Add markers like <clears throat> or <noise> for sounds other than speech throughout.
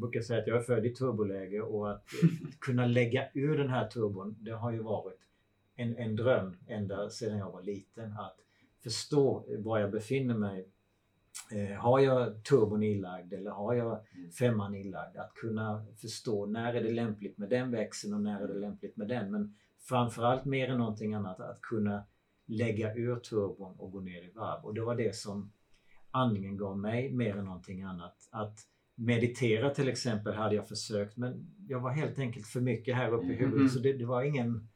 brukar säga att jag är född i turboläge och att <laughs> kunna lägga ur den här turbon, det har ju varit en, en dröm ända sedan jag var liten. Att förstå var jag befinner mig. Eh, har jag turbon inlagd eller har jag femman inlagd? Att kunna förstå när är det lämpligt med den växeln och när är det lämpligt med den. Men framförallt mer än någonting annat att kunna lägga ur turbon och gå ner i varv. Och det var det som andningen gav mig mer än någonting annat. Att meditera till exempel hade jag försökt men jag var helt enkelt för mycket här uppe i huvudet Mm. så det, det var ingen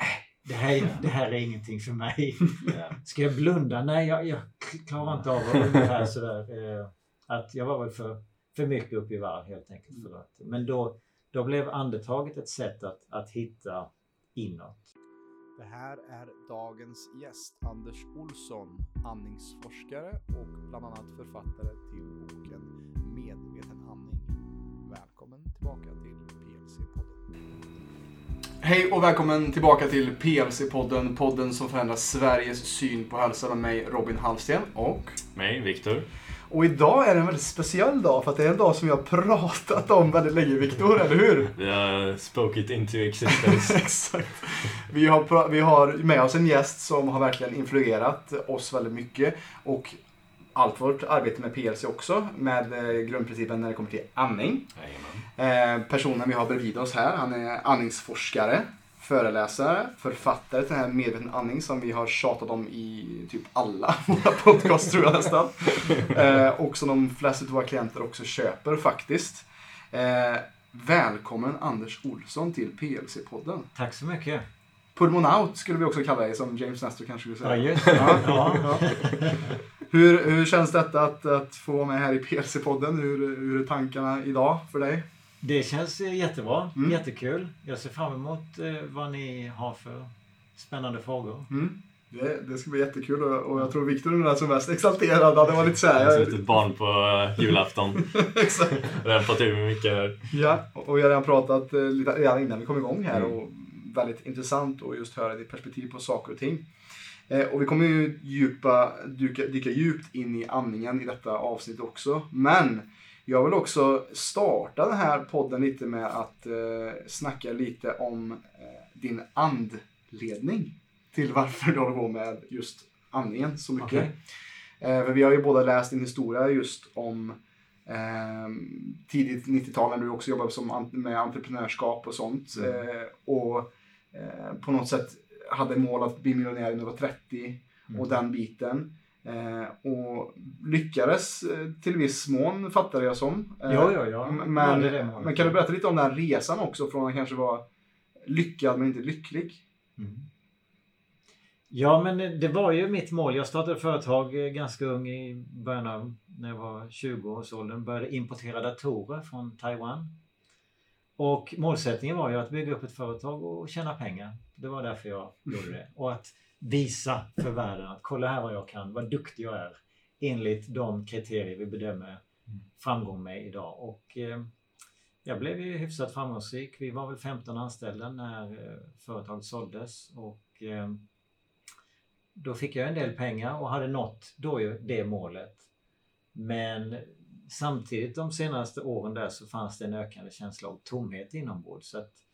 äh, det här, det här är ingenting för mig. <laughs> Ska jag blunda? Nej, jag, jag klarar inte av att ungefär sådär. Eh, att jag var väl för, för mycket upp i varv helt enkelt. För att, men då, då blev andetaget ett sätt att, att hitta inåt. Det här är dagens gäst, Anders Olsson, andningsforskare och bland annat författare till boken Hej och välkommen tillbaka till PLC-podden, podden som förändrar Sveriges syn på hälsa med mig Robin Hallsten och... Mig, Viktor. Och idag är det en väldigt speciell dag för att det är en dag som vi har pratat om väldigt länge, Viktor, eller hur? Vi har spoke it into existence. <laughs> Exakt. Vi har, vi har med oss en gäst som har verkligen influerat oss väldigt mycket och allt vårt arbete med PLC också med eh, grundprincipen när det kommer till andning. Jajamän. Eh, personen vi har bredvid oss här, han är andningsforskare, föreläsare, författare till den här medveten andning som vi har tjatat om i typ alla <laughs> våra podcast tror jag nästan. Eh, och som de flesta av våra klienter också köper faktiskt. Välkommen Anders Olsson till PLC-podden. Tack så mycket. Pulmonaut skulle vi också kalla dig, som James Nestor kanske skulle säga. Ja, just det. Ja, Ja. Hur, hur känns detta att, att få vara med här i PLC-podden? Hur, hur är tankarna idag för dig? Det känns eh, jättebra. Mm. Jättekul. Jag ser fram emot eh, vad ni har för spännande frågor. Mm. Det, det ska bli jättekul och, jag tror Viktor är den som mest exalterad. Det var lite så Jag är här. som ett barn på eh, julafton. <laughs> Exakt. Redan fått ur mig mycket här. Ja, och vi har redan pratat lite redan innan vi kom igång här Mm. och väldigt intressant att just höra ditt perspektiv på saker och ting. Eh, och vi kommer ju djupa, dyka, dyka djupt in i andningen i detta avsnitt också. Men jag vill också starta den här podden lite med att eh, snacka lite om eh, din andledning till varför du håller på med just andningen så mycket. Okej. Eh, för vi har ju båda läst din historia just om eh, tidigt 90-tal när du också jobbade som, med entreprenörskap och sånt. Mm. Eh, och eh, på något sätt hade mål att bli miljonär när du var 30 Mm. och den biten. Eh, och lyckades eh, till viss mån fattar jag som. Eh, Ja, ja, ja. m- Ja, Men, det det men kan du berätta lite om den resan också från att kanske vara lyckad men inte lycklig? Mm. Ja, men det var ju mitt mål. Jag startade företag eh, ganska ung i början av när jag var 20-årsåldern. Började importera datorer från Taiwan. Och målsättningen var ju att bygga upp ett företag och tjäna pengar. Det var därför jag gjorde det. Och att visa för världen att kolla här vad jag kan, vad duktig jag är. Enligt de kriterier vi bedömer framgång med idag. Och eh, jag blev ju hyfsat framgångsrik. Vi var väl 15 anställda när eh, företaget såldes. Och eh, då fick jag en del pengar och hade nått då ju det målet. Men samtidigt de senaste åren där så fanns det en ökande känsla av tomhet inombords. Så att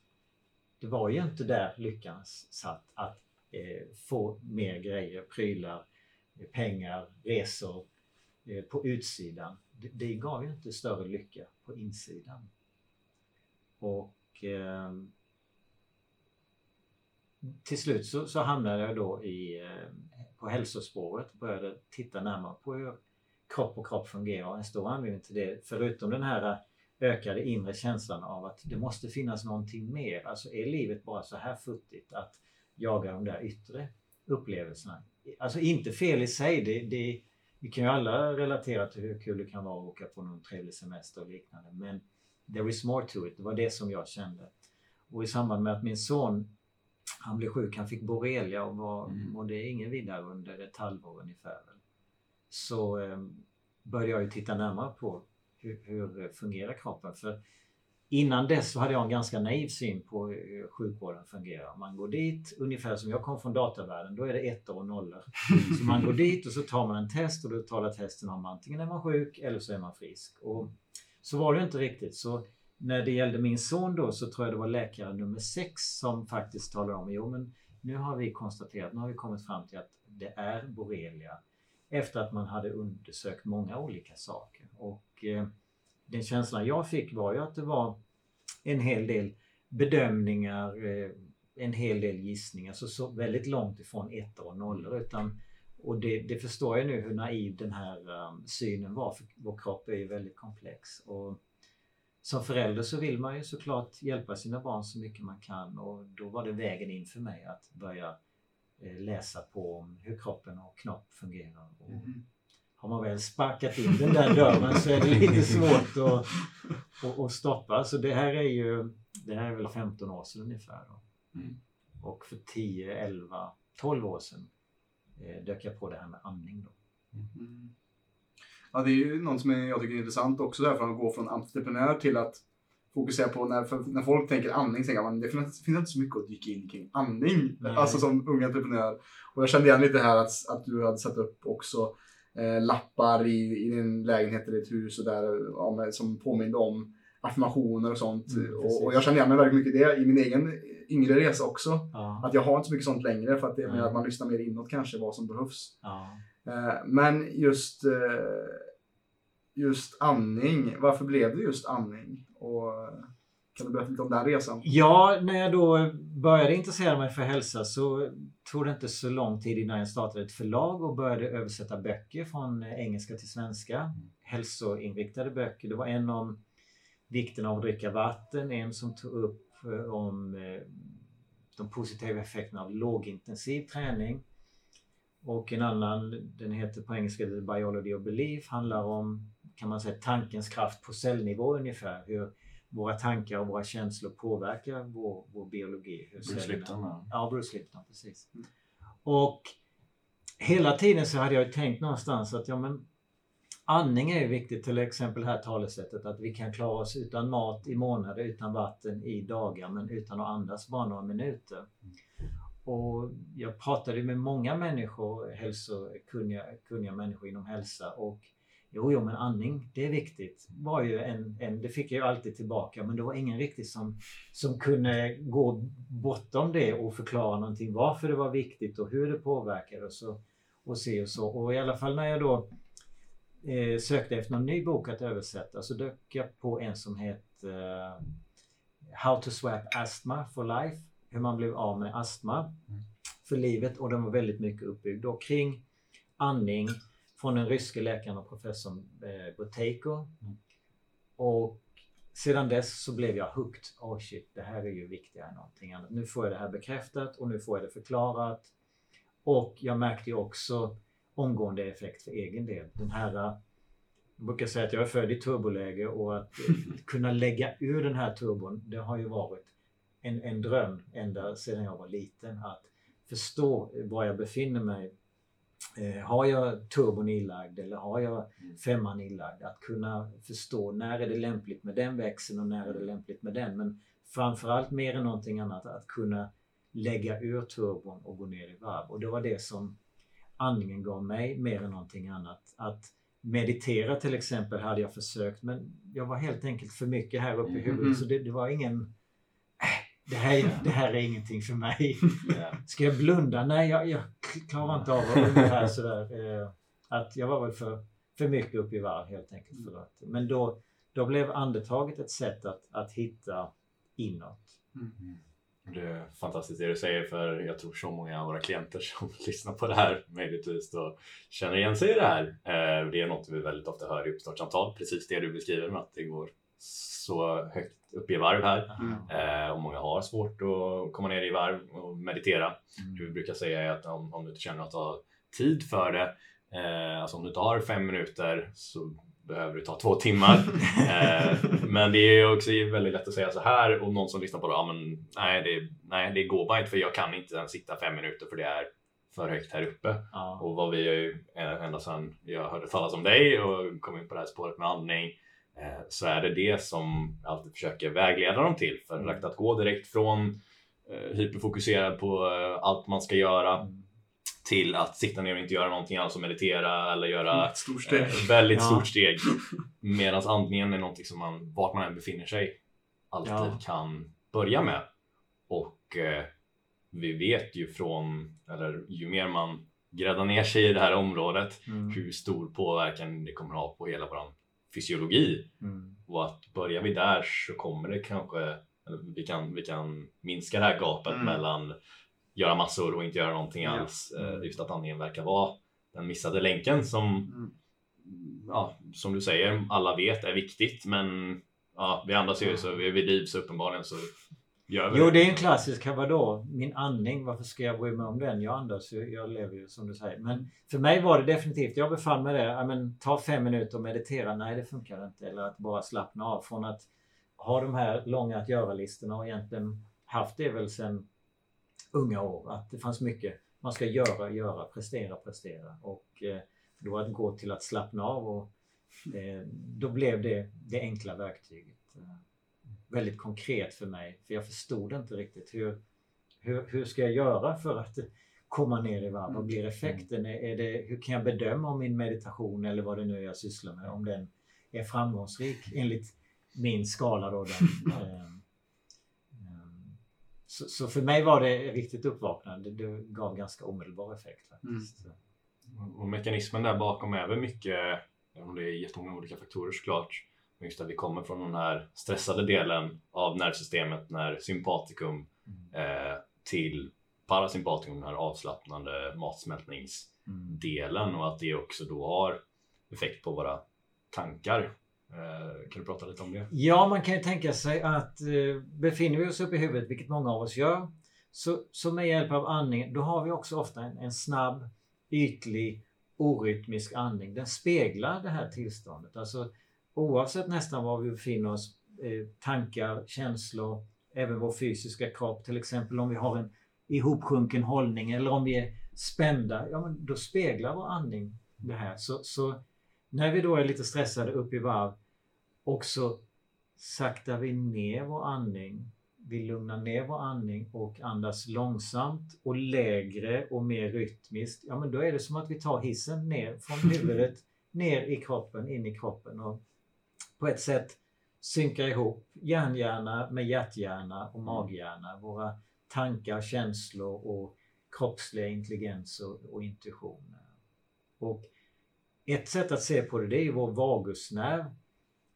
det var ju inte där lyckan satt att eh, få mer grejer, prylar, eh, pengar, resor eh, på utsidan. Det, det gav ju inte större lycka på insidan. Och eh, till slut så, så hamnade jag då i, eh, på hälsospåret och började titta närmare på hur kropp och kropp fungerar. En stor anledning till det, förutom den här ökade inre känslan av att det måste finnas någonting mer. Alltså är livet bara så här futtigt att jaga de där yttre upplevelserna? Alltså inte fel i sig. Det, det, vi kan ju alla relatera till hur kul det kan vara att åka på någon trevlig semester och liknande. Men there is more to it. Det var det som jag kände. Och i samband med att min son han blev sjuk, han fick borrelia och var, Mm. mådde ingen vidare under ett halvår ungefär. Så eh, började jag ju titta närmare på hur, hur fungerar kroppen. För innan dess så hade jag en ganska naiv syn på hur sjukvården fungerar. Man går dit, ungefär som jag kom från datavärlden, då är det ettor och nollor. Så man går dit och så tar man en test och då talar testen om antingen är man sjuk eller så är man frisk. Och så var det inte riktigt. Så när det gällde min son då så tror jag det var läkare nummer sex som faktiskt talade om jo men nu har vi konstaterat, nu har vi kommit fram till att det är borrelia efter att man hade undersökt många olika saker. Och eh, den känslan jag fick var ju att det var en hel del bedömningar, eh, en hel del gissningar, så, så väldigt långt ifrån ettor och nollor. Utan, och det, det förstår jag nu hur naiv den här um, synen var, för vår kropp är ju väldigt komplex. Och som förälder så vill man ju såklart hjälpa sina barn så mycket man kan och då var det vägen in för mig att börja läsa på om hur kroppen och knopp fungerar. Och Mhm. har man väl sparkat in den där dörren så är det lite svårt att, att, att stoppa. Så det här är ju, det här är väl 15 år sedan ungefär. Mm. Och för 10, 11, 12 år sedan eh, dök jag på det här med andning. Då. Mm. Ja, det är ju något som jag tycker är intressant också, där, från att gå från entreprenör till att fokusera på när, för, när folk tänker andning, tänker man det finns, finns inte så mycket att dyka in kring andning, Nej. alltså som ung entreprenör. Och jag kände igen lite här att, att du hade satt upp också eh, lappar i, i din lägenhet eller ditt hus och där, ja, som påminde om affirmationer och sånt. Mm, och, och jag kände igen mig väldigt mycket i det i min egen yngre resa också. Ja, Att jag har inte så mycket sånt längre för att det är mer att man lyssnar mer inåt kanske vad som behövs. ja. Eh, Men just, eh, just andning, varför blev det just andning? Och kan du berätta lite om den resan? Ja, när jag då började intressera mig för hälsa så tog det inte så lång tid innan jag startade ett förlag och började översätta böcker från engelska till svenska. Hälsoinriktade böcker. Det var en om vikten av att dricka vatten, en som tog upp eh, om eh, de positiva effekterna av lågintensiv träning. Och en annan, den heter på engelska The Biology of Belief, handlar om kan man säga tankens kraft på cellnivå ungefär. Hur våra tankar och våra känslor påverkar vår, vår biologi. Hur Bruce Lipton. ja. Ja, Bruce Lipton, precis. Och hela tiden så hade jag tänkt någonstans att ja men andning är ju viktigt, till exempel här talesättet att vi kan klara oss utan mat i månader, utan vatten i dagar, men utan att andas bara några minuter. Och jag pratade med många människor, hälsokunniga kunniga människor inom hälsa och Jo, jo, men andning, det är viktigt. Var ju en, en, det fick jag ju alltid tillbaka, men det var ingen riktigt som, som kunde gå bortom det och förklara någonting varför det var viktigt och hur det påverkar och så och se och så. Och i alla fall när jag då eh, sökte efter någon ny bok att översätta så dök jag på en som heter eh, How to swap asthma for life. Hur man blev av med astma för livet och den var väldigt mycket uppbyggd då kring andning från den ryske läkaren och professorn eh, Buteyko. Och sedan dess så blev jag hooked. Oh shit, det här är ju viktigare än någonting annat. Nu får jag det här bekräftat och nu får jag det förklarat. Och jag märkte ju också omgående effekt för egen del. Den här, eh, jag brukar säga att jag är född i turboläge och att eh, <laughs> kunna lägga ur den här turbon, det har ju varit en, en dröm ända sedan jag var liten. Att förstå var jag befinner mig. Eh, har jag turbon ilagd eller har jag femman ilagd? Att kunna förstå när är det lämpligt med den växeln och när är det lämpligt med den. Men framförallt mer än någonting annat att kunna lägga ur turbon och gå ner i varv. Och det var det som andningen gav mig mer än någonting annat. Att meditera till exempel hade jag försökt men jag var helt enkelt för mycket här uppe i huvudet Mhm. så det, det var ingen... Det här, det här är ingenting för mig. Ska jag blunda? Nej, jag, jag klarar inte av det ungefär sådär. Eh, att jag var väl för, för mycket upp i varv helt enkelt. För att, men då, då blev andetaget ett sätt att, att hitta inåt. Det är fantastiskt det du säger för jag tror så många av våra klienter som <laughs> lyssnar på det här möjligtvis då känner igen sig i det här. Eh, Det är något vi väldigt ofta hör i uppstartssamtal, precis det du beskriver med att det går så högt upp i varv här. Mm. Eh, Och många har svårt att komma ner i varv och meditera. Mm. Det vi brukar säga är att om, om du inte känner att du har tid för det, eh, alltså om du inte har fem minuter så behöver du ta två timmar. <laughs> eh, men det är också väldigt lätt att säga så här och någon som lyssnar på det, ja, men, nej, det, nej det går bara inte för jag kan inte ens sitta fem minuter för det är för högt här uppe. Ja. Och vad vi ju eh, ända sedan jag hörde talas om dig och kom in på det här spåret med andning så är det det som jag alltid försöker vägleda dem till. För Mm. att gå direkt från eh, hyperfokuserad på eh, allt man ska göra Mm. till att sitta ner och inte göra någonting alls och meditera eller göra Ett stort steg. eh, väldigt Ja. stort steg. Medan andningen är någonting som man, vart man än befinner sig, alltid Ja. kan börja med. Och eh, vi vet ju från, eller ju mer man gräddar ner sig i det här området, Mm. hur stor påverkan det kommer ha på hela vår fysiologi. Mm. Och att börjar vi där så kommer det kanske, vi kan, vi kan minska det här gapet Mm. mellan göra massor och inte göra någonting Ja. alls. Eh, Mm. Just att andningen verkar vara den missade länken som, Mm. ja, som du säger, alla vet är viktigt. Men ja, vi andas ju så är vi liv så uppenbarligen så Jo, det är en klassisk, vadå? Min andning, varför ska jag bry mig om den? Jag andas ju, jag lever ju som du säger. Men för mig var det definitivt, jag befann mig där, men ta fem minuter och meditera. Nej, det funkar inte. Eller att bara slappna av från att ha de här långa att göra-listorna och egentligen haft det väl sedan unga år. Att det fanns mycket man ska göra, göra, prestera, prestera. Och eh, då att gå till att slappna av och eh, då blev det det enkla verktyget. Väldigt konkret för mig. För jag förstod inte riktigt hur, hur, hur ska jag göra för att komma ner i varv? Vad blir effekten? Är, är det, hur kan jag bedöma om min meditation eller vad det nu är jag sysslar med, om den är framgångsrik enligt min skala då. Den, <laughs> eh, så, så för mig var det riktigt uppvaknande. Det gav ganska omedelbar effekt faktiskt. Och mekanismen där bakom är väl mycket, om det är jättemånga olika faktorer såklart, just att vi kommer från den här stressade delen av nervsystemet när sympatikum Mm. eh, till parasympatikum, den här avslappnande matsmältningsdelen och att det också då har effekt på våra tankar. Eh, kan du prata lite om det? Ja, man kan ju tänka sig att eh, befinner vi oss uppe i huvudet, vilket många av oss gör, så, så med hjälp av andningen, då har vi också ofta en, en snabb, ytlig, orytmisk andning. Den speglar det här tillståndet. Alltså oavsett nästan var vi befinner oss, eh, tankar, känslor, även vår fysiska kropp, till exempel om vi har en ihopsjunken hållning eller om vi är spända, ja men då speglar vår andning det här. Så, så när vi då är lite stressade upp i varv och så saktar vi ner vår andning. Vi lugnar ner vår andning och andas långsamt och lägre och mer rytmiskt. Ja, men då är det som att vi tar hissen ner från huvudet <laughs> ner i kroppen, in i kroppen och på ett sätt synkar ihop hjärnhjärna med hjärthjärna och maghjärna. Våra tankar, känslor och kroppsliga intelligens och, och intuition. Och ett sätt att se på det, det är vår vagusnerv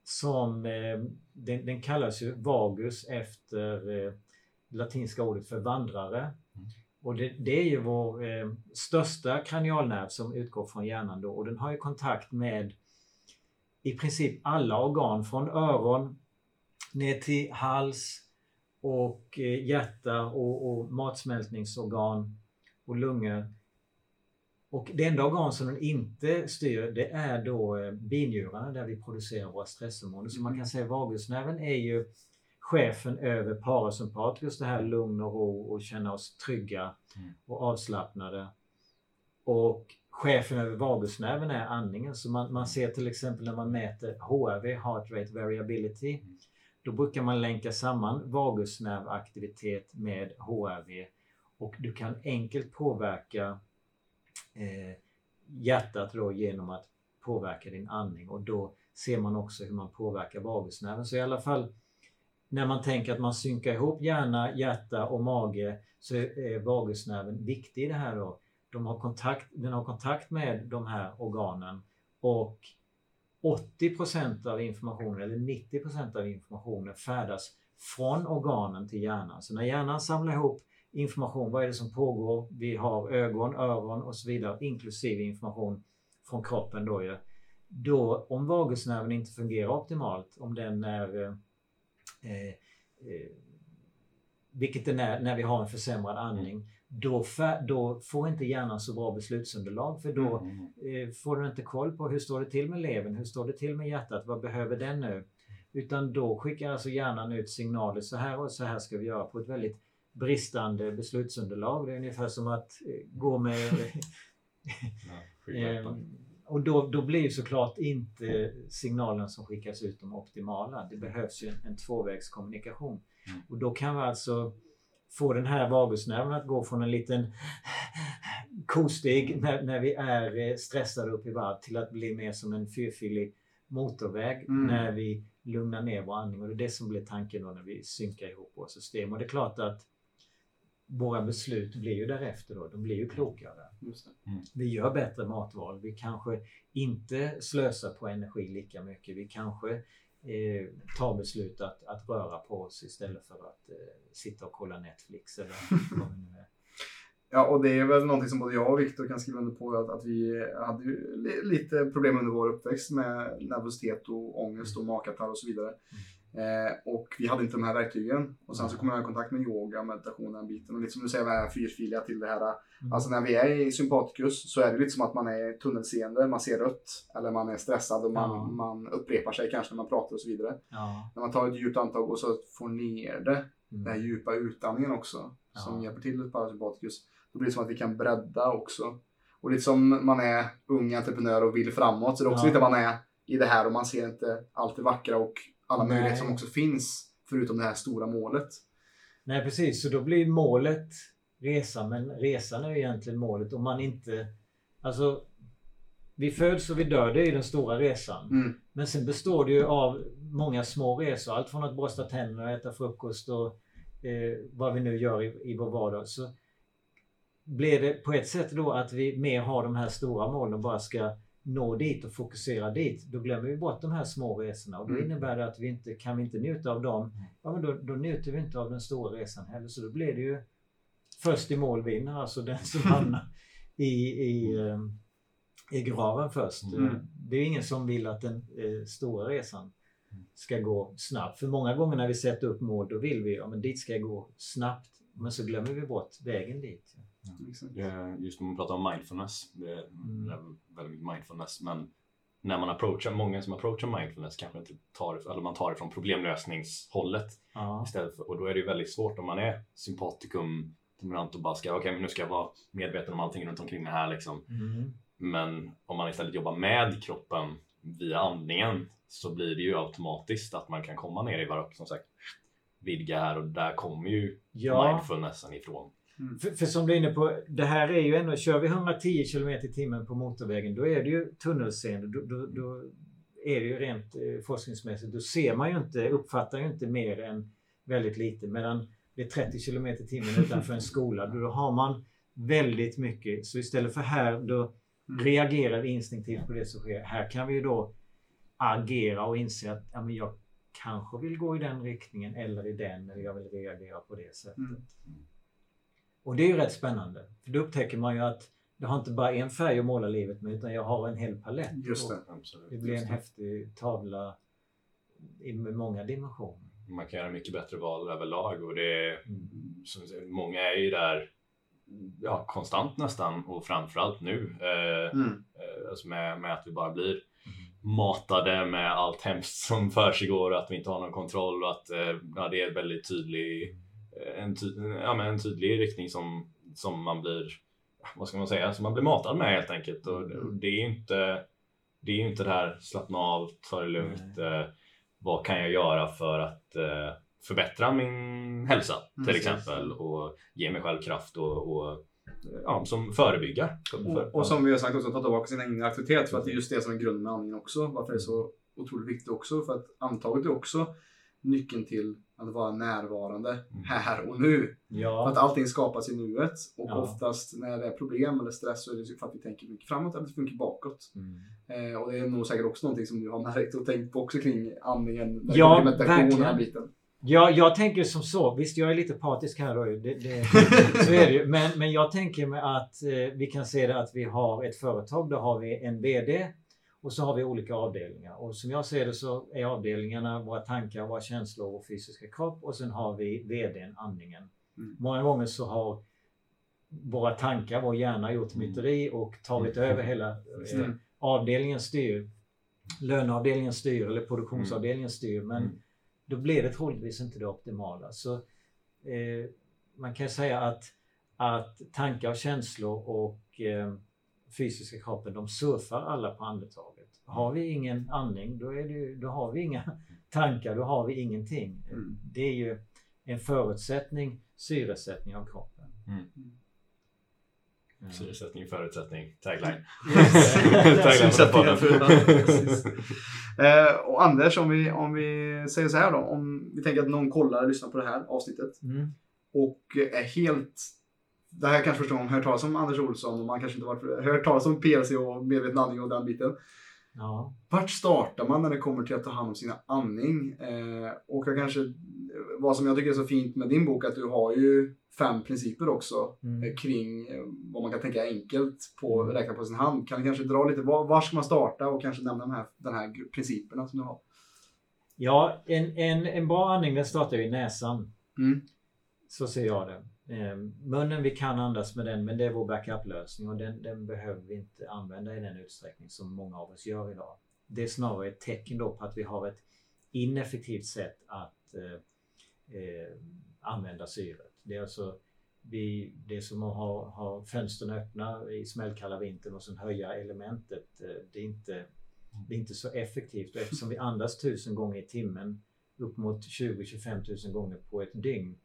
som eh, den, den kallas ju vagus efter eh, latinska ordet för vandrare. Och det, det är ju vår eh, största kranialnerv som utgår från hjärnan då och den har ju kontakt med i princip alla organ från öron ner till hals och eh, hjärta och, och matsmältningsorgan och lungor. Och det enda organ som den inte styr det är då eh, binjurarna där vi producerar våra stresshormoner. Så man kan säga vagusnerven är ju chefen över parasympaticus, det här lugn och ro och känna oss trygga Mm. och avslappnade. Och chefen över vagusnerven är andningen. Så man, man ser till exempel när man mäter HRV, Heart Rate Variability, Mm. då brukar man länka samman vagusnervaktivitet med HRV och du kan enkelt påverka eh, hjärtat då genom att påverka din andning och då ser man också hur man påverkar vagusnerven. Så i alla fall när man tänker att man synkar ihop hjärna, hjärta och mage så är vagusnerven viktig i det här då. De har kontakt, den har kontakt med de här organen och 80% av informationen eller 90% av informationen färdas från organen till hjärnan. Så när hjärnan samlar ihop information, vad är det som pågår? Vi har ögon, öron och så vidare, inklusive information från kroppen då ju. Då, om vagusnerven inte fungerar optimalt, om den är eh, eh, vilket den är när vi har en försämrad andning, då, då får inte hjärnan så bra beslutsunderlag för då eh, får den inte koll på hur står det till med levern, hur står det till med hjärtat, vad behöver den nu? Utan då skickar alltså hjärnan ut signaler, så här och så här ska vi göra på ett väldigt bristande beslutsunderlag. Det är ungefär som att eh, gå med <laughs> Eh, och då, då blir såklart inte signalen som skickas ut de optimala. Det behövs ju en, en tvåvägskommunikation. Mm. Och då kan vi alltså få den här vagusnerven att gå från en liten kosteg när, när vi är eh, stressade upp i varv till att bli mer som en fyrfilig motorväg Mm. när vi lugnar ner vår andning. Och det är det som blir tanken då när vi synkar ihop våra system. Och det är klart att våra beslut blir ju därefter då. De blir ju klokare. Det. Vi gör bättre matval. Vi kanske inte slösar på energi lika mycket. Vi kanske eh, tar beslut att, att röra på oss istället för att eh, sitta och kolla Netflix eller <laughs> vad det nu är. Ja, och det är väl någonting som både jag och Viktor kan skriva under på att, att vi hade ju li- lite problem under vår uppväxt med nervositet och ångest och magkatarr och så vidare. Eh, och vi hade inte de här verktygen. Och sen så kom jag i kontakt med yoga, meditation, den biten. Och lite som du säger, det här fyrfiliga till det här. Mm. Alltså när vi är i sympaticus så är det lite som att man är tunnelseende, man ser rött. Eller man är stressad och man, Ja. man upprepar sig kanske när man pratar och så vidare. Ja. När man tar ett djupt andetag och så får ner det, Mm. den här djupa utandningen också, som Ja. hjälper till ett parasympaticus. Då blir det som att vi kan bredda också. Och lite som man är ung entreprenör och vill framåt, så det är också lite man är i det här och man ser inte allt det vackra och alla Nej. möjligheter som också finns, förutom det här stora målet. Nej precis, så då blir målet resan, men resan är egentligen målet om man inte... Alltså, vi föds och vi dör, det är den stora resan. Mm. Men sen består det ju av många små resor. Allt från att borsta tänderna äta frukost och eh, vad vi nu gör i, i vår vardag. Så blir det på ett sätt då att vi mer har de här stora målen och bara ska nå dit och fokusera dit. Då glömmer vi bort de här små resorna och då Mm. innebär det att vi inte kan vi inte njuta av dem. Ja, men då, då njuter vi inte av den stora resan heller. Så då blir det ju först i mål vinner, alltså den som <laughs> hamnar i, i, eh, i graven först. Mm. Det är ingen som vill att den eh, stora resan ska gå snabbt. För många gånger när vi sätter upp mål då vill vi, ja men dit ska jag gå snabbt. Men så glömmer vi bort vägen dit. Eh, Just när man pratar om mindfulness, det är Mm. väldigt mycket mindfulness, men när man approachar, många som approachar mindfulness kanske inte tar det, eller man tar det från problemlösningshållet Ja. istället för, och då är det ju väldigt svårt om man är sympatikum dominant och bara ska, okej men nu ska jag vara medveten om allting runt omkring mig här liksom. Mm. Men om man istället jobbar med kroppen via andningen så blir det ju automatiskt att man kan komma ner i varv, som sagt, vidga här och där kommer ju Ja, mindfulnessen ifrån. För, för som du är inne på, det här är ju ändå, kör vi 110 km i timmen på motorvägen då är det ju tunnelseende. Då, då, då är det ju rent eh, forskningsmässigt, då ser man ju inte, uppfattar ju inte mer än väldigt lite. Medan det är 30 km i timmen utanför en skola, då har man väldigt mycket. Så istället för här, då Mm. reagerar vi instinktivt på det som sker. Här kan vi ju då agera och inse att ja, men jag kanske vill gå i den riktningen eller i den, eller jag vill reagera på det sättet. Mm. Och det är ju rätt spännande. För då upptäcker man ju att jag har inte bara en färg att måla livet med utan jag har en hel palett. Just det. Absolut. det blir en det. häftig tavla i- många dimensioner. Man kan göra mycket bättre val överlag och det är, Mm. säger, många är ju där ja, konstant nästan och framförallt nu eh, Mm. eh, alltså med, med att vi bara blir matade med allt hemskt som försiggår och att vi inte har någon kontroll och att eh, ja, det är väldigt tydlig, en, ty, ja, men en tydlig riktning som, som man blir, vad ska man säga, som man blir matad med helt enkelt. Och, och det är ju inte, det är ju inte det här slappna av, ta det lugnt, eh, vad kan jag göra för att eh, förbättra min hälsa till Precis. exempel och ge mig själv kraft och, och ja, som förebygga. Och, och som vi har sagt också, ta tillbaka sin egen aktivitet. För att det är just det som är grunden med andningen också. Varför det är så otroligt viktigt också. För att antaget är också nyckeln till att vara närvarande här och nu. För Ja, att allting skapas i nuet. Och Ja. oftast när det är problem eller stress så är det för att vi tänker mycket framåt eller mycket bakåt. mm. Eh, och det är nog säkert också någonting som du har märkt och tänkt på också kring andningen. Ja, meditation och biten. ja, jag tänker som så. Visst, jag är lite partisk här då. Det, det, <laughs> så är det ju. Men, men jag tänker mig att eh, vi kan se det att vi har ett företag. Där har vi en VD och så har vi olika avdelningar. Och som jag ser det så är avdelningarna våra tankar, våra känslor och fysiska kropp. Och sen har vi VDn, andningen. Mm. Många gånger så har våra tankar, vår hjärna gjort myteri och tagit över hela eh, Mm. avdelningen styr. Löneavdelningen styr eller produktionsavdelningen styr. Men Mm. då blir det troligtvis inte det optimala. Så eh, man kan säga att, att tankar och känslor och eh, fysiska kroppen, de surfar alla på andetaget. Har vi ingen andning, då, är det, då har vi inga <laughs> tankar, då har vi ingenting. Mm. Det är ju en förutsättning syresättning av kroppen. Mm. Mm. Syresättning, förutsättning, tagline. <laughs> Yes. <laughs> Tagline. Eh, och Anders, om vi, om vi säger så här då. Om vi tänker att någon kollar och lyssnar på det här avsnittet Mm. och är helt... Det här kanske första gången hört talas om Anders Olsson och man kanske inte varit, hört talas om PLC och medveten andning och den biten. Ja. Vart startar man när det kommer till att ta hand om sina andning? Eh, och jag kanske, vad som jag tycker är så fint med din bok, att du har ju fem principer också Mm. eh, kring eh, vad man kan tänka enkelt på, Mm. räkna på sin hand. Kan du kanske dra lite, var, var ska man starta och kanske nämna de här, den här principerna som du har? Ja, en, en, en bra andning den startar ju i näsan. Mm. Så ser jag det. Eh, munnen, vi kan andas med den, men det är vår backup-lösning och den, den behöver vi inte använda i den utsträckning som många av oss gör idag. Det är snarare ett tecken då på att vi har ett ineffektivt sätt att eh, eh, använda syret. Det är alltså vi, det är som att ha, ha fönstren öppna i smällkalla vintern och sen höja elementet. Eh, Det är inte, det är inte så effektivt och eftersom vi andas tusen gånger i timmen upp mot 20-25 000 gånger på ett dygn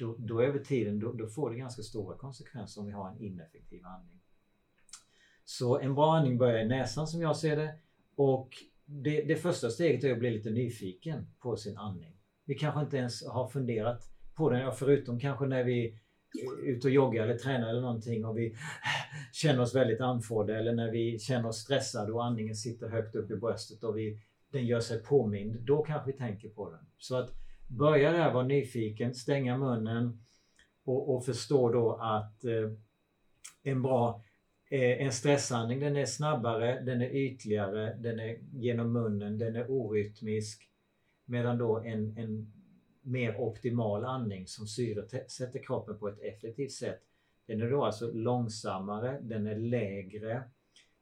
då, då över tiden då, då får det ganska stora konsekvenser om vi har en ineffektiv andning. Så en bra andning börjar i näsan som jag ser det och det, det första steget är att bli lite nyfiken på sin andning. Vi kanske inte ens har funderat på den, förutom kanske när vi eh, är ute och joggar eller tränar eller någonting och vi känner oss väldigt andfådda eller när vi känner oss stressade och andningen sitter högt upp i bröstet och vi, den gör sig påmind. Då kanske vi tänker på den. Så att börja där, vara nyfiken, stänga munnen och, och förstå då att eh, en bra eh, en stressandning den är snabbare, den är ytligare, den är genom munnen, den är orytmisk. Medan då en, en mer optimal andning som syresätter kroppen på ett effektivt sätt. Den är då alltså långsammare, den är lägre.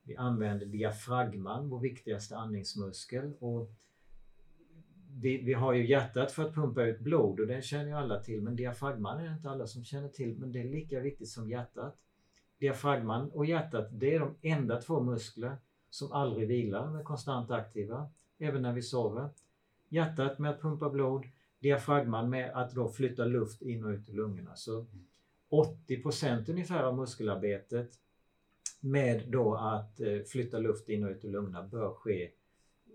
Vi använder diafragman, vår viktigaste andningsmuskel. Och vi, vi har ju hjärtat för att pumpa ut blod och det känner ju alla till. Men diafragman är det inte alla som känner till. Men det är lika viktigt som hjärtat. Diafragman och hjärtat, det är de enda två muskler som aldrig vilar, de är konstant aktiva. Även när vi sover. Hjärtat med att pumpa blod, diafragman med att då flytta luft in och ut i lungorna. Så 80% ungefär av muskelarbetet med då att eh, flytta luft in och ut ur lungorna bör ske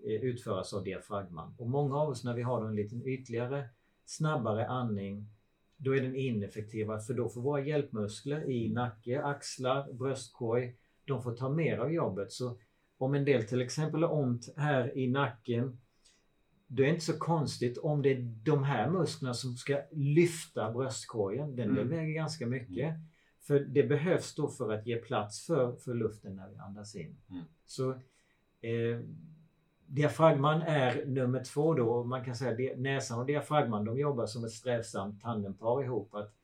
utföras av diafragman. Och många av oss när vi har en liten ytligare, snabbare andning, då är den ineffektiva för då får våra hjälpmuskler i nacke, axlar, bröstkorg, de får ta mer av jobbet. Så om en del till exempel har ont här i nacken, då är det inte så konstigt om det är de här musklerna som ska lyfta bröstkorgen. Den Mm. väger ganska mycket. För det behövs då för att ge plats för, för luften när vi andas in. Mm. Så eh, diafragman är nummer två då. Man kan säga att näsan och diafragman de jobbar som ett strävsamt tandempar ihop. Att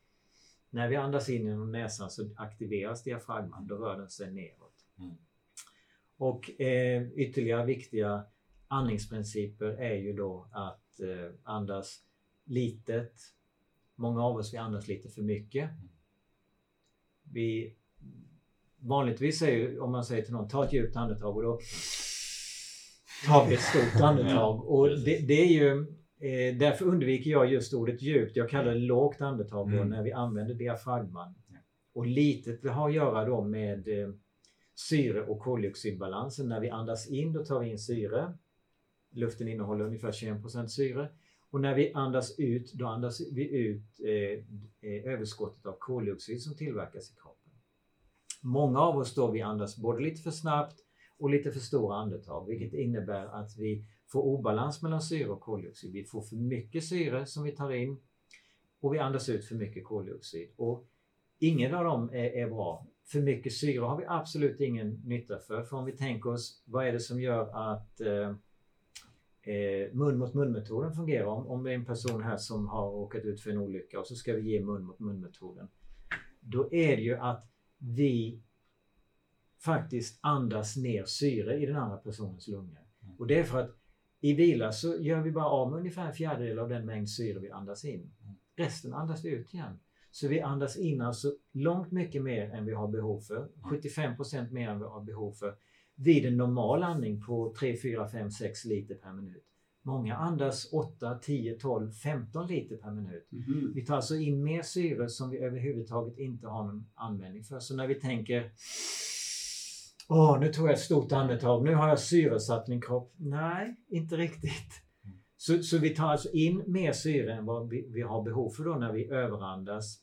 när vi andas in genom näsan så aktiveras diafragman. Då rör den sig neråt. Mm. Och eh, ytterligare viktiga andningsprinciper är ju då att eh, andas litet. Många av oss vi andas lite för mycket. Vi, vanligtvis är ju, om man säger till någon, ta ett djupt andetag och då tar vi ett stort andetag. Och det, det är ju, eh, därför undviker jag just ordet djupt. Jag kallar det lågt andetag Mm. när vi använder diafragman. Och litet, det har att göra då med eh, syre och koldioxidbalansen. När vi andas in då tar vi in syre. Luften innehåller ungefär 21% syre. Och när vi andas ut, då andas vi ut eh, eh, överskottet av koldioxid som tillverkas i kroppen. Många av oss då vi andas både lite för snabbt och lite för stora andetag, vilket innebär att vi får obalans mellan syre och koldioxid. Vi får för mycket syre som vi tar in och vi andas ut för mycket koldioxid. Och ingen av dem är, är bra. För mycket syre har vi absolut ingen nytta för. För om vi tänker oss, vad är det som gör att eh, eh, mun mot mun-metoden fungerar? Om, om det är en person här som har råkat ut för en olycka och så ska vi ge mun mot mun-metoden. Då är det ju att vi faktiskt andas ner syre i den andra personens lungor. Mm. Och det är för att i vila så gör vi bara av med ungefär en fjärdedel av den mängd syre vi andas in. Mm. Resten andas vi ut igen. Så vi andas in alltså långt mycket mer än vi har behov för. 75% mer än vi har behov för. Vid en normal andning på 3, 4, 5, 6 liter per minut. Många andas 8, 10, 12, 15 liter per minut. Mhm. Vi tar alltså in mer syre som vi överhuvudtaget inte har någon användning för. Så när vi tänker Åh, nu tog jag ett stort andetag. Nu har jag syresatt min kropp. Nej, inte riktigt. Så, så vi tar alltså in mer syre än vad vi, vi har behov för då när vi överandas.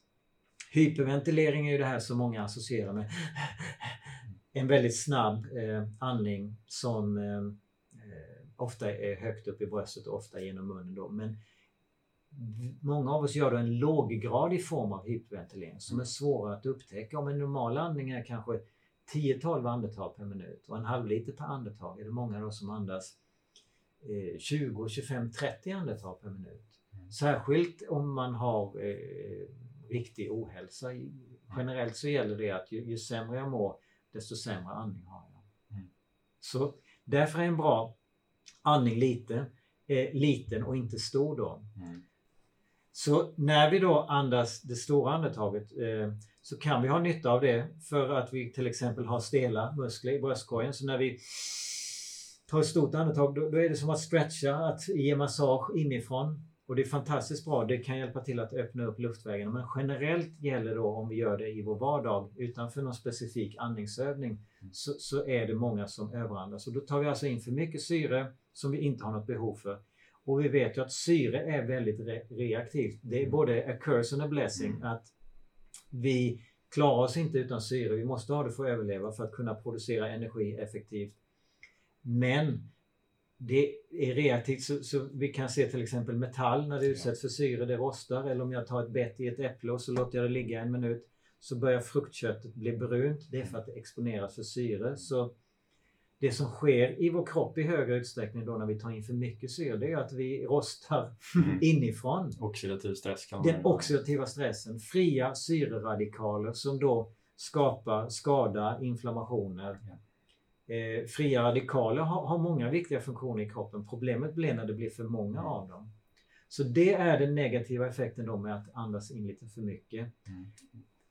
Hyperventilering är ju det här som många associerar med en väldigt snabb eh, andning som eh, eh, ofta är högt upp i bröstet och ofta genom munnen. Då. Men många av oss gör då en låggradig form av hyperventilering som är svårare att upptäcka. Om en normal andning är kanske 10-12 andetag per minut och en halv liter per andetag är det många då som andas eh, 20, 25, 30 andetag per minut. Särskilt om man har eh, riktig ohälsa. Generellt så gäller det att ju, ju sämre jag mår desto sämre andning har jag. Mm. Så därför är en bra andning lite, eh, liten och inte stor då. Mm. Så när vi då andas det stora andetaget eh, så kan vi ha nytta av det för att vi till exempel har stela muskler i bröstkorgen. Så när vi tar ett stort andetag då, då är det som att stretcha, att ge massage inifrån. Och det är fantastiskt bra. Det kan hjälpa till att öppna upp luftvägarna. Men generellt gäller då om vi gör det i vår vardag utanför någon specifik andningsövning så, så är det många som överandas. Och då tar vi alltså in för mycket syre som vi inte har något behov för. Och vi vet ju att syre är väldigt re reaktivt. Det är både a curse and a blessing. Att vi klarar oss inte utan syre. Vi måste ha det för att överleva för att kunna producera energi effektivt. Men det är reaktivt så, så vi kan se till exempel metall när det utsätts för syre, det rostar. Eller om jag tar ett bett i ett äpple och så låter jag det ligga en minut så börjar fruktköttet bli brunt. Det är för att det exponeras för syre. Så det som sker i vår kropp i högre utsträckning då när vi tar in för mycket syre, det är att vi rostar Mm. inifrån. Oxidativ stress kan man Den oxidativa stressen, fria syreradikaler som då skapar skada, inflammationer. Eh, fria radikaler har, har många viktiga funktioner i kroppen. Problemet blir när det blir för många Mm. av dem. Så det är den negativa effekten då med att andas in lite för mycket. Mm.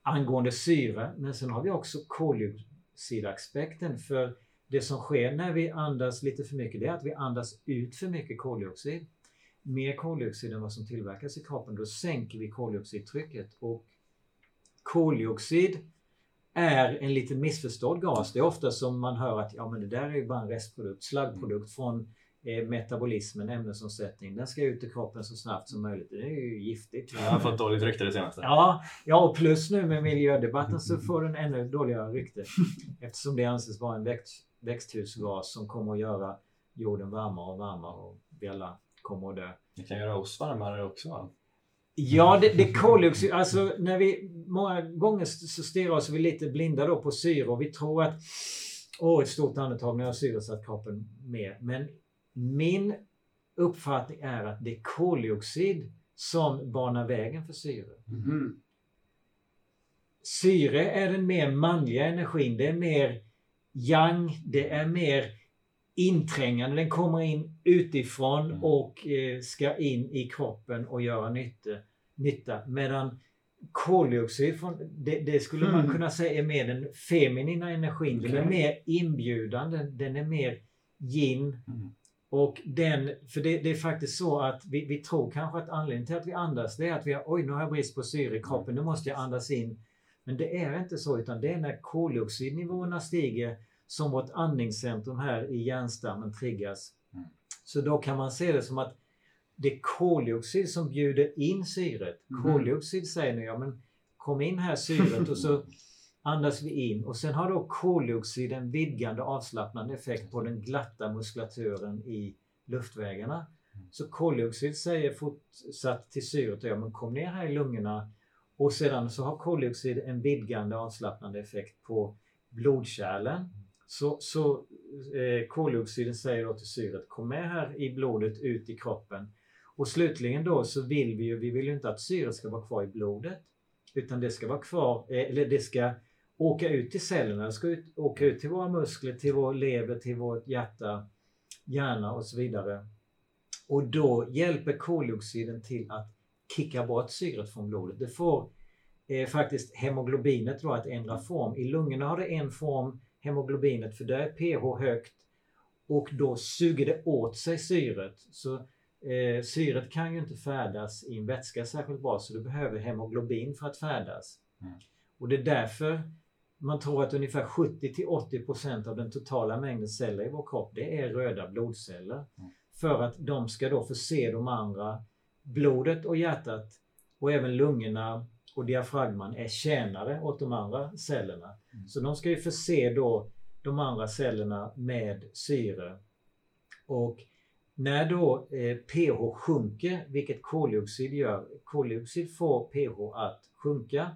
Angående syre, men sen har vi också koldioxidaspekten. För det som sker när vi andas lite för mycket, det är att vi andas ut för mycket koldioxid. Mer koldioxid än vad som tillverkas i kroppen. Då sänker vi koldioxidtrycket. Och koldioxid är en lite missförstådd gas. Det är ofta som man hör att ja, men det där är ju bara en restprodukt, slaggprodukt från eh, metabolismen, ämnesomsättning. Den ska ut i kroppen så snabbt som möjligt. Det är ju giftigt. Jag har fått dåligt rykte det senaste. Ja, ja, och plus nu med miljödebatten så får den ännu dåligare rykte. Eftersom det anses vara en växt, växthusgas som kommer att göra jorden varmare och varmare och vi alla kommer att dö. Det kan göra oss varmare också. va? Ja, det, det är koldioxid. Alltså när vi många gånger så stirrar oss vi lite blinda då på syre och vi tror att åh, ett stort andetag när jag har syresatt kroppen mer. Men min uppfattning är att det är koldioxid som banar vägen för syre. Mhm. Syre är den mer manliga energin. Det är mer yang, det är mer inträngande. Den kommer in utifrån Mm. och eh, ska in i kroppen och göra nytta. nytta. Medan koldioxid, från, det, det skulle man Mm. kunna säga är mer den feminina energin. Den är mer inbjudande, den är mer yin. Mm. Och den, för det, det är faktiskt så att vi, vi tror kanske att anledningen till att vi andas det är att vi har, oj nu har jag brist på syre i kroppen, nu måste jag andas in. Men det är inte så utan det är när koldioxidnivåerna stiger som vårt andningscentrum här i hjärnstammen triggas. Mm. Så då kan man se det som att det är koldioxid som bjuder in syret. Mhm. Koldioxid säger nu, ja men kom in här syret och så <laughs> andas vi in och sen har då koldioxid en vidgande avslappnande effekt på den glatta muskulaturen i luftvägarna. Så koldioxid säger fortsatt till syret, ja men kom ner här i lungorna och sedan så har koldioxid en vidgande avslappnande effekt på blodkärlen. Så, så eh, koldioxiden säger då till syret, kom med här i blodet ut i kroppen. Och slutligen då så vill vi ju, vi vill ju inte att syret ska vara kvar i blodet. Utan det ska vara kvar, eh, eller det ska åka ut till cellerna, det ska ut, åka ut till våra muskler, till vår lever, till vårt hjärta, hjärna och så vidare. Och då hjälper koldioxiden till att kicka bort syret från blodet. Det får eh, faktiskt hemoglobinet då att ändra form. I lungorna har det en form, hemoglobinet, för där är pH högt. och då suger det åt sig syret. Så eh, syret kan ju inte färdas i en vätska särskilt bra så du behöver hemoglobin för att färdas. Mm. Och det är därför man tror att ungefär 70 till 80 procent av den totala mängden celler i vår kropp det är röda blodceller. Mm. För att de ska då förse de andra, blodet och hjärtat och även lungorna och diafragman är tjänare åt de andra cellerna. Mm. Så de ska ju förse då de andra cellerna med syre. Och när då eh, pH sjunker, vilket koldioxid gör, koldioxid får pH att sjunka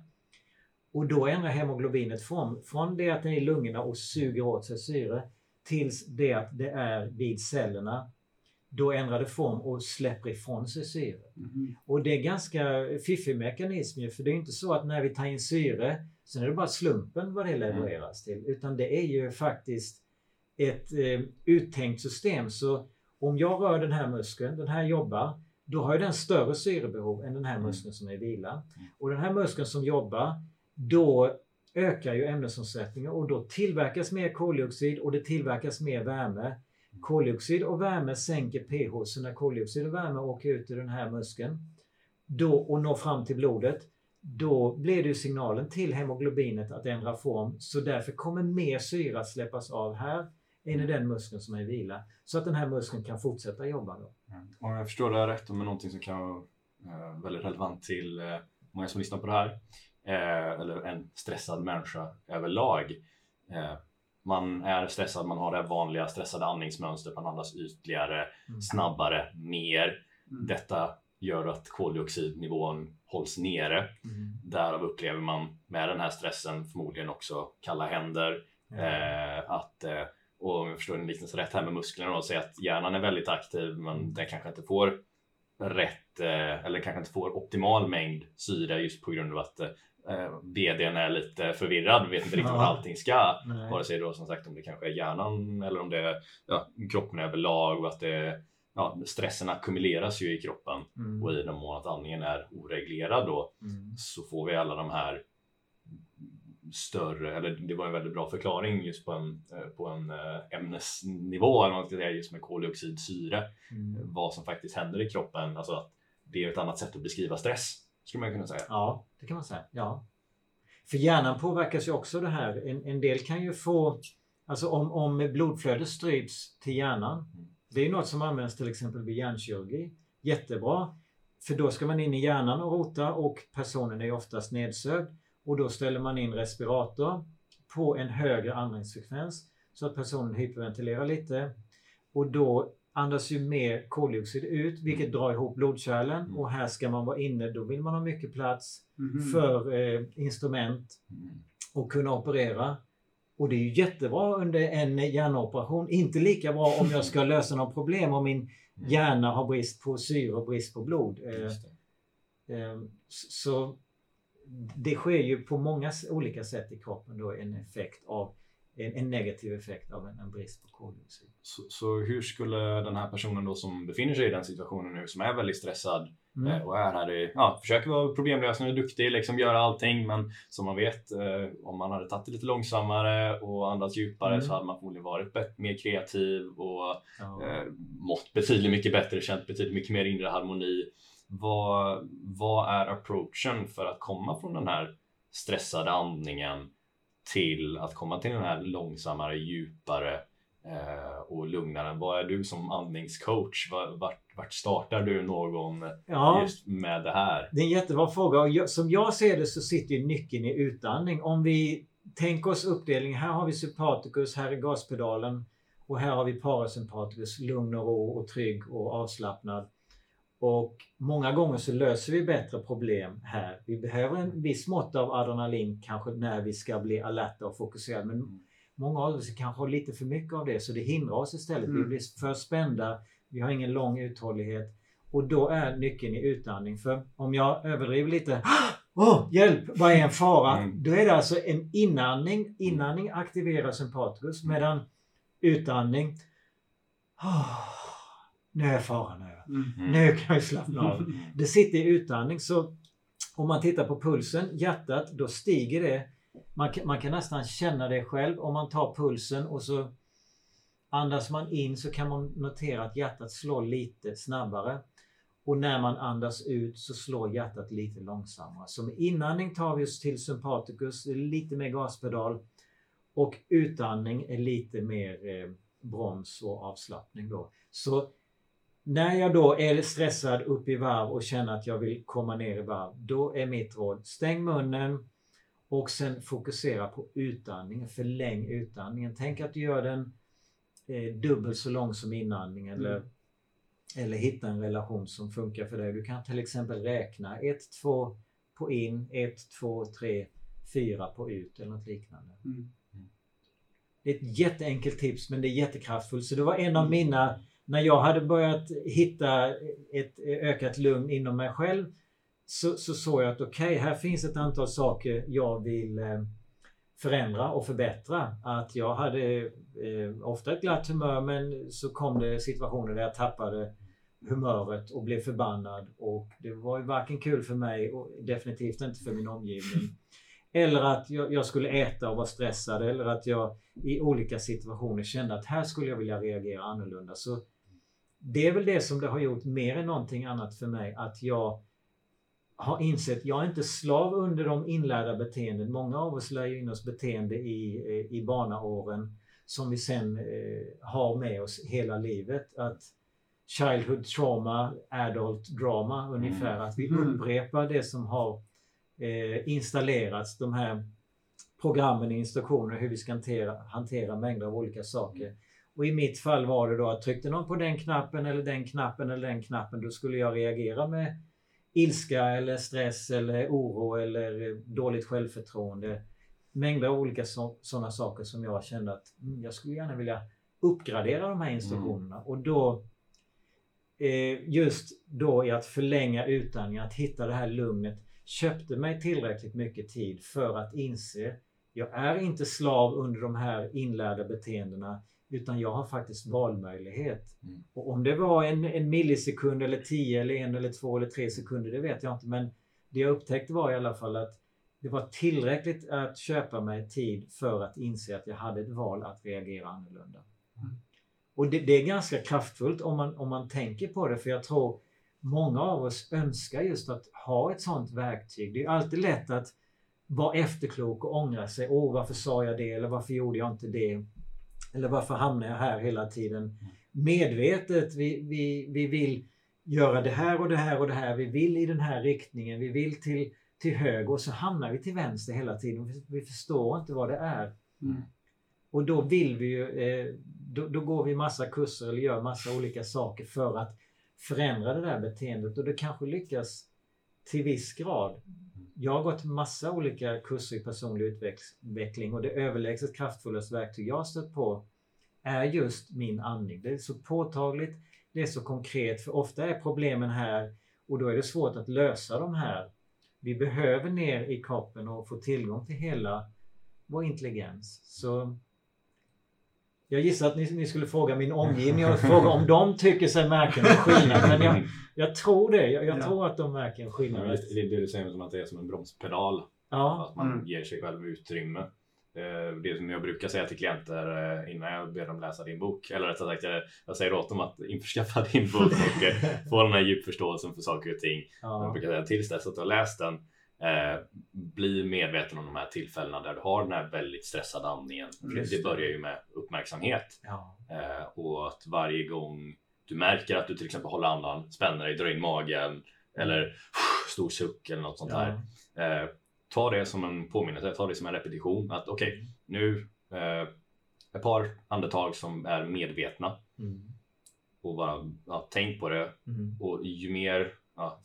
och då ändrar hemoglobinet form från det att det är i lungorna och suger åt sig syre tills det att det är vid cellerna. Då ändrar det form och släpper ifrån sig syre. Mhm. Och det är ganska fiffig mekanism för det är inte så att när vi tar in syre, sen är det bara slumpen vad det levereras till. Utan det är ju faktiskt ett eh, uttänkt system. Så om jag rör den här muskeln, den här jobbar, då har den större syrebehov än den här muskeln som är i vila. Och den här muskeln som jobbar, då ökar ju ämnesomsättningen och då tillverkas mer koldioxid och det tillverkas mer värme. Koldioxid och värme sänker pH, så när koldioxid och värme åker ut ur den här muskeln då, och når fram till blodet, då blir det signalen till hemoglobinet att ändra form. Så därför kommer mer syra att släppas av här än i den muskeln som är i vila. Så att den här muskeln kan fortsätta jobba. Då. Om jag förstår det här rätt, med någonting som kan vara eh, väldigt relevant till eh, många som lyssnar på det här, eh, eller en stressad människa överlag. Man är stressad, man har det vanliga stressade andningsmönstret, man andas ytligare, Mm. snabbare, mer. Mm. Detta gör att koldioxidnivån hålls nere. Mm. Därav upplever man med den här stressen förmodligen också kalla händer. Eh, att, eh, och om jag förstår en liknelse rätt här med musklerna då, säg att hjärnan är väldigt aktiv men den kanske inte får rätt eh, eller kanske inte får optimal mängd syre just på grund av att eh, VDn är lite förvirrad, vet inte riktigt Ja. vad allting ska. Nej. Vare sig då som sagt om det kanske är hjärnan eller om det är ja, kroppen överlag och att det, ja, stressen ackumuleras ju i kroppen Mm. och i den mån att andningen är oreglerad då Mm. så får vi alla de här större, eller det var en väldigt bra förklaring just på en, eh, på en ämnesnivå, eller man ska säga, just med koldioxid, syre, Mm. vad som faktiskt händer i kroppen. Alltså att det är ett annat sätt att beskriva stress, skulle man kunna säga. Ja, det kan man säga. Ja. För hjärnan påverkas ju också det här. En, en del kan ju få, alltså om, om blodflödet stryps till hjärnan. Mm. Det är något som används till exempel vid hjärnkirurgi. Jättebra. För då ska man in i hjärnan och rota och personen är oftast nedsövd. Och då ställer man in respirator på en högre andningsfrekvens så att personen hyperventilerar lite. Och då andas ju mer koldioxid ut vilket drar ihop blodkärlen. Mm. Och här ska man vara inne, då vill man ha mycket plats Mhm. för eh, instrument Mm. och kunna operera. Och det är ju jättebra under en hjärnoperation. Inte lika bra om jag ska lösa något problem om min Mm. hjärna har brist på syre och brist på blod. Eh, eh, så det sker ju på många olika sätt i kroppen då en effekt av en, en negativ effekt av en, en brist på koldioxid. Så, så hur skulle den här personen då som befinner sig i den situationen nu, som är väldigt stressad Mm. eh, och är här i, ja, försöker vara problemlösande duktig, liksom göra allting, men som man vet, eh, om man hade tagit det lite långsammare och andats djupare Mm. så hade man förmodligen varit mer kreativ och Ja. eh, mått betydligt mycket bättre, känt betydligt mycket mer inre harmoni. Vad, vad är approachen för att komma från den här stressade andningen till att komma till den här långsammare, djupare eh, och lugnare? Vad är du som andningscoach? Var- Vart, vart startar du någon ja. just med det här? Det är en jättebra fråga. Som jag ser det så sitter nyckeln i utandning. Om vi tänker oss uppdelningen. Här har vi sympaticus, här är gaspedalen. Och här har vi parasympaticus, lugn och ro och trygg och avslappnad. Och många gånger så löser vi bättre problem här. Vi behöver en viss mått av adrenalin kanske när vi ska bli alerta och fokuserade. Men många av oss kanske har lite för mycket av det så det hindrar oss istället. Vi Mm. blir för spända. Vi har ingen lång uthållighet. Och då är nyckeln i utandning. För om jag överdriver lite. Åh, hjälp! Vad är en fara? Mm. Då är det alltså en inandning. Inandning aktiverar sympaticus medan utandning. "Åh, nu är faran över. Mm. Nu kan jag slappna av. Det sitter i utandning så om man tittar på pulsen, hjärtat, då stiger det. Man man kan nästan känna det själv om man tar pulsen och så Andas man in så kan man notera att hjärtat slår lite snabbare. Och när man andas ut så slår hjärtat lite långsammare. Så med inandning tar vi oss till sympaticus, lite mer gaspedal. Och utandning är lite mer eh, broms och avslappning då. Så när jag då är stressad upp i varv och känner att jag vill komma ner i varv, då är mitt råd stäng munnen och sen fokusera på utandningen. Förläng utandningen. Tänk att du gör den eh, dubbelt så lång som inandningen eller, Mm. eller hitta en relation som funkar för dig. Du kan till exempel räkna 1, 2 på in, 1, 2, 3, 4 på ut eller något liknande. Mm. Det är ett jätteenkelt tips men det är jättekraftfullt. Så det var en av mina, när jag hade börjat hitta ett ökat lugn inom mig själv så, så såg jag att okej, här finns ett antal saker jag vill eh, förändra och förbättra. Att jag hade eh, ofta ett glatt humör men så kom det situationer där jag tappade humöret och blev förbannad och det var ju varken kul för mig och definitivt inte för min omgivning. Eller att jag, jag skulle äta och vara stressad eller att jag i olika situationer kände att här skulle jag vilja reagera annorlunda. Så det är väl det som det har gjort mer än någonting annat för mig att jag har insett, jag är inte slav under de inlärda beteenden. Många av oss lär ju in oss beteende i, eh, i barnaåren som vi sen eh, har med oss hela livet. Att childhood trauma, adult drama ungefär. Att vi Mm. upprepar det som har eh, installerats. De här programmen, instruktioner hur vi ska hantera, hantera mängder av olika saker. Och i mitt fall var det då att tryckte någon på den knappen eller den knappen eller den knappen då skulle jag reagera med ilska eller stress eller oro eller dåligt självförtroende. Mängder av olika sådana saker som jag kände att mm, jag skulle gärna vilja uppgradera de här instruktionerna. Och då eh, just då i att förlänga utandningen, att hitta det här lugnet köpte mig tillräckligt mycket tid för att inse jag är inte slav under de här inlärda beteendena utan jag har faktiskt valmöjlighet. Mm. Och om det var en, en millisekund eller tio eller en eller två eller tre sekunder, det vet jag inte. Men det jag upptäckte var i alla fall att det var tillräckligt att köpa mig tid för att inse att jag hade ett val att reagera annorlunda. Mm. Och det, det är ganska kraftfullt om man, om man tänker på det, för jag tror många av oss önskar just att ha ett sådant verktyg. Det är alltid lätt att vara efterklok och ångra sig. Åh, varför sa jag det? Eller varför gjorde jag inte det? Eller varför hamnar jag här hela tiden? Medvetet, vi, vi, vi vill göra det här och det här och det här. Vi vill i den här riktningen. Vi vill till, till höger och så hamnar vi till vänster hela tiden. Vi, vi förstår inte vad det är. Mm. Och då vill vi ju, eh, då, då går vi massa kurser eller gör massa olika saker för att förändra det där beteendet och det kanske lyckas till viss grad. Jag har gått massa olika kurser i personlig utveckling och det överlägset kraftfullaste verktyg jag har stött på är just min andning. Det är så påtagligt, det är så konkret, för ofta är problemen här och då är det svårt att lösa de här. Vi behöver ner i kroppen och få tillgång till hela vår intelligens. Så jag gissar att ni, ni skulle fråga min omgivning och fråga om de tycker sig märka någon skillnad. Men jag, jag tror det. Jag, jag Ja. tror att de märker en Ja, skillnad. men det, det du säger som att det är som en bromspedal. Ja, Att man Mm. ger sig själv utrymme. Eh, Det som jag brukar säga till klienter eh, innan jag ber dem läsa din bok, eller rättare sagt jag, jag säger åt dem att införskaffa din bok och eh, få den här djupförståelsen för saker och ting. Jag ja, brukar säga tills dess att du har läst den, eh, bli medveten om de här tillfällena där du har den här väldigt stressade andningen. Just det det. börjar ju med uppmärksamhet ja, eh, och att varje gång du märker att du till exempel håller andan, spänner dig, drar in magen eller stor suck eller något sånt där. ja. Eh, ta det som en påminnelse, ta det som en repetition. Att okej, nu eh, ett par andetag som är medvetna Mm. och bara ja, tänk på det. Mm. Och ju mer, ja,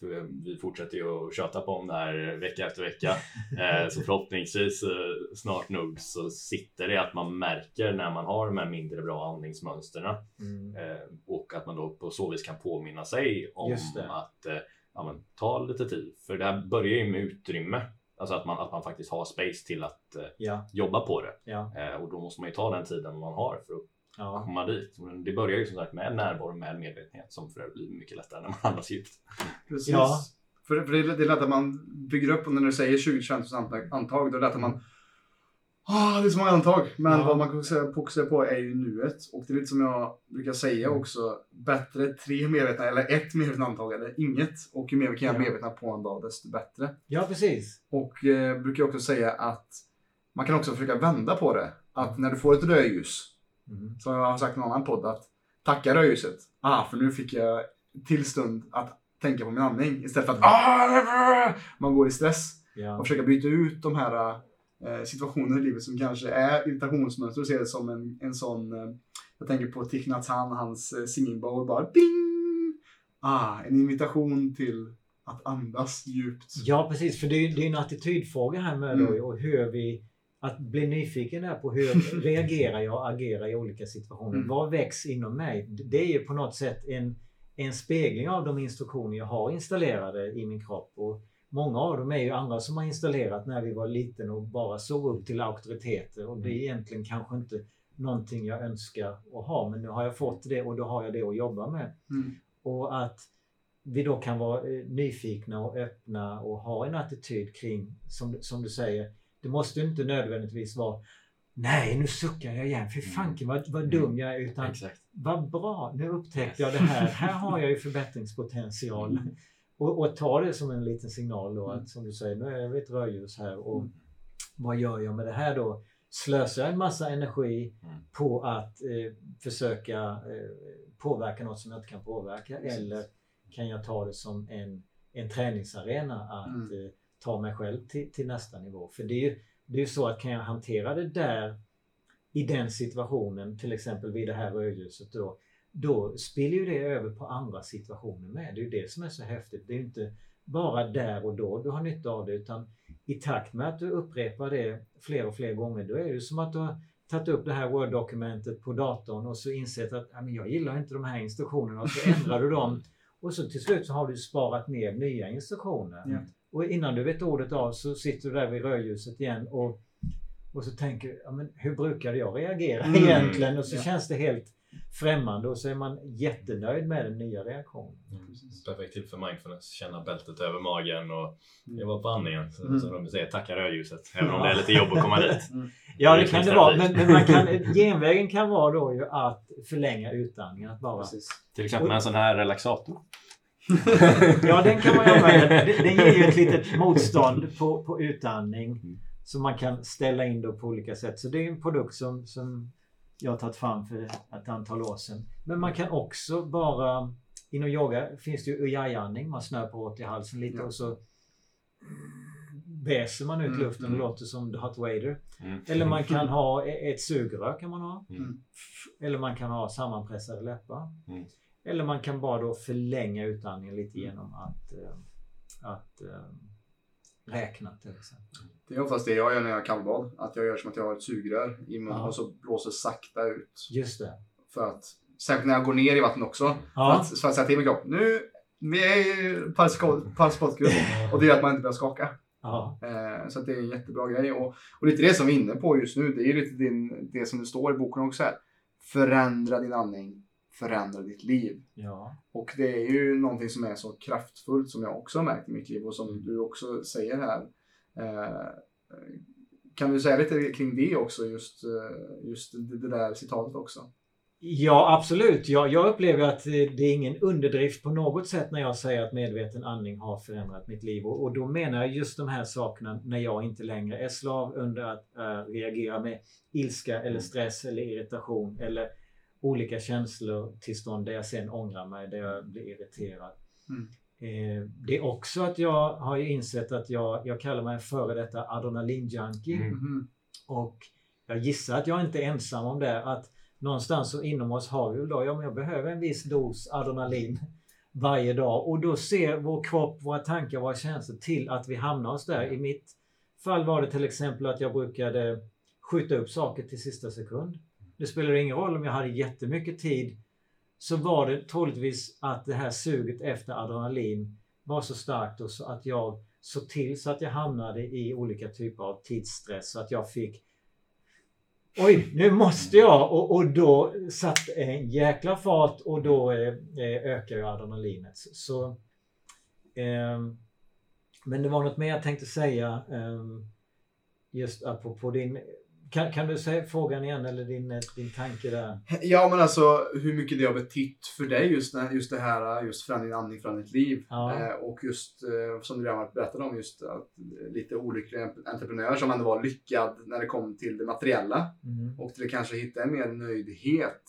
vi fortsätter ju att köta på om det här vecka efter vecka. <laughs> Eh, så förhoppningsvis eh, snart nog så sitter det att man märker när man har de här mindre bra andningsmönstren. Mm. Eh, och att man då på så vis kan påminna sig om att ja, men, ta lite tid. För det här börjar ju med utrymme. Alltså att man, att man faktiskt har space till att Ja, jobba på det. ja, och då måste man ju ta den tiden man har för att ja. komma dit. Men det börjar ju som sagt med närvaro, med medvetenhet som för övrigt blir mycket lättare när man andas djupt. Precis. Ja. För, för det, är- det är lätt att man bygger upp och när du säger 20-25 antag, antag, då är det lätt att man Ah, det är så många andetag. Men Ja. vad man kan fokusera- på är ju nuet. Och det är lite som jag brukar säga Mm. också. Bättre tre medvetna eller ett medvetet andetag eller inget. Och ju mer vi kan göra Ja. medvetna på en dag desto bättre. Ja, precis. Och eh, brukar också säga att man kan också försöka vända på det. Att när du får ett rödljus, Mm. som jag har sagt i en annan podd, att tacka rödljuset. Ah, för nu fick jag till stund att tänka på min andning. Istället för att ah, man går i stress. Ja. Och försöka byta ut de här eh, situationerna i livet som kanske är irritationsmönster och se det som en, en sån, eh, jag tänker på Thich Nhat Hanh, hans eh, singing bowl, bara bing! Ah, en invitation till att andas djupt. Ja, precis. För det är, det är en attitydfråga här med Mm. då, och hur vi... Att bli nyfiken där på hur <laughs> reagerar jag och agerar i olika situationer. Mm. Vad väcks inom mig? Det är ju på något sätt en, en spegling av de instruktioner jag har installerade i min kropp. Och många av dem är ju andra som har installerat när vi var liten och bara såg upp till auktoriteter. Och det är egentligen kanske inte någonting jag önskar att ha. Men nu har jag fått det och då har jag det att jobba med. Mm. Och att vi då kan vara eh, nyfikna och öppna och ha en attityd kring, som, som du säger, det måste inte nödvändigtvis vara Nej, nu suckar jag igen. Fy fanken vad, vad dum jag är. Utan Exakt. vad bra, nu upptäckte jag det här. Här har jag ju <laughs> förbättringspotential. Och, och ta det som en liten signal då att som du säger, nu är det ett rödljus här och vad gör jag med det här då? Slösar jag en massa energi Mm. på att eh, försöka eh, påverka något som jag inte kan påverka eller kan jag ta det som en, en träningsarena att Mm. eh, ta mig själv till, till nästa nivå? För det är ju det är ju så att kan jag hantera det där i den situationen, till exempel vid det här rödljuset då, då spiller ju det över på andra situationer med. Det är ju det som är så häftigt. Det är ju inte bara där och då du har nytta av det utan i takt med att du upprepar det fler och fler gånger då är det ju som att du har tagit upp det här Word-dokumentet på datorn och så insett att "Ja, men jag gillar inte de här instruktionerna och så ändrar du dem och så till slut så har du sparat ner nya instruktioner. Ja. Och innan du vet ordet av så sitter du där vid rödljuset igen och, och så tänker du, ja, men hur brukade jag reagera Mm. egentligen? Och så Ja. känns det helt främmande och så är man jättenöjd med den nya reaktionen. Perfekt till för mindfulness. Känna bältet över magen och Mm. jag var på andningen. Så, Mm. som de säger, tacka rödljuset. <laughs> Även om det är lite jobb att komma dit. Ja, Det det kan det vara. Men, men man kan, <laughs> genvägen kan vara då ju att förlänga utandningen. Att bara, Precis. Till exempel med en sån här relaxator. <laughs> ja, den kan man använda. Den, ger ju ett litet motstånd på, på utandning. Mm. Som man kan ställa in då på olika sätt. Så det är en produkt som, som jag har tagit fram för ett antal år sedan. Men man kan också bara... Inom yoga finns det ju ujjayi-andning. Man snöper åt i halsen lite Ja. och så väser man ut Mm, luften och mm. låter som The Hot Wader. Mm. Eller man kan ha e- ett sugrör kan man ha. Mm. Eller man kan ha sammanpressade läppar. Eller man kan bara då förlänga utandningen lite genom att, eh, att eh, räkna till exempel. Det är oftast det jag gör när jag har kallbad. Att jag gör som att jag har ett sugrör i munnen Ja. och så blåser sakta ut. Just det. För att, särskilt när jag går ner i vatten också. För, Ja. att, för att säga till min kropp, nu, vi är i parasympatikgrupp. <laughs> Och det gör att man inte börjar skaka. Ja. Eh, så det är en jättebra grej. Och, och lite det som vi är inne på just nu, det är ju lite din, det som det står i boken också här. Förändra din andning, förändra ditt liv. ja. Och det är ju någonting som är så kraftfullt som jag också har märkt i mitt liv och som du också säger här. Eh, kan du säga lite kring det också, just, eh, just det, där citatet också? Ja, absolut. Jag, jag upplever att det är ingen underdrift på något sätt när jag säger att medveten andning har förändrat mitt liv. Och, och då menar jag just de här sakerna när jag inte längre är slav under att eh, reagera med ilska eller stress eller irritation eller olika känslotillstånd där jag sen ångrar mig, där jag blir irriterad. Mm. Eh, det är också att jag har ju insett att jag, jag kallar mig före detta adrenalinjunkie. Mm. Mhm. Och jag gissar att jag inte är ensam om det. Att någonstans så inom oss har vi då, ja men jag behöver en viss dos adrenalin <laughs> varje dag. Och då ser vår kropp, våra tankar, våra känslor till att vi hamnar oss där. I mitt fall var det till exempel att jag brukade skjuta upp saker till sista sekund. Det spelar ingen roll om jag hade jättemycket tid. Så var det troligtvis att det här suget efter adrenalin var så starkt och så att jag såg till så att jag hamnade i olika typer av tidsstress. Så att jag fick Oj, nu måste jag! Och, och då satt en jäkla fart och då eh, eh ökar ju adrenalinet. Så, eh, men det var något mer jag tänkte säga. eh, just apropå din kan, kan du säga frågan igen eller din, din tanke där? Ja, men alltså hur mycket det har betytt för dig just, när, just det här, just förändring andning, förändring ditt liv. Ja. Eh, och just eh, som du redan berättade om, just att eh, lite olycklig entreprenör som ändå var lyckad när det kom till det materiella. Mm. Och till kanske hitta en mer nöjdhet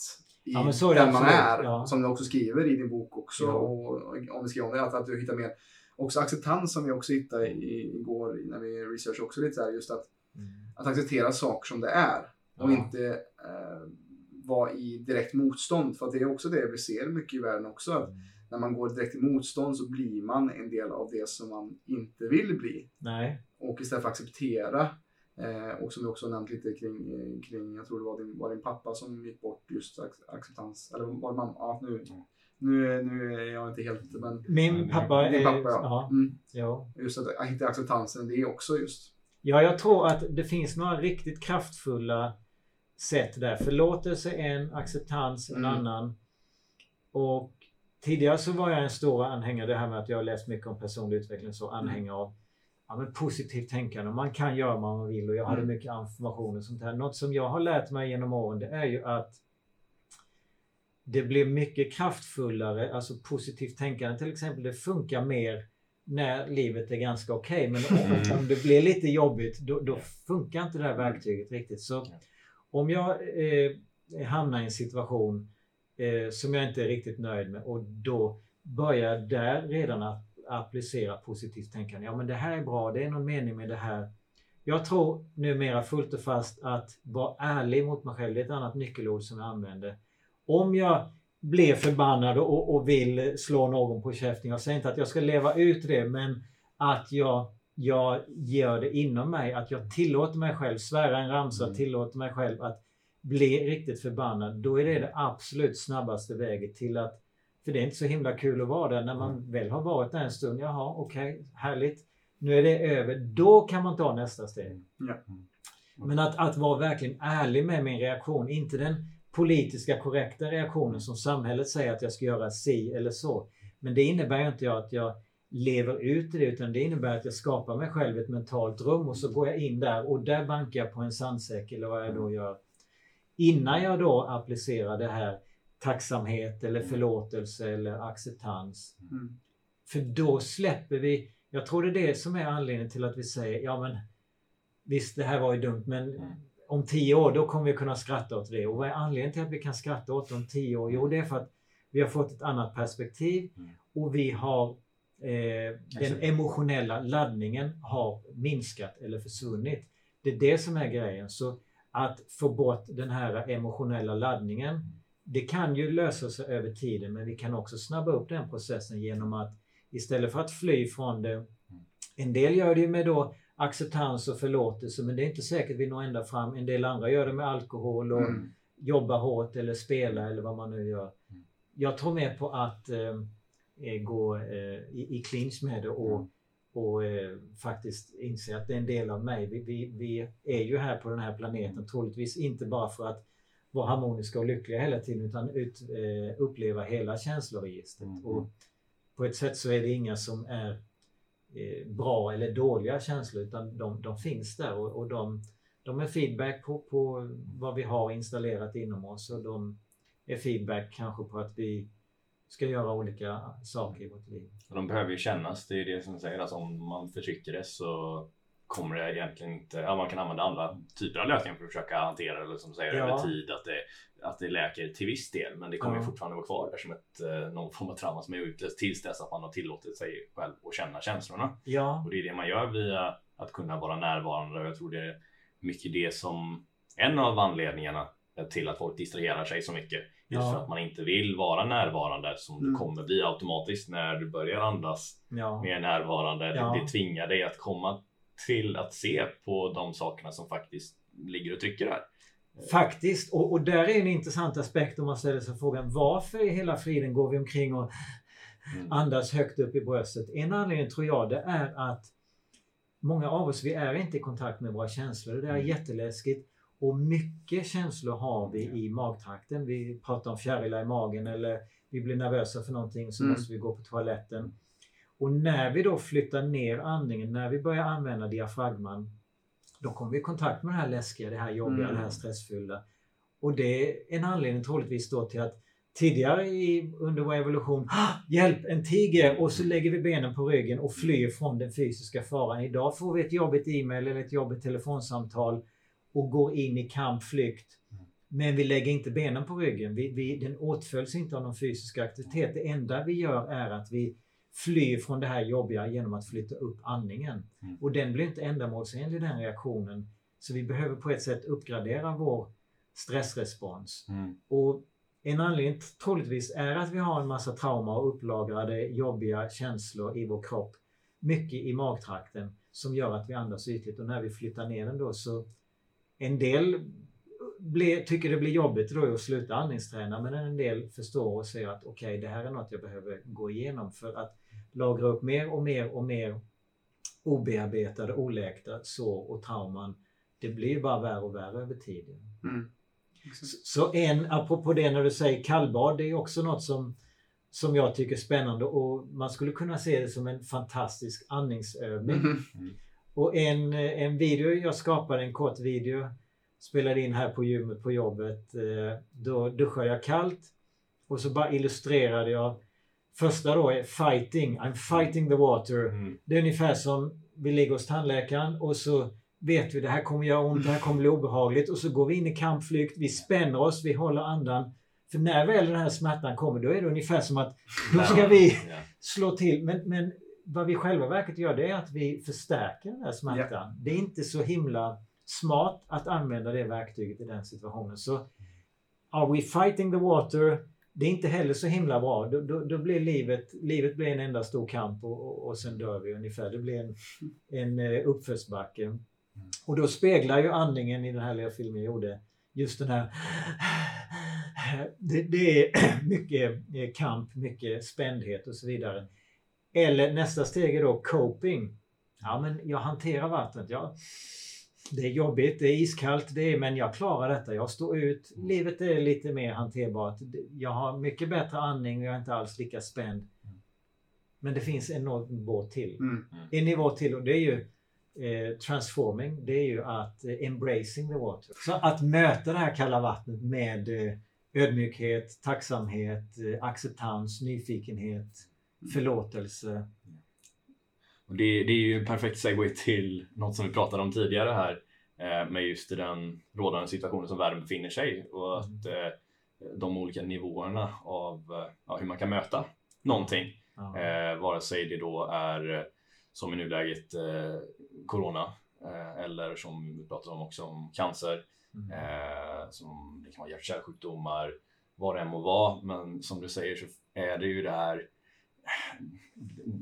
i Ja, så är den man är. ja. Som du också skriver i din bok också. Ja. Och om vi skriver om det, att, att du hittar mer också acceptans som vi också hittade i, igår när vi researchade också lite så här, just att. Att acceptera saker som det är. Och Ja. inte eh, vara i direkt motstånd. För det är också det vi ser mycket i världen också. Att Mm. när man går direkt i motstånd så blir man en del av det som man inte vill bli. Nej. Och istället för att acceptera eh, och som du också nämnt lite kring, eh, kring jag tror det var din, var din pappa som gick bort just ac- acceptans. Eller var det mamma? Ja, nu, nu, nu är jag inte helt... Men Min pappa din är... pappa ja. Ja, Mm, ja. just att hitta acceptansen, det är också just. Ja, jag tror att det finns några riktigt kraftfulla sätt där. Förlåtelse en, acceptans en Mm. annan. Och tidigare så var jag en stor anhängare, det här med att jag läst mycket om personlig utveckling, så anhängare av ja, men positivt tänkande. Man kan göra vad man vill och jag hade Mm. mycket information och sånt här. Något som jag har lärt mig genom åren det är ju att det blir mycket kraftfullare, alltså positivt tänkande till exempel, det funkar mer när livet är ganska okej. Men om, Mm. om det blir lite jobbigt då, då funkar inte det här verktyget riktigt. Så om jag eh, hamnar i en situation eh, som jag inte är riktigt nöjd med och då börjar jag där redan att applicera positivt tänkande. Ja men det här är bra, det är någon mening med det här. Jag tror numera fullt och fast att vara ärlig mot mig själv, det är ett annat nyckelord som jag använder. Om jag blir förbannad och, och vill slå någon på käften, jag säger inte att jag ska leva ut det, men att jag, jag gör det inom mig, att jag tillåter mig själv svära en ramsa, Mm. tillåter mig själv att bli riktigt förbannad. Då är det det absolut snabbaste vägen till att för det är inte så himla kul att vara där när man väl har varit där en stund. Jaha, okej, härligt. Nu är det över. Då kan man ta nästa steg. Ja. Men att, att vara verkligen ärlig med min reaktion, inte den politiska korrekta reaktionen som samhället säger att jag ska göra si eller så. Men det innebär inte att jag lever ut i det utan det innebär att jag skapar mig själv ett mentalt rum och så går jag in där och där bankar jag på en sandsäck eller vad jag då gör. Innan jag då applicerar det här tacksamhet eller förlåtelse eller acceptans. Mm. För då släpper vi, jag tror det är det som är anledningen till att vi säger, ja men visst det här var ju dumt men Mm. Om tio år då kommer vi kunna skratta åt det. Och vad är anledningen till att vi kan skratta åt det om tio år? Jo det är för att vi har fått ett annat perspektiv Mm. och vi har eh, den emotionella laddningen har minskat eller försvunnit. Det är det som är grejen. Så att få bort den här emotionella laddningen det kan ju lösa sig över tiden men vi kan också snabba upp den processen genom att istället för att fly från det. En del gör det ju med då acceptans och förlåtelse men det är inte säkert vi når ända fram. En del andra gör det med alkohol och Mm. jobba hårt eller spela eller vad man nu gör. Mm. Jag tror mer på att eh, eh, gå eh, i, i clinch med det och, Mm. och eh, faktiskt inse att det är en del av mig. Vi, vi, vi är ju här på den här planeten troligtvis inte bara för att vara harmoniska och lyckliga hela tiden utan ut, eh, uppleva hela känsloregistret. Mm. Och på ett sätt så är det inga som är Eh, bra eller dåliga känslor utan de, de finns där och, och de, de är feedback på, på vad vi har installerat inom oss och de är feedback kanske på att vi ska göra olika saker i vårt liv. Och de behöver ju kännas, det är det som säger. Alltså om man förtrycker det så kommer det egentligen inte, ja man kan använda andra typer av lösningar för att försöka hantera det eller som du säger Ja. över tid att det, att det läker till viss del. Men det kommer Ja. fortfarande vara kvar där som ett, eh, någon form av trauma som är utlöst tills dess att man har tillåtit sig själv att känna känslorna. Ja, Och det är det man gör via att kunna vara närvarande och jag tror det är mycket det som en av anledningarna till att folk distraherar sig så mycket. Just Ja. för att man inte vill vara närvarande som Mm. du kommer bli automatiskt när du börjar andas ja. mer närvarande. Det- Ja. Det tvingar dig att komma till att se på de sakerna som faktiskt ligger och trycker där. Faktiskt, och, och där är en intressant aspekt om man ställer sig frågan varför i hela friden går vi omkring och Mm. andas högt upp i bröstet? En anledning tror jag det är att många av oss, vi är inte i kontakt med våra känslor. Det är Mm. jätteläskigt. Och mycket känslor har vi i magtrakten. Vi pratar om fjärilar i magen eller vi blir nervösa för någonting så Mm. måste vi gå på toaletten. Och när vi då flyttar ner andningen, när vi börjar använda diafragman, då kommer vi i kontakt med det här läskiga, det här jobbiga, Mm. det här stressfyllda. Och det är en anledning troligtvis då till att tidigare i, under vår evolution, "Ah, hjälp en tiger och så lägger vi benen på ryggen och flyr från den fysiska faran. Idag får vi ett jobbigt e-mail eller ett jobbigt telefonsamtal och går in i kamp, flykt. Men vi lägger inte benen på ryggen. Vi, vi, den åtföljs inte av någon fysisk aktivitet. Det enda vi gör är att vi flyr från det här jobbiga genom att flytta upp andningen. Mm. Och den blir inte ändamålsenlig den reaktionen. Så vi behöver på ett sätt uppgradera vår stressrespons. Mm. Och en anledning troligtvis är att vi har en massa trauma och upplagrade jobbiga känslor i vår kropp. Mycket i magtrakten som gör att vi andas ytligt och när vi flyttar ner den då så en del blir, tycker det blir jobbigt då att sluta andningsträna men en del förstår och säger att okej det här är något jag behöver gå igenom för att lagra upp mer och mer och mer obearbetade, oläkta sår och trauman. Det blir bara värre och värre över tiden. Mm. Så en, apropå det när du säger kallbad, det är också något som, som jag tycker är spännande och man skulle kunna se det som en fantastisk andningsövning. Mhm. Och en, en video, jag skapade en kort video, spelade in här på gymmet på jobbet. eh, Då duschade jag kallt och så bara illustrerade jag. Första då är fighting, I'm fighting the water. Mm. Det är ungefär som vi ligger hos tandläkaren och så vet vi det här kommer göra ont, det här kommer bli obehagligt och så går vi in i kampflykt, vi spänner oss, vi håller andan. För när väl den här smärtan kommer då är det ungefär som att då ska vi Ja. slå till. Men, men vad vi själva verket gör det är att vi förstärker den här smärtan. Det är inte så himla smart att använda det verktyget i den situationen. Så are we fighting the water? Det är inte heller så himla bra. Då, då, då blir livet, livet blir en enda stor kamp och, och, och sen dör vi ungefär. Det blir en, en eh, uppförsbacke. Och då speglar ju andningen i den här lilla filmen jag gjorde just den här det, det är <clears throat> mycket eh, kamp, mycket spändhet och så vidare. Eller nästa steg är då coping. Ja, men jag hanterar vattnet. Ja, det är jobbigt, det är iskallt, det är, men jag klarar detta. Jag står ut. Livet är lite mer hanterbart. Jag har mycket bättre andning och jag är inte alls lika spänd. Men det finns en nivå till. Mm. En nivå till och det är ju eh, transforming. Det är ju att eh, embracing the water. Så att möta det här kalla vattnet med eh, ödmjukhet, tacksamhet, eh, acceptans, nyfikenhet, förlåtelse. Och det, det är ju en perfekt segway till något som vi pratade om tidigare här eh, med just den rådande situationen som världen befinner sig och att eh, de olika nivåerna av eh, ja, hur man kan möta någonting. Ja. Eh, vare sig det då är eh, som i nuläget eh, Corona eh, eller som vi pratade om också om cancer. Mm. Eh, som det kan vara hjärt-kärlsjukdomar, vad det än må vara. Men som du säger så är det ju det här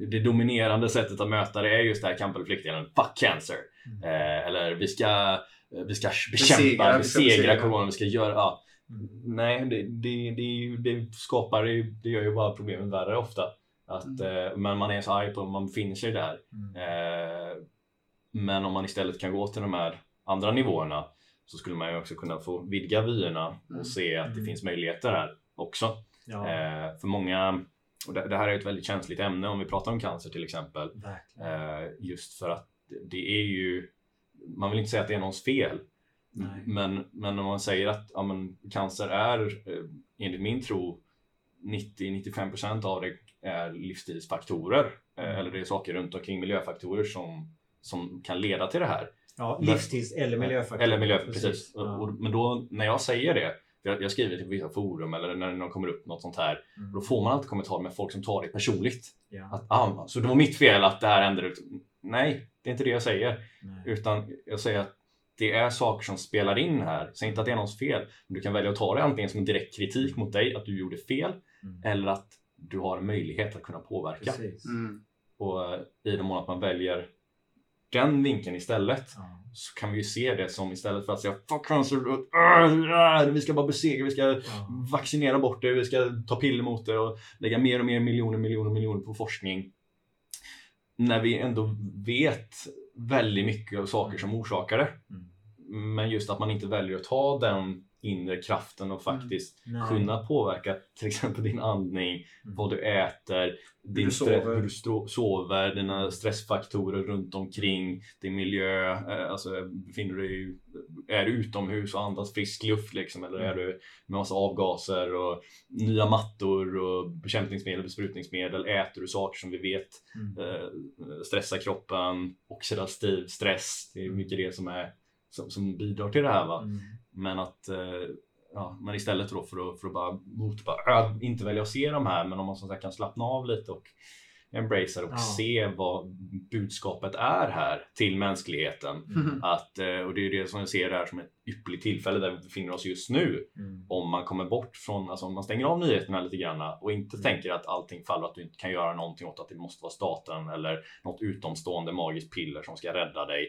det dominerande sättet att möta det är just det här kamp eller flyktdelen. Fuck cancer! Mm. Eh, eller vi ska, vi ska bekämpa, Besegra, besegra corona, vi ska göra... Ja. Mm. Nej, det, det, det, det skapar ju, det gör ju bara problemen värre ofta. Att, eh, men man är så arg på man befinner sig där. Mm. Eh, men om man istället kan gå till de här andra nivåerna så skulle man ju också kunna få vidga vyerna Mm. och se att det Mm. finns möjligheter här också. Ja, Eh, för många, och det, det här är ett väldigt känsligt ämne om vi pratar om cancer till exempel. Eh, just för att det är ju, man vill inte säga att det är någons fel. Nej. Men, men om man säger att ja, men, cancer är, eh, enligt min tro, 90-95% av det är livsstilsfaktorer. Eh, Mm. eller det är saker runt omkring miljöfaktorer som, som kan leda till det här. Ja, livstids eller miljöfaktorer. Eller miljö, precis. Och, Ja. och, men då när jag säger det, jag, jag skriver till vissa forum eller när det kommer upp något sånt här, Mm. då får man alltid kommentarer med folk som tar det personligt. Ja. Att, ah, så det var mitt fel att det här hände. Nej, det är inte det jag säger. Nej. Utan jag säger att det är saker som spelar in här. Säg inte att det är någons fel. Men du kan välja att ta det antingen som en direkt kritik mot dig, att du gjorde fel, Mm. eller att du har en möjlighet att kunna påverka. Mm. Och eh, i den mån att man väljer den vinkeln istället Ja. Så kan vi ju se det som istället för att säga fuck cancer, uh, vi ska bara besegra, vi ska vaccinera bort det, vi ska ta piller mot det och lägga mer och mer miljoner, miljoner, miljoner på forskning. När vi ändå vet väldigt mycket av saker som orsakar det. Mm. men just att man inte väljer att ta den inre kraften och faktiskt Nej. kunna påverka till exempel din andning, Mm. vad du äter, din du stress, sover. hur du stro- sover, dina stressfaktorer runt omkring, din miljö, eh, alltså befinner du är du utomhus och andas frisk luft liksom eller är Mm. du med massa avgaser och nya mattor och bekämpningsmedel, besprutningsmedel, äter du saker som vi vet Mm. eh, stressar kroppen, oxidativ stress, det är mycket det som, är, som, som bidrar till det här va. Mm. Men att eh, ja, men istället då för att, för att bara, mot, bara inte välja att se de här men om man som sagt kan slappna av lite och embracea och Ja. se vad budskapet är här till mänskligheten. Mm. Att, eh, och det är det som jag ser det här som ett ypperligt tillfälle där vi befinner oss just nu. Mm. Om man kommer bort från, alltså om man stänger av nyheterna lite grann och inte Mm. tänker att allting faller, att du inte kan göra någonting åt att det måste vara staten eller något utomstående magiskt piller som ska rädda dig.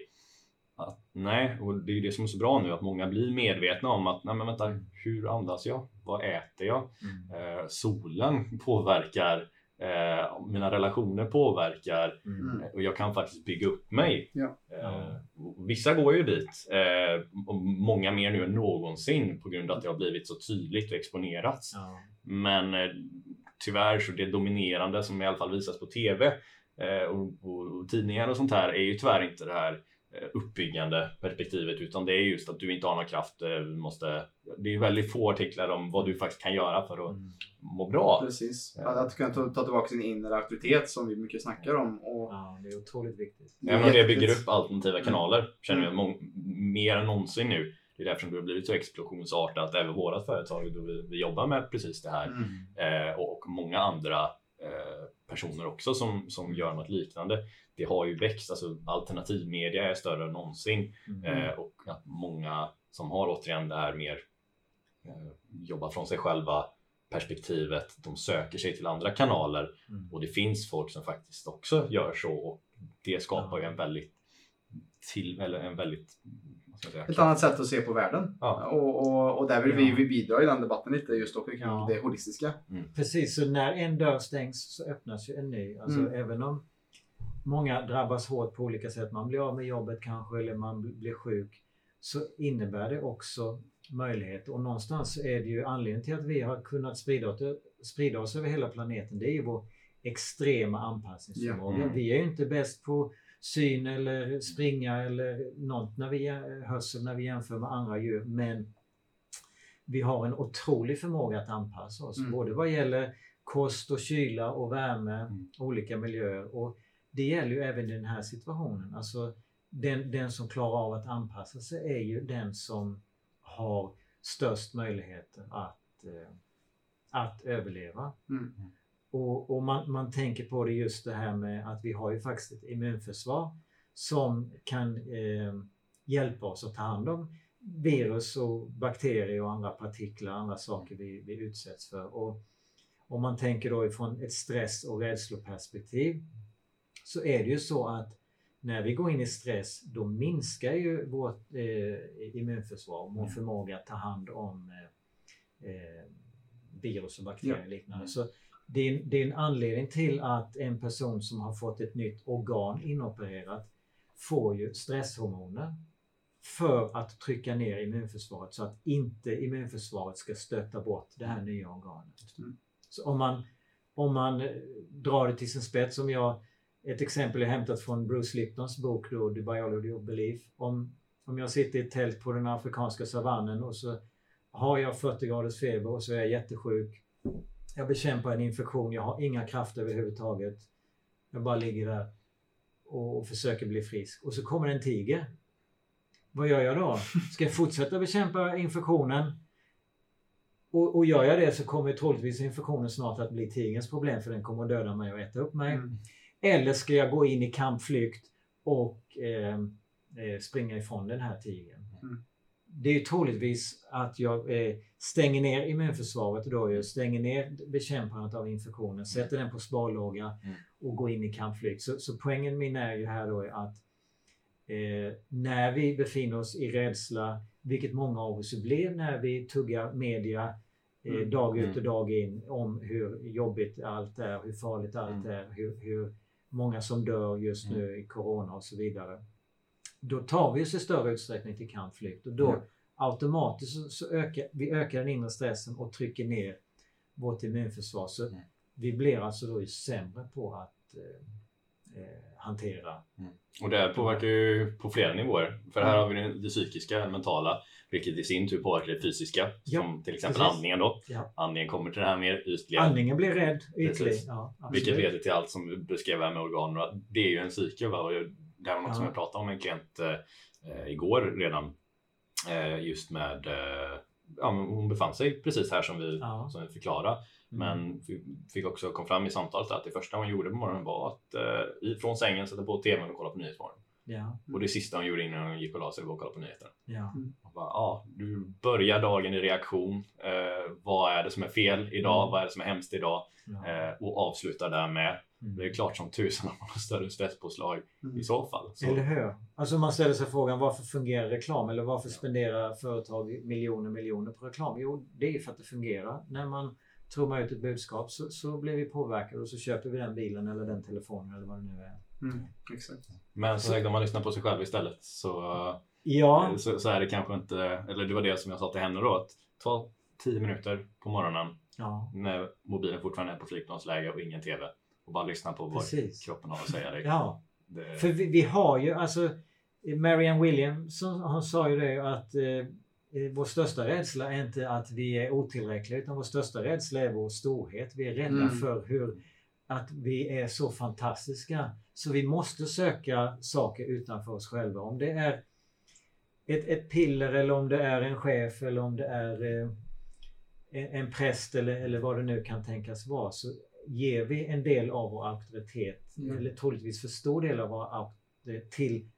Att, nej, och det är ju det som är så bra nu att många blir medvetna om att nej men vänta, hur andas jag? Vad äter jag? Mm. Eh, solen påverkar, eh, mina relationer påverkar Mm. och jag kan faktiskt bygga upp mig. Ja. Eh, vissa går ju dit, eh, och många mer nu än någonsin på grund av att det har blivit så tydligt och exponerats. Ja. Men eh, tyvärr så det dominerande som i alla fall visas på TV eh, och, och, och tidningar och sånt här är ju tyvärr inte det här uppbyggande perspektivet utan det är just att du inte har någon kraft. eh, Du måste, det är väldigt få artiklar om vad du faktiskt kan göra för att Mm. må bra. Precis. Ja. Att, att kunna ta, ta tillbaka sin inre auktoritet som vi mycket snackar om. Och ja, det är otroligt viktigt. Även om det bygger upp alternativa kanaler känner Mm. jag må- mer än någonsin nu. Det är därför det har blivit så explosionsartat även vårat företag då vi, vi jobbar med precis det här Mm. eh, och, och många andra eh, personer också som, som gör något liknande. Det har ju växt, alltså alternativmedia är större än någonsin Mm. eh, och att många som har återigen det här mer eh, jobba från sig själva perspektivet, de söker sig till andra kanaler Mm. och det finns folk som faktiskt också gör så och det skapar ju en väldigt till, eller en väldigt Ett annat sätt att se på världen. Ja. Och, och, och där vill vi, Ja. vi bidra i den debatten lite just också kring Ja. det holistiska. Precis, så när en dörr stängs så öppnas ju en ny. Alltså Mm. även om många drabbas hårt på olika sätt, man blir av med jobbet kanske eller man bl- blir sjuk, så innebär det också möjligheter. Och någonstans är det ju anledningen till att vi har kunnat sprida, oss- sprida oss över hela planeten. Det är ju vår extrema anpassningsförmåga. Ja. Mm. Vi är ju inte bäst på syn eller springa eller något när vi, hörsel när vi jämför med andra djur. Men vi har en otrolig förmåga att anpassa oss. Mm. Både vad gäller kost och kyla och värme, Mm. olika miljöer. Och det gäller ju även i den här situationen. Alltså, den, den som klarar av att anpassa sig är ju den som har störst möjligheter att, eh, att överleva. Mm. Och, och man, man tänker på det just det här med att vi har ju faktiskt ett immunförsvar som kan eh, hjälpa oss att ta hand om virus och bakterier och andra partiklar, andra saker vi, vi utsätts för. Och om man tänker då ifrån ett stress och rädsloperspektiv så är det ju så att när vi går in i stress då minskar ju vårt eh, immunförsvar, vår Mm. förmåga att ta hand om eh, eh, virus och bakterier och liknande. Så det är, det är en anledning till att en person som har fått ett nytt organ inopererat får ju stresshormoner för att trycka ner immunförsvaret så att inte immunförsvaret ska stöta bort det här nya organet. Mm. Så om man, om man eh, drar det till sin spets, som jag, ett exempel är hämtat från Bruce Liptons bok då, The Biology of Belief. Om, om jag sitter i ett tält på den afrikanska savannen och så har jag 40 graders feber och så är jag jättesjuk. Jag bekämpar en infektion, jag har inga krafter överhuvudtaget. Jag bara ligger där och, försöker bli frisk. Och så kommer en tiger. Vad gör jag då? Ska jag fortsätta bekämpa infektionen? Och, och gör jag det så kommer troligtvis infektionen snart att bli tigerns problem för den kommer att döda mig och äta upp mig. Mm. Eller ska jag gå in i kampflykt och eh, eh, springa ifrån den här tigern? Mm. Det är troligtvis att jag eh, stänger ner immunförsvaret då, jag stänger ner bekämpandet av infektionen, sätter den på sparlåga Mm. och går in i kampflykt. Så, så poängen min är ju här då att eh, när vi befinner oss i rädsla, vilket många av oss blir när vi tuggar media eh, Mm. dag ut Mm. och dag in om hur jobbigt allt är, hur farligt allt Mm. är, hur, hur många som dör just Mm. nu i corona och så vidare. Då tar vi oss i större utsträckning till kampflykt och då Ja. automatiskt så, ökar vi ökar den inre stressen och trycker ner vårt immunförsvar. Så Mm. vi blir alltså då sämre på att eh, eh, hantera. Och det här påverkar ju på flera nivåer. För här har vi det, psykiska, det mentala, vilket i sin tur påverkar det fysiska. Ja, som till exempel precis. andningen då. Ja. Andningen kommer till det här mer ytliga. Andningen blir rädd, ytlig. Ja. Vilket leder till allt som vi beskrev här med organ. Det är ju en. Va? Det här var något Ja. som jag pratade om med en klient eh, igår redan. Eh, just med, eh, ja, men hon befann sig precis här som vi, Ja. som vi förklarade. Mm. Men fi- fick också kom fram i samtalet att det första hon gjorde på morgonen var att eh, ifrån sängen sätta på tvn och kolla på Nyhetsmorgon. Ja, Och det sista hon gjorde innan hon gick och la sig var att kolla på nyheterna. ja. Och bara, ja, du börjar dagen i reaktion. Eh, vad är det som är fel idag? Mm. Vad är det som är hemskt idag? ja. Eh, och avslutar där med. Mm. Det är klart som tusan att man har större stresspåslag Mm. i så fall. Så, Eller hur? Alltså man ställer sig frågan varför fungerar reklam eller varför spenderar företag miljoner miljoner på reklam? Jo, det är för att det fungerar. När man trummar ut ett budskap så, så blir vi påverkade och så köper vi den bilen eller den telefonen eller vad det nu är. Mm. Exakt. Men som sagt, om man lyssnar på sig själv istället så, Ja, så, så är det kanske inte, eller det var det som jag sa till henne då, att ta 10 minuter på morgonen ja när mobilen fortfarande är på flygplansläge och ingen TV och bara lyssna på vad precis. kroppen har att säga dig. Ja, Det, för vi, vi har ju alltså Marianne Williamson hon sa ju det att eh, eh, vår största rädsla är inte att vi är otillräckliga utan vår största rädsla är vår storhet. Vi är rädda Mm. för hur att vi är så fantastiska så vi måste söka saker utanför oss själva. Om det är ett, ett piller eller om det är en chef eller om det är eh, en, en präst eller, eller vad det nu kan tänkas vara så ger vi en del av vår auktoritet Ja. eller troligtvis för stor del av vår auktoritet till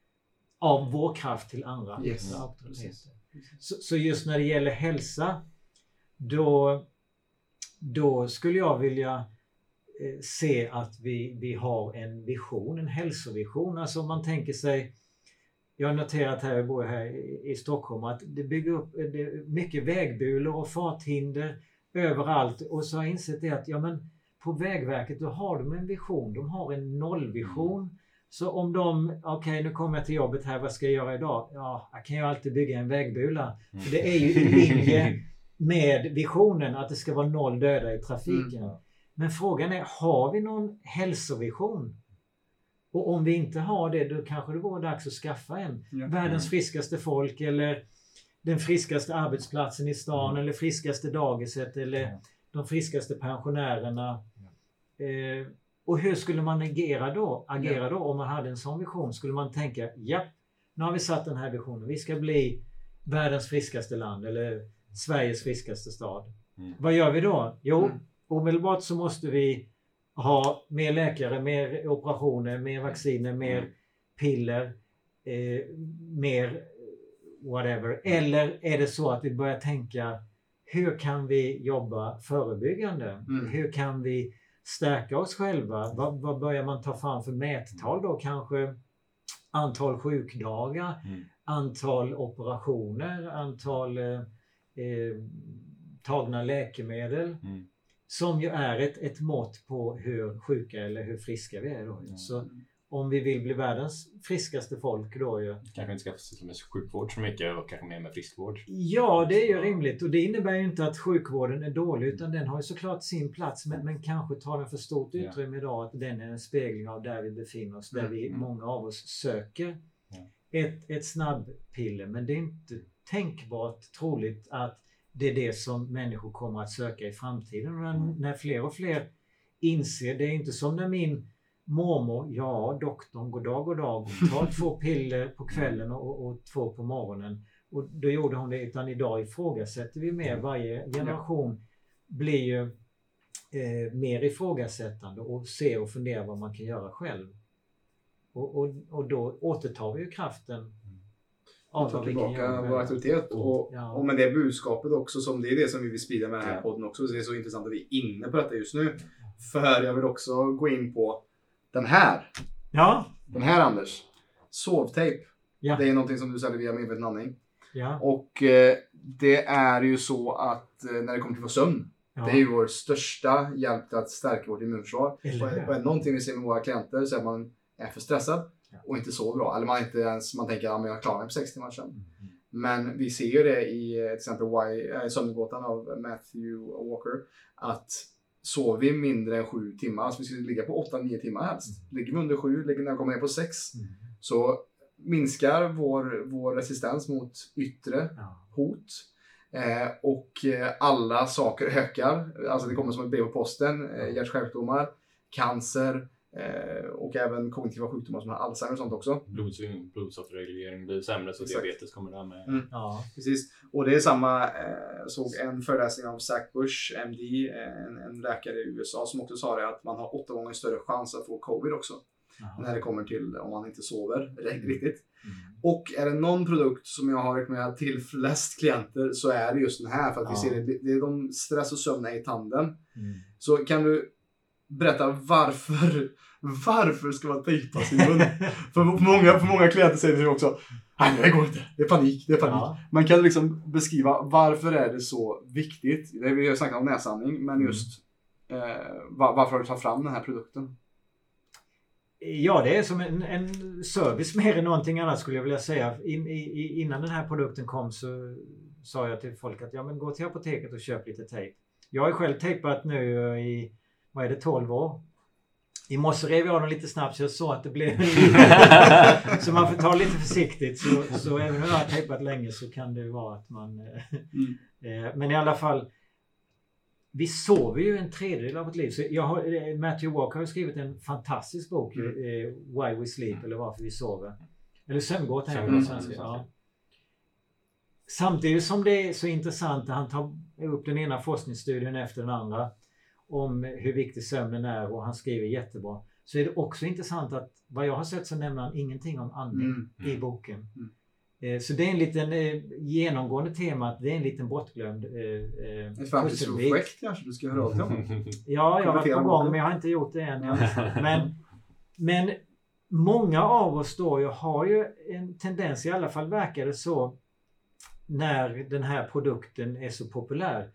av vår kraft till andra Yes. auktoriteter. Så, så just när det gäller hälsa då, då skulle jag vilja eh, se att vi, vi har en vision, en hälsovision. Alltså om man tänker sig jag har noterat här, jag bor här i, Stockholm, att det bygger upp det mycket vägbulor och farthinder överallt. Och så har jag insett det att ja, men på Vägverket då har de en vision, de har en nollvision. Så om de, okej nu kommer jag till jobbet här, vad ska jag göra idag? Ja, jag kan ju alltid bygga en vägbula. För det är ju i linje <laughs> med visionen att det ska vara noll döda i trafiken. Men frågan är, har vi någon hälsovision? Och om vi inte har det, då kanske det vore dags att skaffa en. Ja. Världens friskaste folk eller den friskaste arbetsplatsen i stan Mm. eller friskaste dagiset eller de friskaste pensionärerna. Eh, och hur skulle man agera då? Agera då om man hade en sån vision? Skulle man tänka, ja, nu har vi satt den här visionen. Vi ska bli världens friskaste land eller Sveriges friskaste stad. Mm. Vad gör vi då? Jo, Mm. omedelbart så måste vi ha mer läkare, mer operationer, mer vacciner, mer Mm. piller, eh, mer whatever. Eller är det så att vi börjar tänka hur kan vi jobba förebyggande? Mm. Hur kan vi stärka oss själva? Vad, vad börjar man ta fram för mättal då? Kanske antal sjukdagar, Mm. antal operationer, antal eh, eh, tagna läkemedel. Mm. Som ju är ett, ett mått på hur sjuka eller hur friska vi är. Då. Så om vi vill bli världens friskaste folk då ju. Kanske inte ska syssla med sjukvård så mycket och kanske mer med friskvård. Ja, det är ju rimligt och det innebär ju inte att sjukvården är dålig utan den har ju såklart sin plats men, men kanske tar den för stort Ja. utrymme idag att den är en spegling av där vi befinner oss, där Mm, vi, mm. många av oss söker Ja. ett, ett snabbpiller. Men det är inte tänkbart troligt att det är det som människor kommer att söka i framtiden. När, Mm. när fler och fler inser, det är inte som när min mormor, ja doktorn, god dag, god dag, ta två <laughs> piller på kvällen och, och två på morgonen. Och då gjorde hon det, utan idag ifrågasätter vi mer. Varje generation blir ju eh, mer ifrågasättande och ser och funderar vad man kan göra själv. Och, och, och då återtar vi ju kraften vad vi kan tillbaka göra vår auktoritet. Och, Ja. och med det budskapet också, som det är det som vi vill sprida med den här podden också. Så det är så intressant att vi är inne på detta just nu. För jag vill också gå in på den här. Ja, Den här Anders. Sovtejp. Ja. Det är någonting som du säljer via medveten andning. ja, Och eh, det är ju så att eh, när det kommer till vår sömn. ja. Det är ju vår största hjälp till att stärka vårt immunförsvar. Och, och är någonting vi ser med våra klienter så är man är för stressad och inte sover bra. Eller man inte ens, man tänker att ja, jag klarar mig på sex timmar sömn. Mm. Men vi ser ju det i eh, till exempel Why, äh, Sömngåtan av Matthew Walker. Att sover vi mindre än sju timmar, alltså vi ska ligga på åtta, nio timmar helst. Ligger vi under sju, ligger när vi kommer ner på sex, Mm. så minskar vår, vår resistens mot yttre Ja. hot. Eh, och eh, alla saker ökar. Alltså det kommer som ett brev på posten. Eh, hjärt-kärlsjukdomar, cancer eh, och även kognitiva sjukdomar som Alzheimer och sånt också. Blodsyn, blodsockerreglering blir sämre så Exakt. diabetes kommer där med. Mm. Ja. Precis. Och det är samma, eh, såg en föreläsning av Zach Bush, MD, eh, en, en läkare i USA som också sa det att man har åtta gånger större chans att få covid också. Jaha. När det kommer till om man inte sover ri- <laughs> riktigt. Mm. Och är det någon produkt som jag har rekommenderat till flest klienter så är det just den här. För att vi Ja. ser det, det är de stress och sömn är i tanden. Mm. Så kan du berätta varför, varför ska man tejpa sin mun? <laughs> för, många, för många klienter säger det också. Nej, det går inte. Det är panik. Det är panik. Ja. Man kan liksom beskriva varför är det så viktigt? Det vi har snackat om näsandning, men Mm. just eh, var, varför har du tagit fram den här produkten? Ja, det är som en, en service mer än någonting annat skulle jag vilja säga. In, i, innan den här produkten kom så sa jag till folk att ja, men gå till apoteket och köp lite tejp. Jag har själv tejpat nu i, vad är det, 12 år. I morse rev jag dem lite snabbt så jag såg att det blev <laughs> Så man får ta lite försiktigt. Så, så även om jag har tejpat länge så kan det vara att man... eh, eh, Men i alla fall. Vi sover ju en tredjedel av vårt liv. Så har, eh, Matthew Walker har skrivit en fantastisk bok. Mm. Why We Sleep eller Varför Vi Sover. Eller Sömngåtan heter det svenska. mm. Ja. Samtidigt som det är så intressant att han tar upp den ena forskningsstudien efter den andra om hur viktig sömnen är och han skriver jättebra. Så är det också intressant att vad jag har sett så nämner han ingenting om andning Mm. i Mm. boken. Mm. Eh, Så det är en liten eh, genomgående tema att det är en liten bortglömd eh, eh, Ett framtidsprojekt kanske du ska höra av dig om. <laughs> Ja, jag har varit på gång men jag har inte gjort det än. <laughs> Men, men många av oss då ju har ju en tendens, i alla fall verkar det så, när den här produkten är så populär,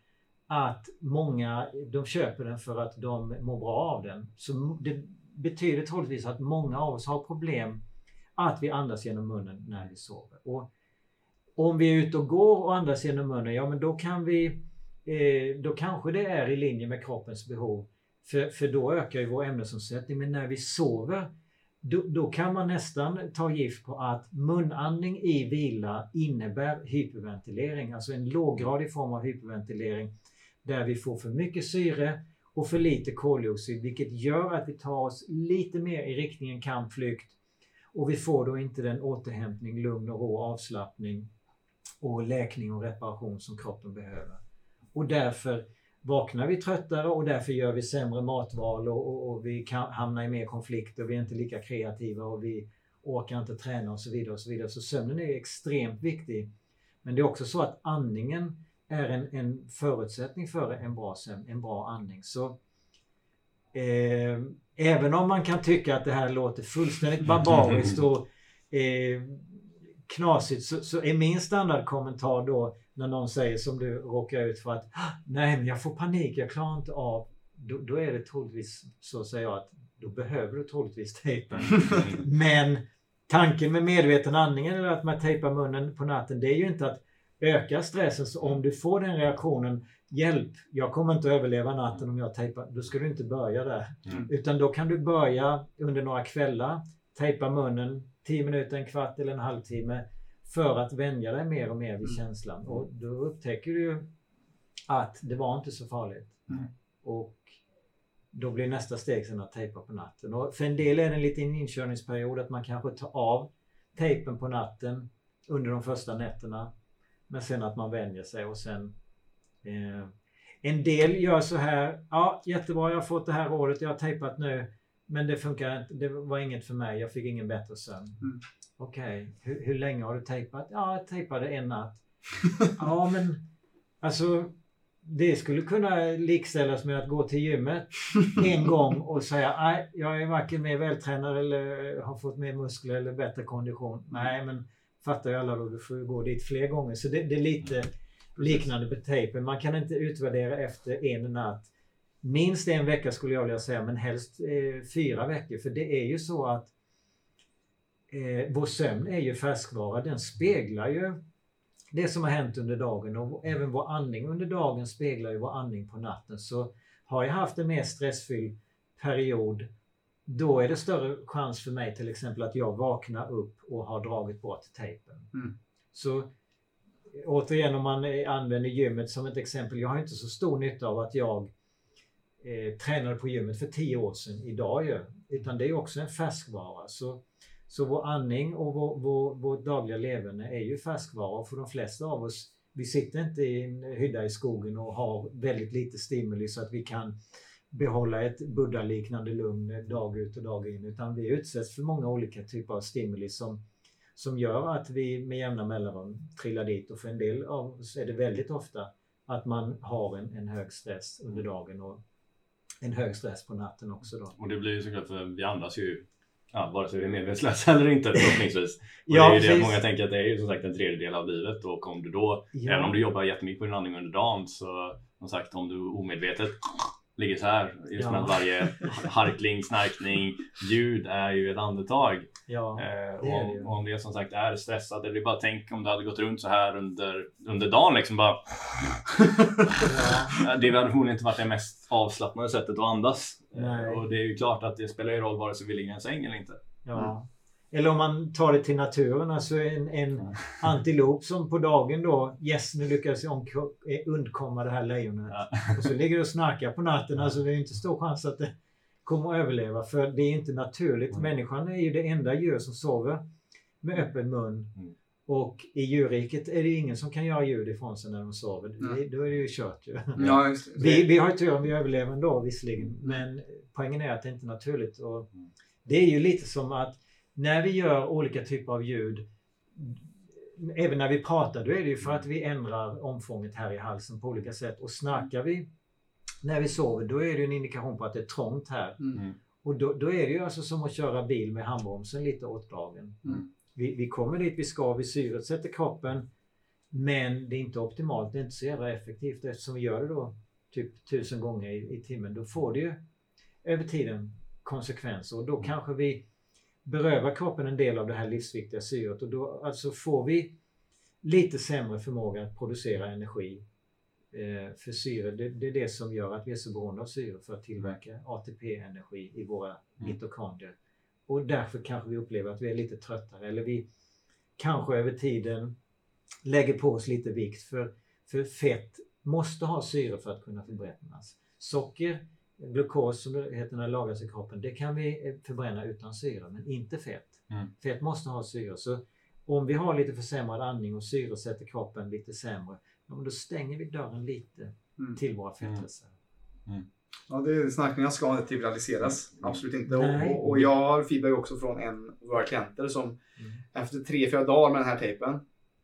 att många de köper den för att de mår bra av den. Så det betyder troligtvis att många av oss har problem att vi andas genom munnen när vi sover. Och om vi är ute och går och andas genom munnen, ja men då kan vi eh, då kanske det är i linje med kroppens behov. För, för då ökar ju vår ämnesomsättning. Men när vi sover, då, då kan man nästan ta gift på att munandning i vila innebär hyperventilering. Alltså en låggradig form av hyperventilering där vi får för mycket syre och för lite koldioxid vilket gör att vi tar oss lite mer i riktningen kampflykt och vi får då inte den återhämtning, lugn och ro avslappning och läkning och reparation som kroppen behöver. Och därför vaknar vi tröttare och därför gör vi sämre matval och, och, och vi kan hamna i mer konflikter. Vi är inte lika kreativa och vi orkar inte träna och så vidare. och Så vidare. Så sömnen är extremt viktig. Men det är också så att andningen är en, en förutsättning för en bra sömn, en bra andning. Så eh, Även om man kan tycka att det här låter fullständigt barbariskt och eh, knasigt så, så är min standardkommentar då när någon säger som du råkar ut för att "Ah, nej men jag får panik, jag klarar inte av. Då, då är det troligtvis så säger jag att då behöver du troligtvis tejpen. <laughs> Men tanken med medveten andningen eller att man tejpar munnen på natten det är ju inte att öka stressen. Så om du får den reaktionen Hjälp, jag kommer inte överleva natten om jag tejpar. Då ska du inte börja där. Mm. Utan då kan du börja under några kvällar. Tejpa munnen 10 minuter, en kvart eller en halvtimme. För att vänja dig mer och mer vid Mm. känslan. Och då upptäcker du att det var inte så farligt. Mm. Och då blir nästa steg sen att tejpa på natten. Och för en del är det en liten inkörningsperiod att man kanske tar av tejpen på natten under de första nätterna. Men sen att man vänjer sig och sen eh, En del gör så här. Ja, jättebra, jag har fått det här rådet, jag har tejpat nu. Men det funkar inte, det var inget för mig, jag fick ingen bättre sömn. Mm. Okej, hur, hur länge har du tejpat? Ja, jag tejpade en natt. <laughs> ja, men alltså det skulle kunna likställas med att gå till gymmet en gång och säga nej, jag är varken mer vältränad eller har fått mer muskler eller bättre kondition. Nej, men fattar ju alla då, du får ju gå dit fler gånger. Så det, det är lite liknande med tejpen. Man kan inte utvärdera efter en natt. Minst en vecka skulle jag vilja säga, men helst eh, fyra veckor. För det är ju så att eh, vår sömn är ju färskvara. Den speglar ju det som har hänt under dagen och även vår andning under dagen speglar ju vår andning på natten. Så har jag haft en mer stressfylld period då är det större chans för mig till exempel att jag vaknar upp och har dragit bort tejpen. Mm. Så återigen om man använder gymmet som ett exempel. Jag har inte så stor nytta av att jag eh, tränade på gymmet för tio år sedan idag ju. Utan det är också en färskvara. Så, så vår andning och vår, vår, vårt dagliga leverne är ju färskvara. Och för de flesta av oss, vi sitter inte i en hydda i skogen och har väldigt lite stimuli så att vi kan behålla ett buddha-liknande lugn dag ut och dag in. Utan vi utsätts för många olika typer av stimuli som, som gör att vi med jämna mellanrum trillar dit. Och för en del av oss är det väldigt ofta att man har en, en hög stress under dagen och en hög stress på natten också. Då. Och det blir ju såklart för vi andas ju Ja, vare sig vi är medvetslösa <laughs> eller inte förhoppningsvis. Och Ja, det är ju det precis. många tänker att det är ju som sagt en tredjedel av livet och om du då, Ja. även om du jobbar jättemycket på din andning under dagen så som sagt om du omedvetet ligger så här just Ja. med att varje harkling, snarkning, ljud är ju ett andetag. Ja, Eh, det och, det ju. och om det som sagt är stressad, eller bara tänk om du hade gått runt så här under, under dagen liksom bara ja, <laughs> Det hade förmodligen inte varit det mest avslappnade sättet att andas. Eh. Och det är ju klart att det spelar ju roll vare sig vi ligger i en säng eller inte. ja. Eller om man tar det till naturen, alltså en, en Mm. <laughs> antilop som på dagen då, yes nu lyckas jag eh, undkomma det här lejonet. Ja. <laughs> Och så ligger det och snarkar på natten, alltså det är inte stor chans att det kommer att överleva för det är inte naturligt. Mm. Människan är ju det enda djur som sover med öppen mun. Mm. Och i djurriket är det ju ingen som kan göra ljud ifrån sig när de sover. Det, då är det ju kört ju. Ja, just det. Vi, vi har ju tur om vi överlever ändå visserligen. Men poängen är att det inte är naturligt. Och Mm. det är ju lite som att när vi gör olika typer av ljud Även när vi pratar, då är det ju för att vi ändrar omfånget här i halsen på olika sätt. Och snarkar vi när vi sover, då är det en indikation på att det är trångt här. Mm. Och då, då är det ju alltså som att köra bil med handbromsen lite åtdragen. Mm. Vi, vi kommer dit vi ska, vi syresätter kroppen. Men det är inte optimalt, det är inte så jävla effektivt eftersom vi gör det då typ tusen gånger i, i timmen. Då får det ju över tiden konsekvenser och då Mm. kanske vi berövar kroppen en del av det här livsviktiga syret och då alltså får vi lite sämre förmåga att producera energi. Eh, för syre, det, det är det som gör att vi är så beroende av syre för att tillverka ATP-energi i våra Mm. mitokondrier. Och därför kanske vi upplever att vi är lite tröttare eller vi kanske över tiden lägger på oss lite vikt för, för fett måste ha syre för att kunna förbrännas. Socker, glukos som heter när det lagras i kroppen, det kan vi eh, förbränna utan syre men inte fett. Mm. Fett måste ha syre. Så om vi har lite försämrad andning och syresätter kroppen lite sämre, då stänger vi dörren lite Mm. till våra fettreserver. Ja, det är, snackningar ska inte trivialiseras. Absolut inte. Och, och, och jag har feedback också från en av våra klienter som Mm. efter tre, fyra dagar med den här tejpen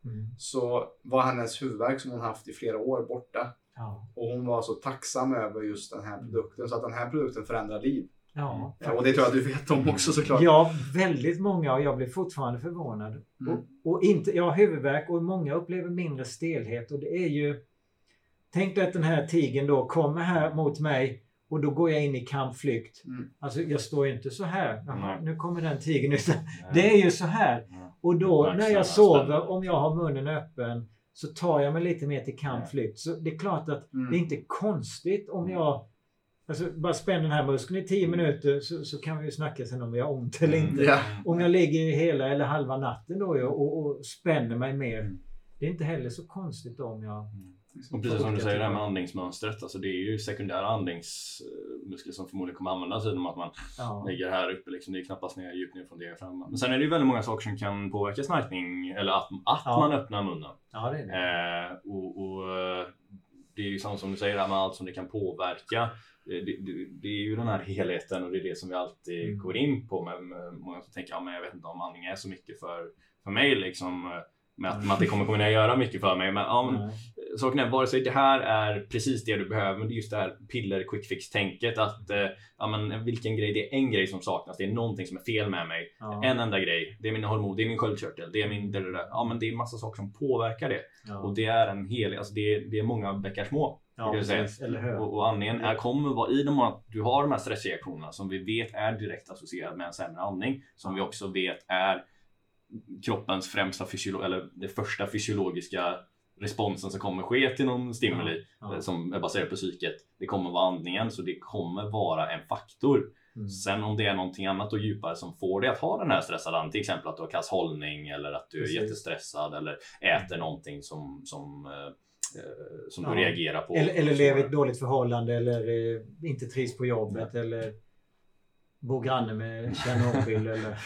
Mm. så var hennes huvudvärk som hon haft i flera år borta. Ja. Och hon var så tacksam över just den här produkten så att den här produkten förändrar liv. Ja, Ja, och det tror jag att du vet om också såklart. Ja, väldigt många och jag blir fortfarande förvånad. Mm. Och, och inte, jag har huvudvärk och många upplever mindre stelhet och det är ju... Tänk dig att den här tigen då kommer här mot mig och då går jag in i kampflykt. Mm. Alltså jag står ju inte så här. Jaha, nu kommer den tigen. Utan det är ju så här. Och då när jag sover, om jag har munnen öppen, så tar jag mig lite mer till kampflykt. Så det är klart att Mm. det är inte konstigt om jag alltså, bara spänner den här muskeln i 10 minuter så, så kan vi ju snacka sen om vi har ont eller Mm. inte. Ja. Om jag ligger hela eller halva natten då och, och spänner mig mer. Mm. Det är inte heller så konstigt om jag... Och precis som du säger det här med andningsmönstret, alltså det är ju sekundära andningsmuskler som förmodligen kommer användas genom att man Ja, ligger här uppe. Liksom. Det är knappast ner djupt ner från diafragman. Men sen är det ju väldigt många saker som kan påverka snarkning eller att, att Ja. man öppnar munnen. ja det är det. Eh, och, och eh, det är ju samma som du säger, det här med allt som det kan påverka. Det, det, det är ju den här helheten och det är det som vi alltid Mm. går in på. Med, med många som tänker, ja men jag vet inte om andning är så mycket för, för mig liksom. Med att, med att det kommer kunna göra mycket för mig. Men, ja, men Nej. saken är, vare sig det här är precis det du behöver, men det är just det här piller quick fix tänket att eh, ja, men vilken grej, det är en grej som saknas, det är någonting som är fel med mig. Ja, En enda grej, det är mina hormoner, det är min sköldkörtel, det är min... Det, det, det. Ja men det är massa saker som påverkar det. ja, Och det är en hel, alltså det är, det är många bäckar små. ja, precis. Och, och andningen är, kommer vara i de att du har de här stressreaktionerna som vi vet är direkt associerade med en sämre andning. Som vi också vet är kroppens främsta fysiolo eller det första fysiologiska responsen som kommer ske till någon stimuli Ja. eh, som är baserad på psyket. Det kommer vara andningen så det kommer vara en faktor. Mm. Sen om det är någonting annat och djupare som får dig att ha den här stressade andningen, till exempel att du har kass hållning eller att du Precis. är jättestressad eller äter någonting som, som, eh, eh, som Ja. du reagerar på. Eller, eller lever i ett dåligt förhållande eller eh, inte trivs på jobbet eller bor granne med Tjernobyl <laughs> eller...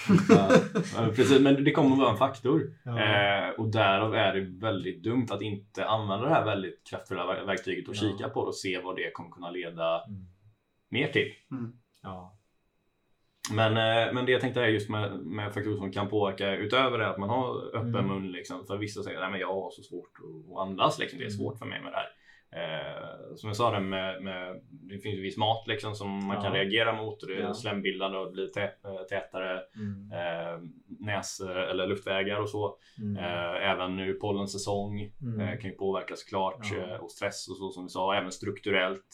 Ja, precis, men det kommer vara en faktor. Ja. Eh, och därav är det väldigt dumt att inte använda det här väldigt kraftfulla ver- verktyget och Ja. kika på det och se vad det kommer kunna leda Mm. mer till. Ja. Men, eh, men det jag tänkte är just med, med faktorer som kan påverka utöver det att man har öppen Mm. mun. Liksom, för vissa säger att jag har så svårt att, att andas. Liksom, det är Mm. svårt för mig med det här. Eh, som jag sa, det, med, med, det finns ju viss mat liksom, som man Ja. kan reagera mot. Och det är Ja. slembildande och blir tä, eh, tätare. Mm. Eh, näs eller luftvägar och så. Mm. Eh, även nu pollensäsong Mm. eh, kan ju påverka såklart. Ja. Eh, och stress och så som vi sa. Även strukturellt.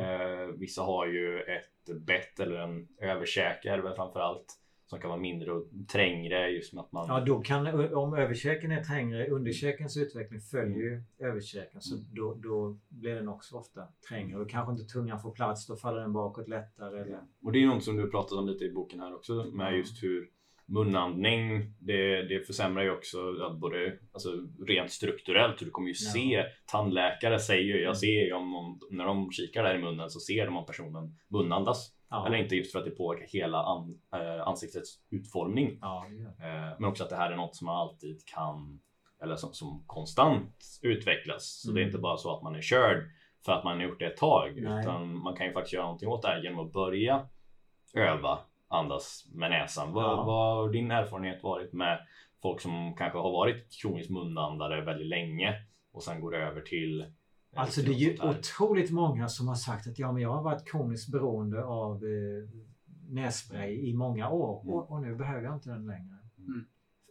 Eh, vissa har ju ett bett eller en överkäke är det väl framför allt. Som kan vara mindre och trängre just med att man... Ja, då kan, om överkäken är trängre, underkäkens utveckling följer ju överkäken. Så då, då blir den också ofta trängre. Och kanske inte tungan får plats, då faller den bakåt lättare. Eller, Och det är något som du pratat om lite i boken här också med just hur munandning, det, det försämrar ju också ja, både alltså, rent strukturellt. Du kommer ju Ja. se, tandläkare säger ju, Mm. jag ser ju om någon, när de kikar där i munnen så ser de om personen munandas. ja. Eller inte just för att det påverkar hela an, eh, ansiktets utformning. Ja. Eh, men också att det här är något som man alltid kan, eller som, som konstant utvecklas. Så det är Mm. inte bara så att man är körd för att man har gjort det ett tag. Nej. Utan man kan ju faktiskt göra någonting åt det här genom att börja öva andas med näsan. Vad, Ja. vad har din erfarenhet varit med folk som kanske har varit kroniskt munandare väldigt länge och sen går över till eh, Alltså det är ju otroligt många som har sagt att ja, men jag har varit kroniskt beroende av eh, nässpray i många år Mm. och, och nu behöver jag inte den längre. Mm.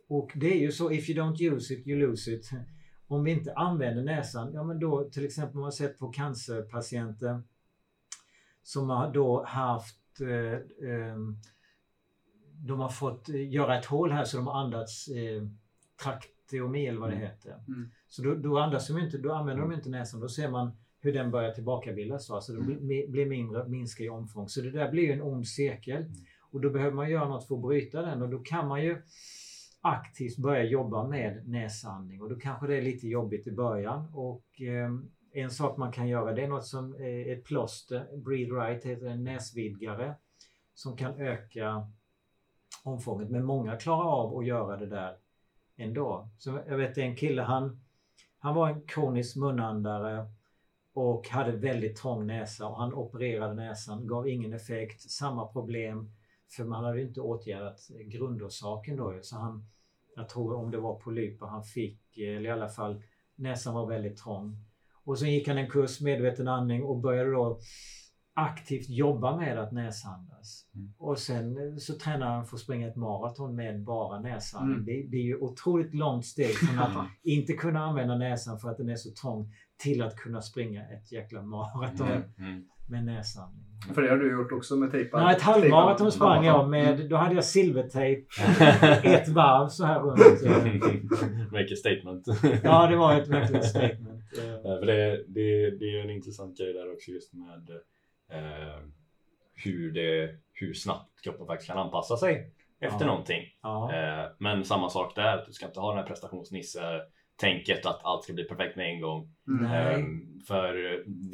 Och det är ju så, if you don't use it, you lose it. Om vi inte använder näsan, ja men då till exempel man har sett på cancerpatienter som har då haft de har fått eh, göra ett hål här så de har andats eh, trakteomi eller vad det Mm. heter. Mm. Så då, då andas de inte, då använder de inte näsan. Då ser man hur den börjar tillbakabildas. va? Så det blir, mi- blir mindre, minskar i omfång. Så det där blir ju en ond cirkel. Och då behöver man göra något för att bryta den. Och då kan man ju aktivt börja jobba med näsandning. Och då kanske det är lite jobbigt i början. Och eh, en sak man kan göra det är något som är ett plåster. Breathe Right heter en näsvidgare. Som kan öka omfånget. Men många klarar av att göra det där ändå. Så jag vet en kille, han, han var en kronisk munandare och hade väldigt trång näsa och han opererade näsan, gav ingen effekt, samma problem. För man hade ju inte åtgärdat grundorsaken då. Så han, jag tror om det var polyper han fick, eller i alla fall näsan var väldigt trång. Och så gick han en kurs medveten andning och började då aktivt jobba med att näsandas. Mm. Och sen eh, så tränar han för att springa ett maraton med bara näsandning. Mm. Det, det är ju otroligt långt steg från att inte kunna använda näsan för att den är så trång till att kunna springa ett jäkla maraton Mm. Mm. med näsandning. För det har du gjort också med tejpad? Nej, ett halvmaraton sprang jag med, då hade jag silvertejp <laughs> ett varv så här runt. Make a statement. Ja, det var ett verkligt statement. Eh. För det, det, det är en intressant grej där också just med eh, hur, det, hur snabbt kroppen faktiskt kan anpassa sig efter Ja. någonting. Ja, Eh, men samma sak där, du ska inte ha den här prestationsnisse-tänket att allt ska bli perfekt med en gång. Nej. Eh, för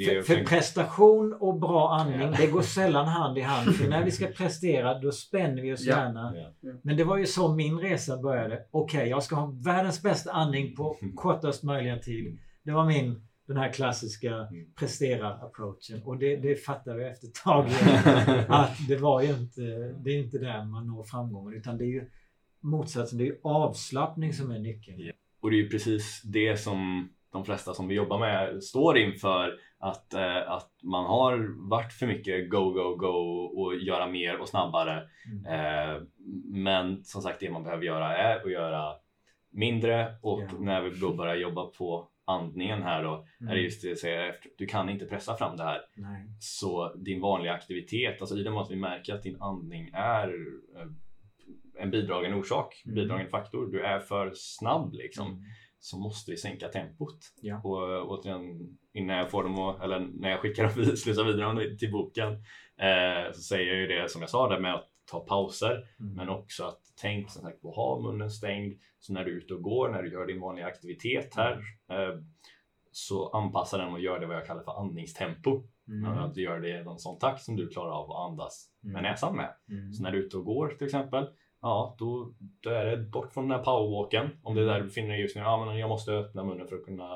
För, för prestation och bra andning, Ja. det går sällan hand i hand. För när vi ska <laughs> prestera, då spänner vi oss Ja. gärna. Ja. Men det var ju så min resa började. Okej, jag ska ha världens bästa andning på <laughs> kortast möjliga tid. Det var min, den här klassiska Mm. prestera-approachen. Och det, det fattade jag efter ett tag. <laughs> att det var ju inte, det är inte där man når framgången. Utan det är ju motsatsen, det är ju avslappning som är nyckeln. Ja. Och det är ju precis det som de flesta som vi jobbar med står inför. Att, eh, att man har varit för mycket go, go, go och göra mer och snabbare. Mm. Eh, men som sagt, det man behöver göra är att göra mindre och Ja. när vi börjar jobba på andningen här då är Mm. just det jag säger. Du kan inte pressa fram det här. Nej. Så din vanliga aktivitet, alltså i och med att vi märker att din andning är eh, en bidragande orsak, Mm. bidragande faktor. Du är för snabb liksom. Mm. Så måste vi sänka tempot. Ja. Och äh, återigen, innan jag får dem att, eller när jag skickar dem slussar <laughs> vidare till boken eh, så säger jag ju det som jag sa där med att ta pauser. Mm. Men också att tänk som sagt på att ha munnen stängd. Så när du är ute och går, när du gör din vanliga aktivitet här eh, så anpassa den och gör det vad jag kallar för andningstempo. Mm. Att du gör det i en sån takt som du klarar av att andas med Mm. näsan med. Mm. Så när du är ute och går till exempel, ja då, då är det bort från den här powerwalken. Om det är där du befinner dig just nu, ja men jag måste öppna munnen för att kunna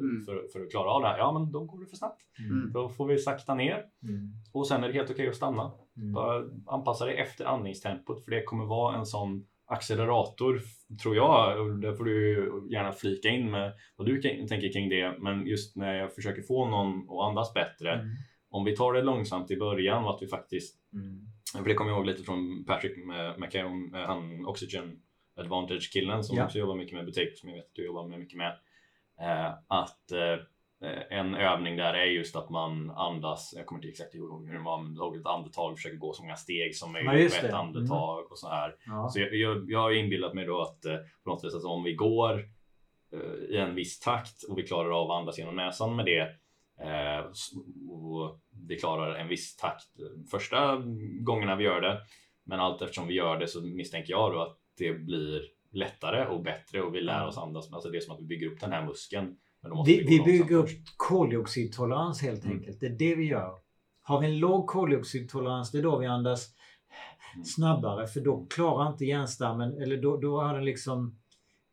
Mm. för, för att klara av det här. Ja men då går det för snabbt. Mm. Då får vi sakta ner Mm. och sen är det helt okej att stanna. Mm. Bara anpassa dig efter andningstempot för det kommer vara en sån accelerator tror jag. Och där får du gärna flika in med vad du kan- tänker kring det. Men just när jag försöker få någon att andas bättre. Mm. Om vi tar det långsamt i början och att vi faktiskt Mm. För det kommer jag ihåg lite från Patrick McCaron, han Oxygen Advantage killen som Ja. också jobbar mycket med butik som jag vet att du jobbar med mycket med. Eh, att eh, en övning där är just att man andas, jag kommer inte exakt ihåg hur det var, men tog ett andetag, försöker gå så många steg som Ja, möjligt just på ett det. andetag och så här. Ja. Så jag, jag, jag har inbillat mig då att eh, på något vis att om vi går eh, i en viss takt och vi klarar av att andas genom näsan med det eh, och vi klarar en viss takt första gångerna vi gör det. Men allt eftersom vi gör det så misstänker jag då att det blir lättare och bättre och vi lär oss andas. Alltså det är som att vi bygger upp den här muskeln. Vi, vi bygger upp först. koldioxidtolerans helt Mm. enkelt. Det är det vi gör. Har vi en låg koldioxidtolerans, det är då vi andas Mm. snabbare för då klarar inte hjärnstammen, eller då, då har den liksom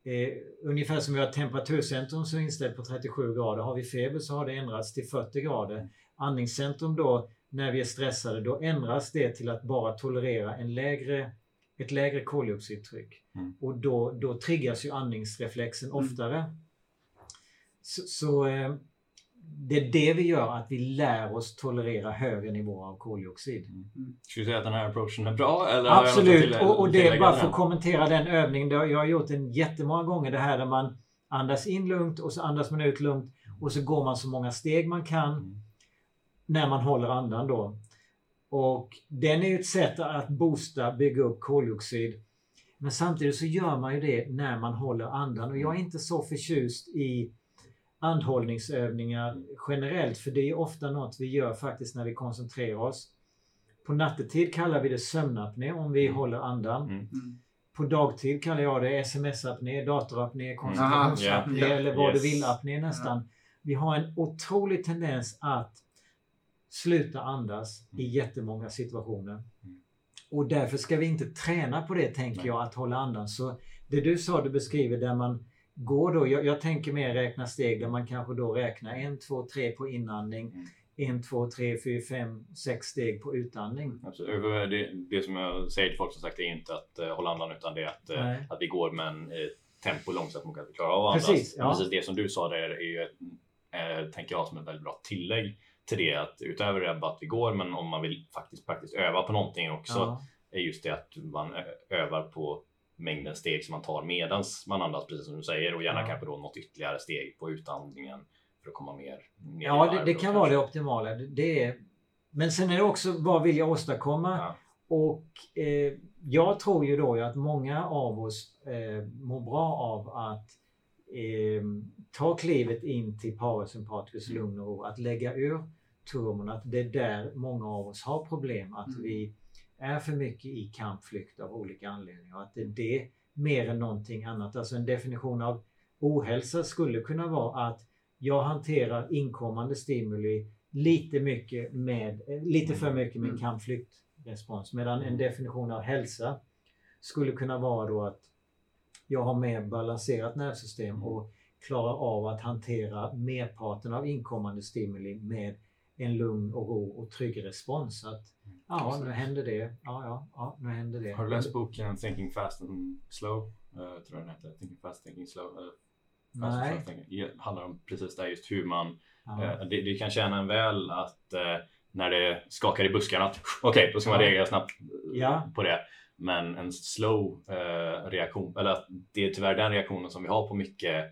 eh, ungefär som vi har temperaturcentrum som är inställt på 37 grader. Har vi feber så har det ändrats till 40 grader. Mm. Andningscentrum då, när vi är stressade, då ändras det till att bara tolerera en lägre, ett lägre koldioxidtryck. Mm. Och då, då triggas ju andningsreflexen Mm. oftare. Så, så eh, det är det vi gör, att vi lär oss tolerera högre nivåer av koldioxid. Ska vi säga att den här approachen är bra? Eller Absolut, tillägga- och, och det är bara till för att kommentera den övningen. Jag har gjort den jättemånga gånger det här där man andas in lugnt och så andas man ut lugnt och så går man så många steg man kan Mm. När man håller andan då. Och den är ju ett sätt att boosta, bygga upp koldioxid. Men samtidigt så gör man ju det när man håller andan och jag är inte så förtjust i andhållningsövningar generellt för det är ofta något vi gör faktiskt när vi koncentrerar oss. På nattetid kallar vi det sömnapné om vi Mm. håller andan. Mm. Mm. På dagtid kallar jag det sms-apné, datorapné, koncentrationsapné ja. eller vad Yes. du vill-apné nästan. Vi har en otrolig tendens att sluta andas i jättemånga situationer. Mm. Och därför ska vi inte träna på det tänker Nej. jag, att hålla andan. Så det du sa, du beskriver där man går då, jag, jag tänker mer räkna steg där man kanske då räknar en, två, tre på inandning, Mm. en, två, tre, fyra, fem, sex steg på utandning. Absolut. Det, det som jag säger till folk som sagt är inte att uh, hålla andan utan det är att, Nej. att vi går med en eh, tempo långsamt mot att vi klarar av att andas. Precis, ja. Precis det som du sa där är ju, tänker jag, som ett väldigt bra tillägg till det. Att utöver det att vi går, men om man vill faktiskt praktiskt öva på någonting också, Ja. är just det att man övar på mängden steg som man tar medans man andas, precis som du säger, och gärna Ja. kanske då något ytterligare steg på utandningen för att komma mer, i Ja, det, det kan vara kanske. det optimala. Det- Det är, men sen är det också vad vill jag åstadkomma? Ja. Och eh, jag tror ju då att många av oss eh, mår bra av att eh, ta klivet in till parasympatisk Mm. lugn och ro. Att lägga ur turmon. Att det är där många av oss har problem. Att Mm. vi är för mycket i kampflykt av olika anledningar. Att det är det mer än någonting annat. Alltså en definition av ohälsa skulle kunna vara att jag hanterar inkommande stimuli lite mycket med, lite för mycket med Mm. kampflyktrespons. Medan en Mm. definition av hälsa skulle kunna vara då att jag har mer balanserat nervsystem Mm. och klarar av att hantera merparten av inkommande stimuli med en lugn och ro och trygg respons. Så att, ja, nu händer det. Ja, ja, ja, nu händer det. Har du läst boken Thinking Fast and Slow? Uh, tror jag den heter. Thinking Fast, Thinking Slow. Uh, Fast Nej. Thinking. Det handlar om precis det, just hur man... Ja. eh, det, det kan tjäna en väl att när det skakar i buskarna, att <laughs> okej, då ska man Ja. reagera snabbt Ja. på det. Men en slow reaktion, eller att det är tyvärr den reaktionen som vi har på mycket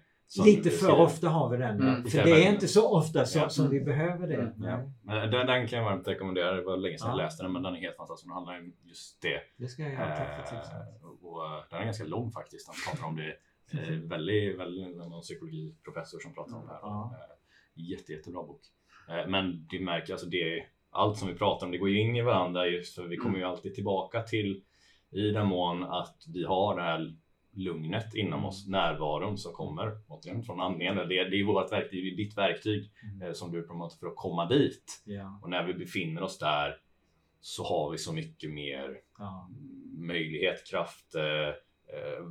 Lite för ofta har vi den. Mm. För det är inte så ofta som, Ja. som vi behöver det. Mm. Nej, Men Den, den kan jag varmt rekommendera. Det var länge sedan Ja. jag läste den men den är helt fantastisk. Den handlar om just det. Det ska jag göra. Tack för tipset. Eh, och eh, den är ganska lång faktiskt. Han pratar om det. <laughs> Eh, väldigt, väldigt, någon psykologiprofessor som pratar om det här. Ja. Eh, jätte, jättebra bok. Eh, men du märker alltså det, allt som vi pratar om, det går ju in i varandra just för vi kommer ju alltid tillbaka till i den mån att vi har det här lugnet inom oss, närvaron som kommer återigen från andningen. Det, det är vårt verktyg, det är ditt verktyg Mm. eh, som du promotar för att komma dit. Ja, Och när vi befinner oss där så har vi så mycket mer ja, möjlighet, kraft. Eh, eh,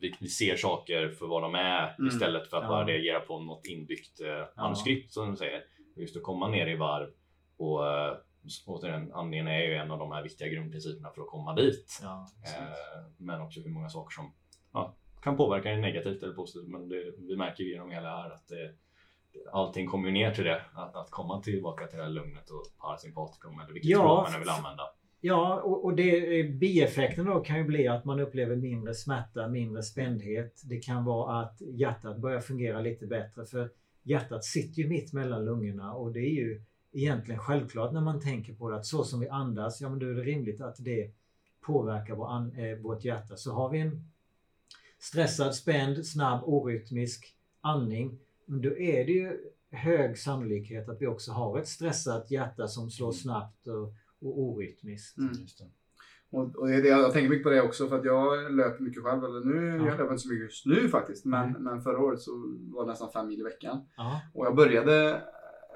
vi, vi ser saker för vad de är Mm. istället för att Ja. bara reagera på något inbyggt eh, manuskript som de säger. Just att komma ner i varv och eh, återigen, andningen är ju en av de här viktiga grundprinciperna för att komma dit. ja. Eh, men också hur många saker som ja, kan påverka en negativt eller positivt. Men det, vi märker ju genom hela här att det, allting kommer ju ner till det. Att, att komma tillbaka till det här lugnet och parasympatikum eller vilket Ja, språk man vill använda. Ja, och, och det, eh, bieffekten då kan ju bli att man upplever mindre smärta, mindre spändhet. Det kan vara att hjärtat börjar fungera lite bättre för hjärtat sitter ju mitt mellan lungorna och det är ju egentligen självklart när man tänker på det att så som vi andas, ja men då är det rimligt att det påverkar vår an, eh, vårt hjärta. Så har vi en stressad, spänd, snabb, orytmisk andning, men då är det ju hög sannolikhet att vi också har ett stressat hjärta som slår snabbt och, och orytmiskt. Mm. Just det. Och, och det, jag tänker mycket på det också för att jag löper mycket själv. Eller nu, Ja. Jag löper inte så mycket just nu faktiskt. Men, Nej. men förra året så var det nästan fem mil i veckan. Ja. Och jag började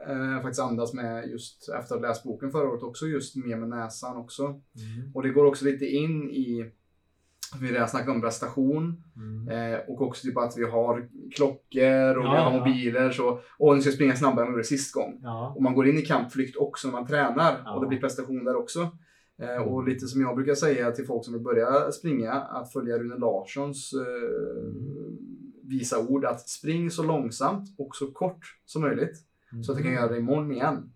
eh, faktiskt andas med just efter att ha läst boken förra året också just mer med näsan också. Mm. Och det går också lite in i vi redan snackat om prestation Mm. eh, och också typ att vi har klockor och Ja, vi har mobiler så och nu ska springa snabbare än vad vi gjorde sist gång. Ja. Och man går in i kampflykt också när man tränar Ja. och det blir prestation där också. Eh, och lite som jag brukar säga till folk som vill börja springa, att följa Rune Larssons eh, visa ord att spring så långsamt och så kort som möjligt. Så att du kan göra det imorgon igen.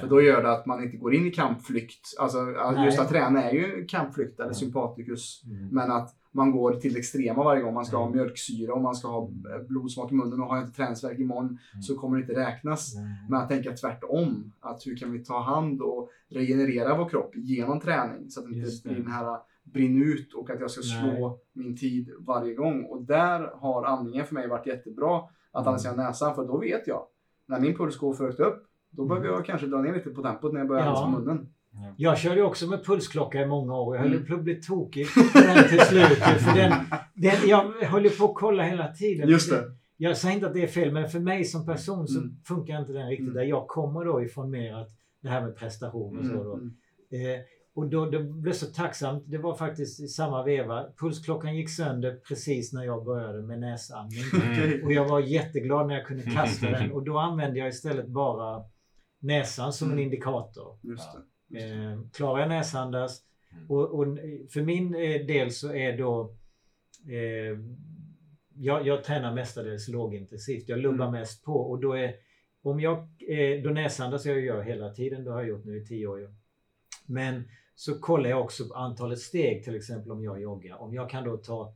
För då gör det att man inte går in i kampflykt. Alltså Nej. just att träna är ju kampflykt eller Ja. sympatikus. Mm. Men att man går till extrema varje gång. Man ska ha Mm. mjölksyra och man ska ha blodsmak i munnen och har jag inte träningsvärk imorgon Mm. så kommer det inte räknas. Nej. Men att tänka tvärtom. Att hur kan vi ta hand och regenerera vår kropp genom träning så att det inte blir den här brinn ut och att jag ska slå min tid varje gång. Och där har andningen för mig varit jättebra att andas Mm. genom näsan för då vet jag. När min puls går för högt upp då behöver Mm. jag kanske dra ner lite på tempot när jag börjar Ja. andas med munnen. Jag körde ju också med pulsklocka i många år. Jag höll Mm. på att bli tokig på den till slut. För den, den, jag höll på att kolla hela tiden. Just det. Jag säger inte att det är fel, men för mig som person så Mm. funkar inte den riktigt. Mm. Där jag kommer då ifrån mer att det här med prestation och så. Mm, Då. mm. Eh, och då, det blev så tacksamt. Det var faktiskt i samma veva. Pulsklockan gick sönder precis när jag började med näsandning. <laughs> Mm. Och jag var jätteglad när jag kunde kasta den. <laughs> Och då använde jag istället bara näsan som en Mm. indikator. Just det. Just det. Eh, klarar jag näsandas? Mm. Och, och för min eh, del så är då eh, jag, jag tränar mestadels lågintensivt. Jag lubbar Mm. mest på och då är om jag eh, då näsandas jag gör hela tiden, det har jag gjort nu i tio år. Men så kollar jag också antalet steg till exempel om jag joggar. Om jag kan då ta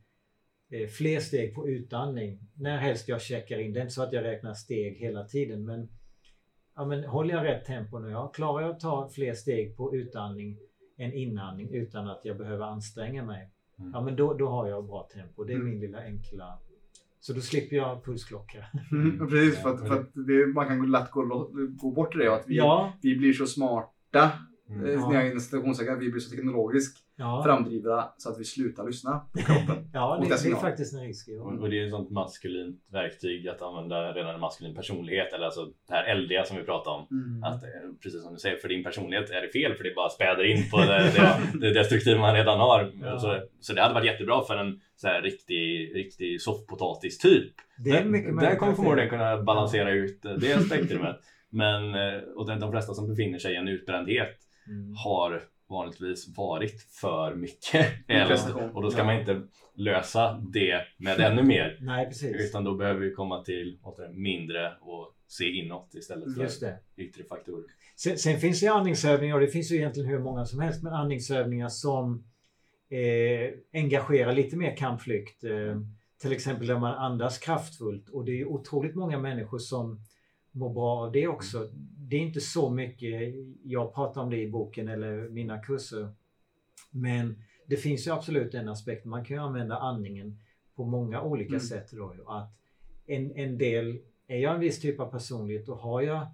eh, fler steg på utandning när helst jag checkar in. Det är inte så att jag räknar steg hela tiden men, ja, men håller jag rätt tempo nu? Ja, klarar jag att ta fler steg på utandning än inandning utan att jag behöver anstränga mig? Mm. Ja men då, då har jag bra tempo. Det är Mm. min lilla enkla... Så då slipper jag pulsklocka. Mm, precis, för att, för att det, man kan lätt gå, gå bort till det. Att vi, Ja, vi blir så smarta, Mm. eh, Ja. när jag är inom citationstecken, vi blir så teknologiskt ja, framdrivna så att vi slutar lyssna på <laughs> kroppen. ja Och det, det är faktiskt en risk. Ja. Och och det är ett sånt maskulint verktyg att använda redan en maskulin personlighet eller alltså det här eldiga som vi pratade om. Mm. Att, eh, precis som du säger, för din personlighet är det fel för det bara späder in på det, det, <laughs> det destruktiva man redan har. Ja. Så, så det hade varit jättebra för en så här, riktig, riktig soffpotatis typ. Det är mycket Den möjligt kommer förmodligen kunna balansera ut det spektrumet. Men eh, och de de flesta som befinner sig i en utbrändhet Mm. har vanligtvis varit för mycket. <laughs> Eller, och då ska Ja. man inte lösa det med ännu mer. <laughs> Nej, precis. Utan då behöver vi komma till återigen, mindre och se inåt istället för Just det. yttre faktorer. Sen, sen finns det andningsövningar och det finns ju egentligen hur många som helst, men andningsövningar som eh, engagerar lite mer kampflykt. Eh, till exempel där man andas kraftfullt och det är otroligt många människor som mår bra av det också. Det är inte så mycket, jag pratar om det i boken eller mina kurser. Men det finns ju absolut en aspekt, man kan ju använda andningen på många olika Mm. sätt. Då, att en, en del, är jag en viss typ av personlighet och har jag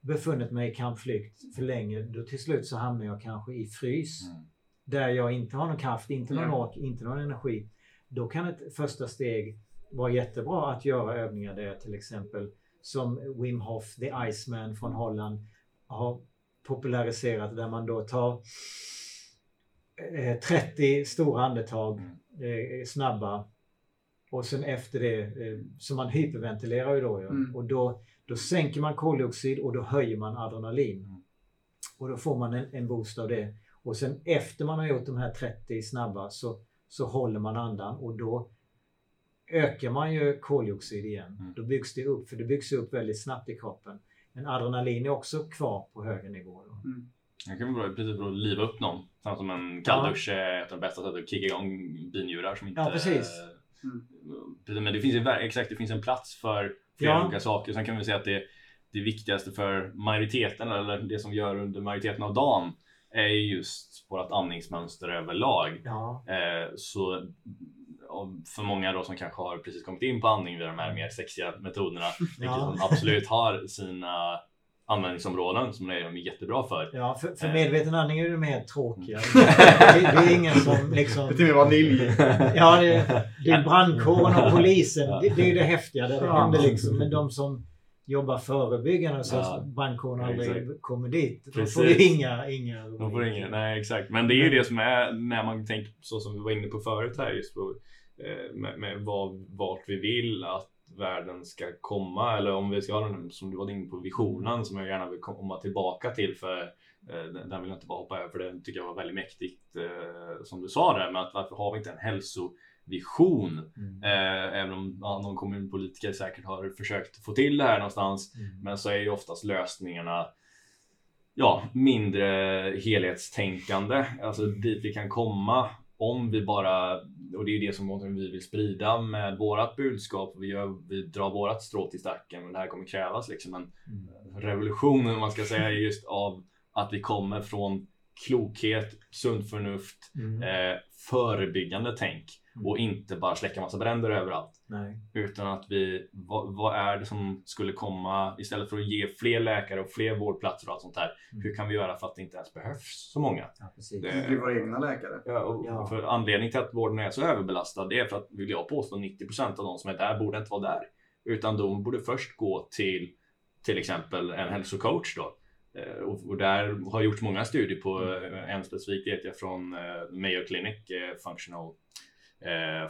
befunnit mig i kampflykt för länge, då till slut så hamnar jag kanske i frys. Mm. Där jag inte har någon kraft, inte någon Ja. ork, inte någon energi. Då kan ett första steg vara jättebra att göra övningar där till exempel som Wim Hof, the Iceman från Holland, har populariserat där man då tar eh, 30 stora andetag, eh, snabba. Och sen efter det, eh, så man hyperventilerar ju då. Ja. Mm. Och då, då sänker man koldioxid och då höjer man adrenalin. Mm. Och då får man en, en boost av det. Och sen efter man har gjort de här 30 snabba så, så håller man andan och då ökar man ju koldioxid igen. Mm. Då byggs det upp, för det byggs upp väldigt snabbt i kroppen. Men adrenalin är också kvar på högre nivå. Då. Det kan vara precis för att liva upp någon. Samma som en Ja. kalldusch är ett av de bästa sätten att kicka igång binjurar som inte... Ja, precis. Mm. Men det finns ju exakt, det finns en plats för flera Ja. olika saker. Sen kan vi säga att det, det viktigaste för majoriteten, eller det som gör under majoriteten av dagen, är ju just vårt andningsmönster överlag. Ja, Eh, så för många då som kanske har precis kommit in på andning via de här mer sexiga metoderna, <laughs> vilket Ja. som absolut har sina användningsområden som är de är jättebra för. ja för, för Eh. medveten andning är det mer tråkiga. Det, det är ingen som <laughs> liksom... Det är till och med vanilj. Ja, det, det är brandkåren och <laughs> polisen. Det, det är ju det häftiga. Det Ja. händer liksom. Men de som jobbar förebyggande så Ja. att brandkåren aldrig kommer dit. De Precis. får inga, inga De får ingen, nej exakt. Men det är ju det som är när man tänker så som vi var inne på förut här just på, eh, med, med vad, vart vi vill att världen ska komma eller om vi ska ha den som du var inne på visionen som jag gärna vill komma tillbaka till för eh, den vill jag inte bara hoppa över för den tycker jag var väldigt mäktigt eh, som du sa där med att varför har vi inte en hälsovision? Mm. Eh, även om ja, någon kommunpolitiker säkert har försökt få till det här någonstans Mm. men så är ju oftast lösningarna ja, mindre helhetstänkande, alltså dit vi kan komma om vi bara, och det är ju det som vi vill sprida med vårat budskap, vi, gör, vi drar vårat strå till stacken men det här kommer krävas liksom en Mm. revolution om man ska säga just av att vi kommer från klokhet, sunt förnuft, Mm. eh, förebyggande tänk Mm. och inte bara släcka massa bränder överallt. Nej. Utan att vi, vad, vad är det som skulle komma istället för att ge fler läkare och fler vårdplatser och allt sånt där. Mm. Hur kan vi göra för att det inte ens behövs så många? Ja, precis. Det- Vi våra egna läkare. Ja, och Ja. För anledningen till att vården är så överbelastad det är för att, vill jag påstå, 90% av de som är där borde inte vara där. Utan de borde först gå till till exempel en hälsocoach då. Eh, Och, där har gjorts många studier på eh, en specifik vet jag från eh, Mayo Clinic Functional,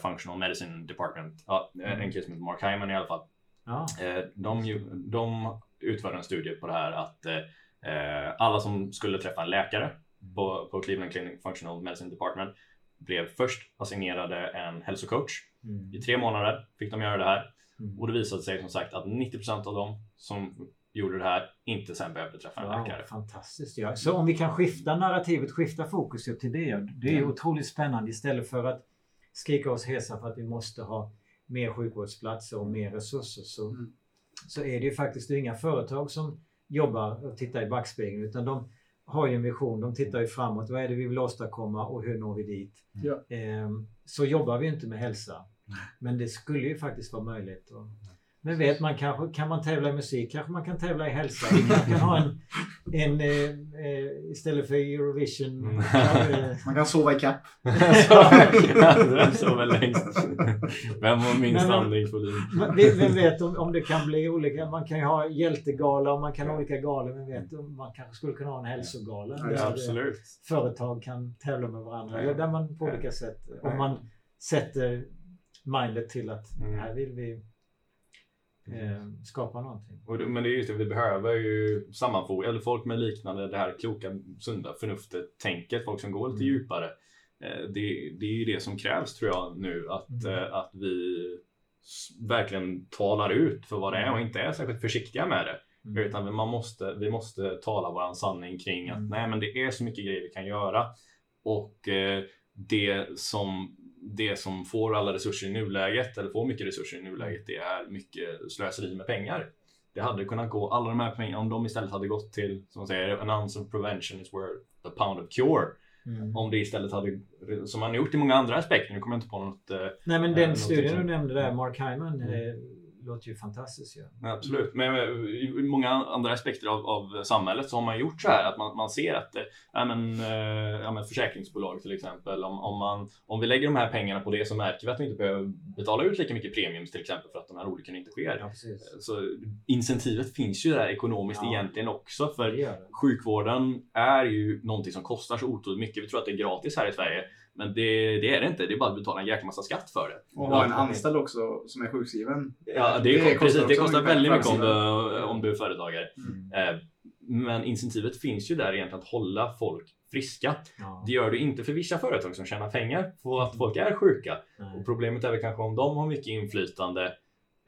Functional Medicine Department. Ja, eh, Mm. en kille som heter Mark Hyman i alla fall. Ja. De, de utförde en studie på det här att alla som skulle träffa en läkare på, på Cleveland Clinic Functional Medicine Department blev först assignerade en hälsocoach. Mm. I tre månader fick de göra det här Mm. och det visade sig som sagt att 90% av dem som gjorde det här inte sen behövde träffa en Wow, läkare. fantastiskt. Ja. Så om vi kan skifta narrativet, skifta fokus till det. Det är Ja. otroligt spännande istället för att skrika oss hesa för att vi måste ha mer sjukvårdsplatser och mer resurser. Så, Mm. så är det ju faktiskt inga företag som jobbar och tittar i backspegeln utan de har ju en vision. De tittar ju framåt. Vad är det vi vill åstadkomma och hur når vi dit? Ehm, så jobbar vi inte med hälsa. Men det skulle ju faktiskt vara möjligt. Och, men vet man kanske, kan man tävla i musik kanske man kan tävla i hälsa. Kanske kan <laughs> ha en, en eh, eh, istället för Eurovision. Mm. eh, <laughs> Man kan sova i kapp. Vem sover längst? Vem har minst andningsvolym? Vem vem vet om, om det kan bli olika. Man kan ju ha hjältegala och man kan ha olika galor. Men vet om man kanske skulle kunna ha en hälsogala. Ja, där Ja, absolut. företag kan tävla med varandra. Eller där man på Ja. olika sätt. Ja. Om man sätter mindet till att Mm. här vill vi eh, skapa någonting. Och men det är just det, vi behöver ju sammanfoga, eller folk med liknande det här kloka, sunda förnuftet, tänket, folk som går lite Mm. djupare. Eh, Det, det är ju det som krävs tror jag nu, att, Mm. eh, att vi verkligen talar ut för vad det är och inte är särskilt försiktiga med det. Mm. Utan vi- man måste, vi måste tala våran sanning kring att Mm. nej men det är så mycket grejer vi kan göra. Och eh, det som det som får alla resurser i nuläget, eller får mycket resurser i nuläget, det är mycket slöseri med pengar. Det hade kunnat gå, alla de här pengarna, om de istället hade gått till, som man säger, an ounce of prevention is worth a pound of cure. Mm. Om det istället hade, som man har gjort i många andra aspekter, nu kommer jag inte på något eh, Nej men Eh, den något studien du nämnde där, Mark Hyman, Mm. Eh, låter ju fantastiskt ju. Ja, Absolut, men eh, i många andra aspekter av, av samhället så har man gjort så här att man, man ser att eh, ja, men, eh, ja, men försäkringsbolag till exempel, om, om, man, om vi lägger de här pengarna på det så märker vi att vi inte behöver betala ut lika mycket premiums till exempel för att de här olyckorna inte sker. Ja, precis. Så incentivet finns ju där ekonomiskt Ja. egentligen också för Det det. sjukvården är ju någonting som kostar så otroligt mycket. Vi tror att det är gratis här i Sverige, men det, det är det inte. Det är bara att betala en jäkla massa skatt för det. Och ha en anställd också som är sjukskriven. Ja, det, Det kostar, precis, det kostar väldigt mycket om du, om du är företagare. Mm. Eh, Men incentivet finns ju där egentligen att hålla folk friska. Ja. Det gör du inte för vissa företag som tjänar pengar på att folk är sjuka. Och problemet är väl kanske om de har mycket inflytande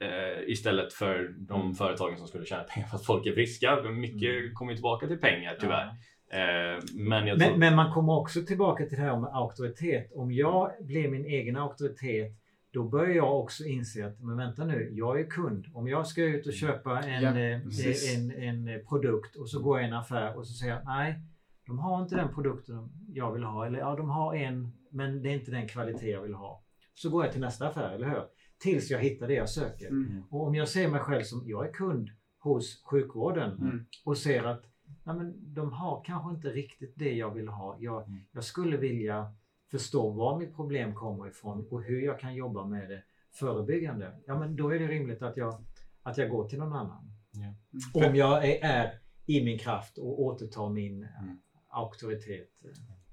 eh, istället för de Mm. företagen som skulle tjäna pengar för att folk är friska. Mycket Mm. kommer tillbaka till pengar tyvärr. Ja. Eh, men jag tror... Men, men man kommer också tillbaka till det här med auktoritet. Om jag blir min egen auktoritet då börjar jag också inse att, men vänta nu, jag är kund. Om jag ska ut och köpa en, Ja, eh, precis. en, en eh, produkt och så går jag i en affär och så säger jag nej, de har inte den produkten jag vill ha. Eller ja, de har en, men det är inte den kvalitet jag vill ha. Så går jag till nästa affär, eller hur? Tills jag hittar det jag söker. Mm. Och om jag ser mig själv som, jag är kund hos sjukvården Mm. och ser att nej men, de har kanske inte riktigt det jag vill ha. Jag, Mm. jag skulle vilja förstå var mitt problem kommer ifrån och hur jag kan jobba med det förebyggande. Ja, men då är det rimligt att jag, att jag går till någon annan. Ja. Om jag är, är i min kraft och återtar min Mm. auktoritet.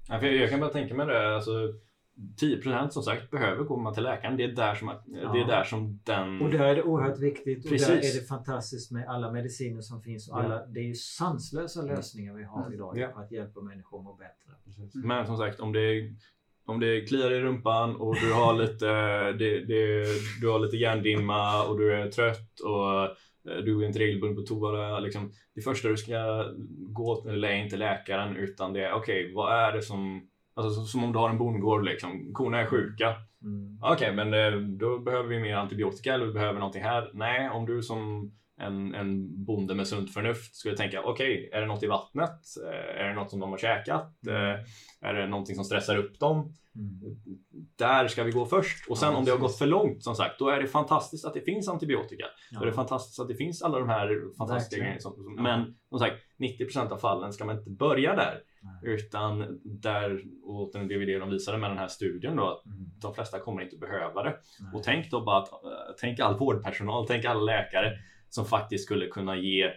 Ja, för jag kan bara tänka mig det. Alltså, 10% som sagt behöver komma till läkaren. Det är där som, det är Ja. där som den... Och där är det oerhört viktigt. Och Precis. där är det fantastiskt med alla mediciner som finns. Och Ja. alla, det är ju sanslösa lösningar vi har Mm. idag Ja. på att hjälpa människor att må bättre. Men som sagt, om det, om det kliar i rumpan och du har <laughs> lite, det, det, du har lite hjärndimma och du är trött och eh, du är inte regelbunden på toa. Liksom, det första du ska gå till är inte läkaren utan det är okej, vad är det som Alltså som- om du har en bondgård liksom. Korna är sjuka. Mm. Okej, men eh, då behöver vi mer antibiotika eller vi behöver någonting här. Nej, om du som en, en bonde med sunt förnuft skulle tänka okej, är det något i vattnet? Eh, Är det något som de har käkat? Eh, Är det någonting som stressar upp dem? Mm. Där ska vi gå först. Och sen Ja, om det har gått för långt som sagt, då är det fantastiskt att det finns antibiotika. Då är det Ja. fantastiskt att det finns alla de här fantastiska grejerna. Ja. Men som sagt, 90% av fallen ska man inte börja där. Nej. Utan där, och den DVD de visade med den här studien då, att Mm. de flesta kommer inte behöva det. Nej. Och tänk då bara att, eh, tänk all vårdpersonal, tänk alla läkare som faktiskt skulle kunna ge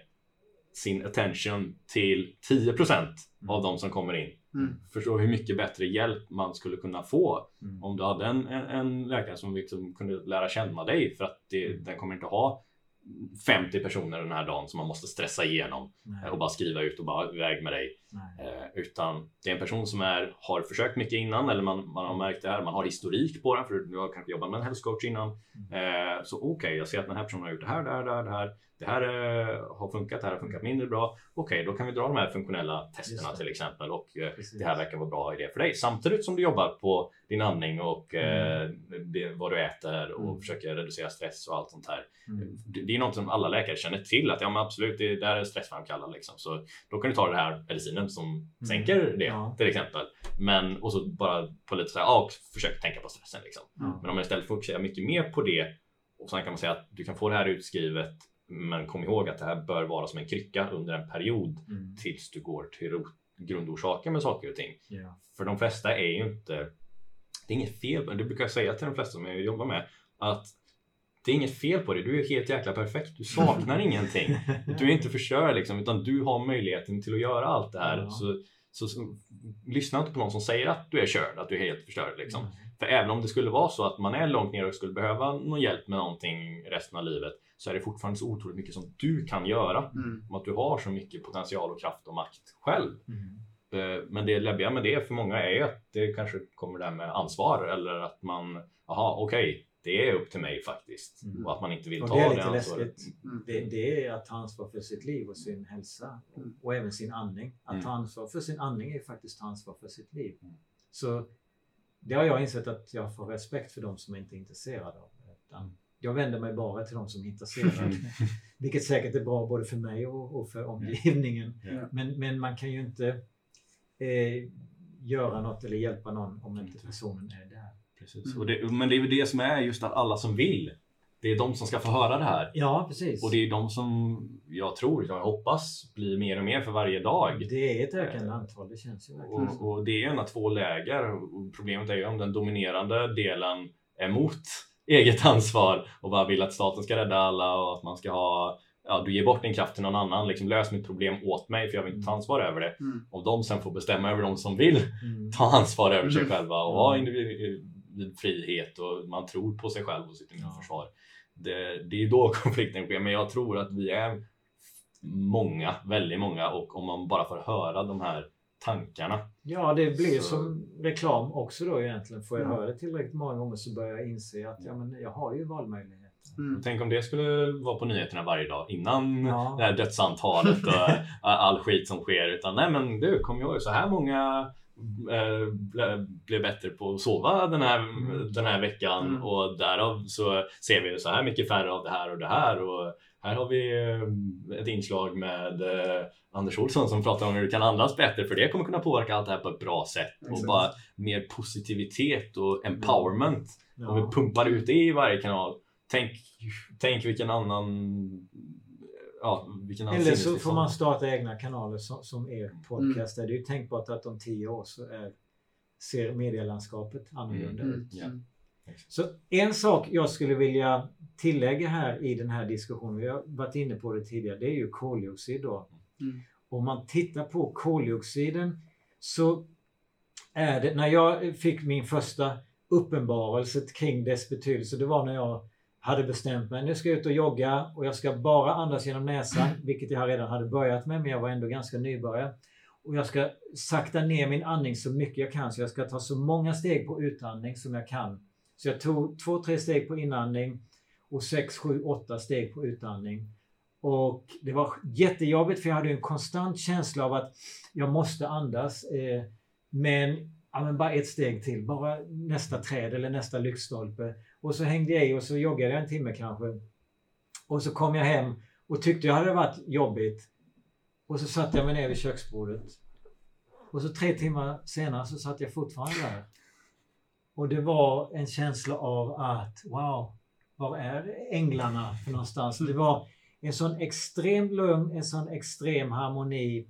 sin attention till 10% av de som kommer in. Mm. Förstå hur mycket bättre hjälp man skulle kunna få Mm. om du hade en, en, en läkare som liksom kunde lära känna dig för att det, den kommer inte ha 50 personer den här dagen som man måste stressa igenom Nej. och bara skriva ut och bara iväg med dig. Eh, utan det är en person som är, har försökt mycket innan eller man, man har märkt det här, man har historik på den för du har kanske jobbat med en hälsocoach innan. Eh, så okej, jag ser att den här personen har gjort det här, det här, det här, det här. Det här eh, har funkat, det här har funkat mindre bra. Okej, då kan vi dra de här funktionella testerna det. till exempel och eh, det här verkar vara bra idé för dig. Samtidigt som du jobbar på din andning och eh, det, vad du äter och Mm. försöker reducera stress och allt sånt här. Mm. Det, det är något som alla läkare känner till att ja, men absolut, det där är stressframkallat liksom. Så då kan du ta den här medicinen som sänker det Ja. till exempel. Men och så bara på lite så här, och försök tänka på stressen liksom. Ja. Men om man istället fokuserar mycket mer på det och sen kan man säga att du kan få det här utskrivet men kom ihåg att det här bör vara som en krycka under en period Mm. tills du går till grundorsaken med saker och ting. Ja. För de flesta är ju inte, det är inget fel på det. brukar jag säga till de flesta som jag jobbar med att det är inget fel på dig. Du är helt jäkla perfekt. Du saknar <laughs> ingenting. Du är inte förstörd liksom, utan du har möjligheten till att göra allt det här. Ja. Så, så, så, lyssna inte på någon som säger att du är körd, att du är helt förstörd. Liksom. Mm. För även om det skulle vara så att man är långt ner och skulle behöva någon hjälp med någonting resten av livet så är det fortfarande så otroligt mycket som du kan göra. Mm. Om att du har så mycket potential och kraft och makt själv. Mm. Eh, Men det läbbiga med det för många är att det kanske kommer där med ansvar eller att man, jaha okej, det är upp till mig faktiskt. Mm. Och att man inte vill Och ta det det, är lite ansvaret. läskigt. Mm. Det, det är att ta ansvar för sitt liv och sin hälsa och, Mm. och även sin andning. Att Mm. ta ansvar för sin andning är faktiskt ta ansvar för sitt liv. Mm. Så det har jag insett att jag får respekt för de som inte är intresserade av. Utan jag vänder mig bara till de som är intresserade. <laughs> Vilket säkert är bra både för mig och, och för omgivningen. Ja. Men, men man kan ju inte eh, göra något eller hjälpa någon om inte personen är. Precis. Mm. Och det, men det är väl det som är just att alla som vill, det är de som ska få höra det här. Ja, precis. Och det är de som jag tror, jag hoppas, blir mer och mer för varje dag. Det är ett ökande antal, det känns ju verkligen. Och, och det är gärna två läger. Och problemet är ju om den dominerande delen är emot eget ansvar och bara vill att staten ska rädda alla och att man ska ha Ja, du ger bort din kraft till någon annan, liksom lös mitt problem åt mig för jag vill inte ta ansvar över det. Mm. Om de sen får bestämma över de som vill Mm. ta ansvar över sig Mm. själva och ha individfrihet och man tror på sig själv och sitt Ja. immunförsvar. Det, det är då <laughs> konflikten sker, men jag tror att vi är många, väldigt många och om man bara får höra de här tankarna. Ja, det blir Så- som reklam också då egentligen. Får jag Ja. höra det tillräckligt många gånger så börjar jag inse att ja, men jag har ju valmöjligheter. Mm. Tänk om det skulle vara på nyheterna varje dag innan Ja. det här dödsantalet och <laughs> all skit som sker. Utan nej men du, kom ihåg så här många blev bättre på att sova den här, Mm. den här veckan Mm. och därav så ser vi så här mycket färre av det här och det här och här har vi eh, ett inslag med eh, Anders Olsson som pratar om hur du kan andas bättre för det kommer kunna påverka allt det här på ett bra sätt och Exakt. bara mer positivitet och empowerment om vi Ja. pumpar ut det i varje kanal. Tänk, tänk vilken annan... Ja, vilken Eller så får man starta egna kanaler som, som er podcast. Det är ju tänkbart att om tio år så är, ser medielandskapet annorlunda Mm. ut. Ja. Så en sak jag skulle vilja tillägga här i den här diskussionen, vi har varit inne på det tidigare, det är ju koldioxid då. Mm. Om man tittar på koldioxiden så är det, när jag fick min första uppenbarelse kring dess betydelse, det var när jag hade bestämt mig, nu ska jag ut och jogga och jag ska bara andas genom näsan, vilket jag redan hade börjat med, men jag var ändå ganska nybörjare. Och jag ska sakta ner min andning så mycket jag kan, så jag ska ta så många steg på utandning som jag kan. Så jag tog två, tre steg på inandning och sex, sju, åtta steg på utandning. Och det var jättejobbigt för jag hade en konstant känsla av att jag måste andas. Eh, men, ja, men bara ett steg till, bara nästa träd eller nästa lyktstolpe. Och så hängde jag i och så joggade jag en timme kanske. Och så kom jag hem och tyckte jag hade varit jobbigt. Och så satte jag mig ner vid köksbordet. Och så tre timmar senare så satt jag fortfarande där. Och det var en känsla av att wow, var är änglarna för någonstans? Det var en sån extrem lugn, en sån extrem harmoni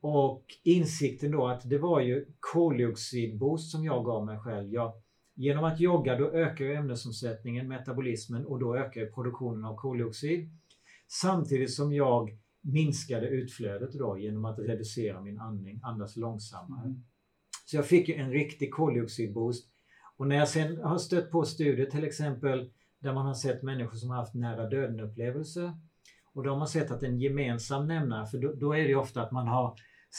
och insikten då att det var ju koldioxidboost som jag gav mig själv. Jag, genom att jogga då ökar ju ämnesomsättningen, metabolismen och då ökar produktionen av koldioxid. Samtidigt som jag minskade utflödet då genom att reducera min andning, andas långsammare. Mm. Så jag fick ju en riktig koldioxidboost. Och när jag sen har stött på studier till exempel där man har sett människor som har haft nära döden upplevelser och då har man sett att en gemensam nämnare, för då, då är det ofta att man har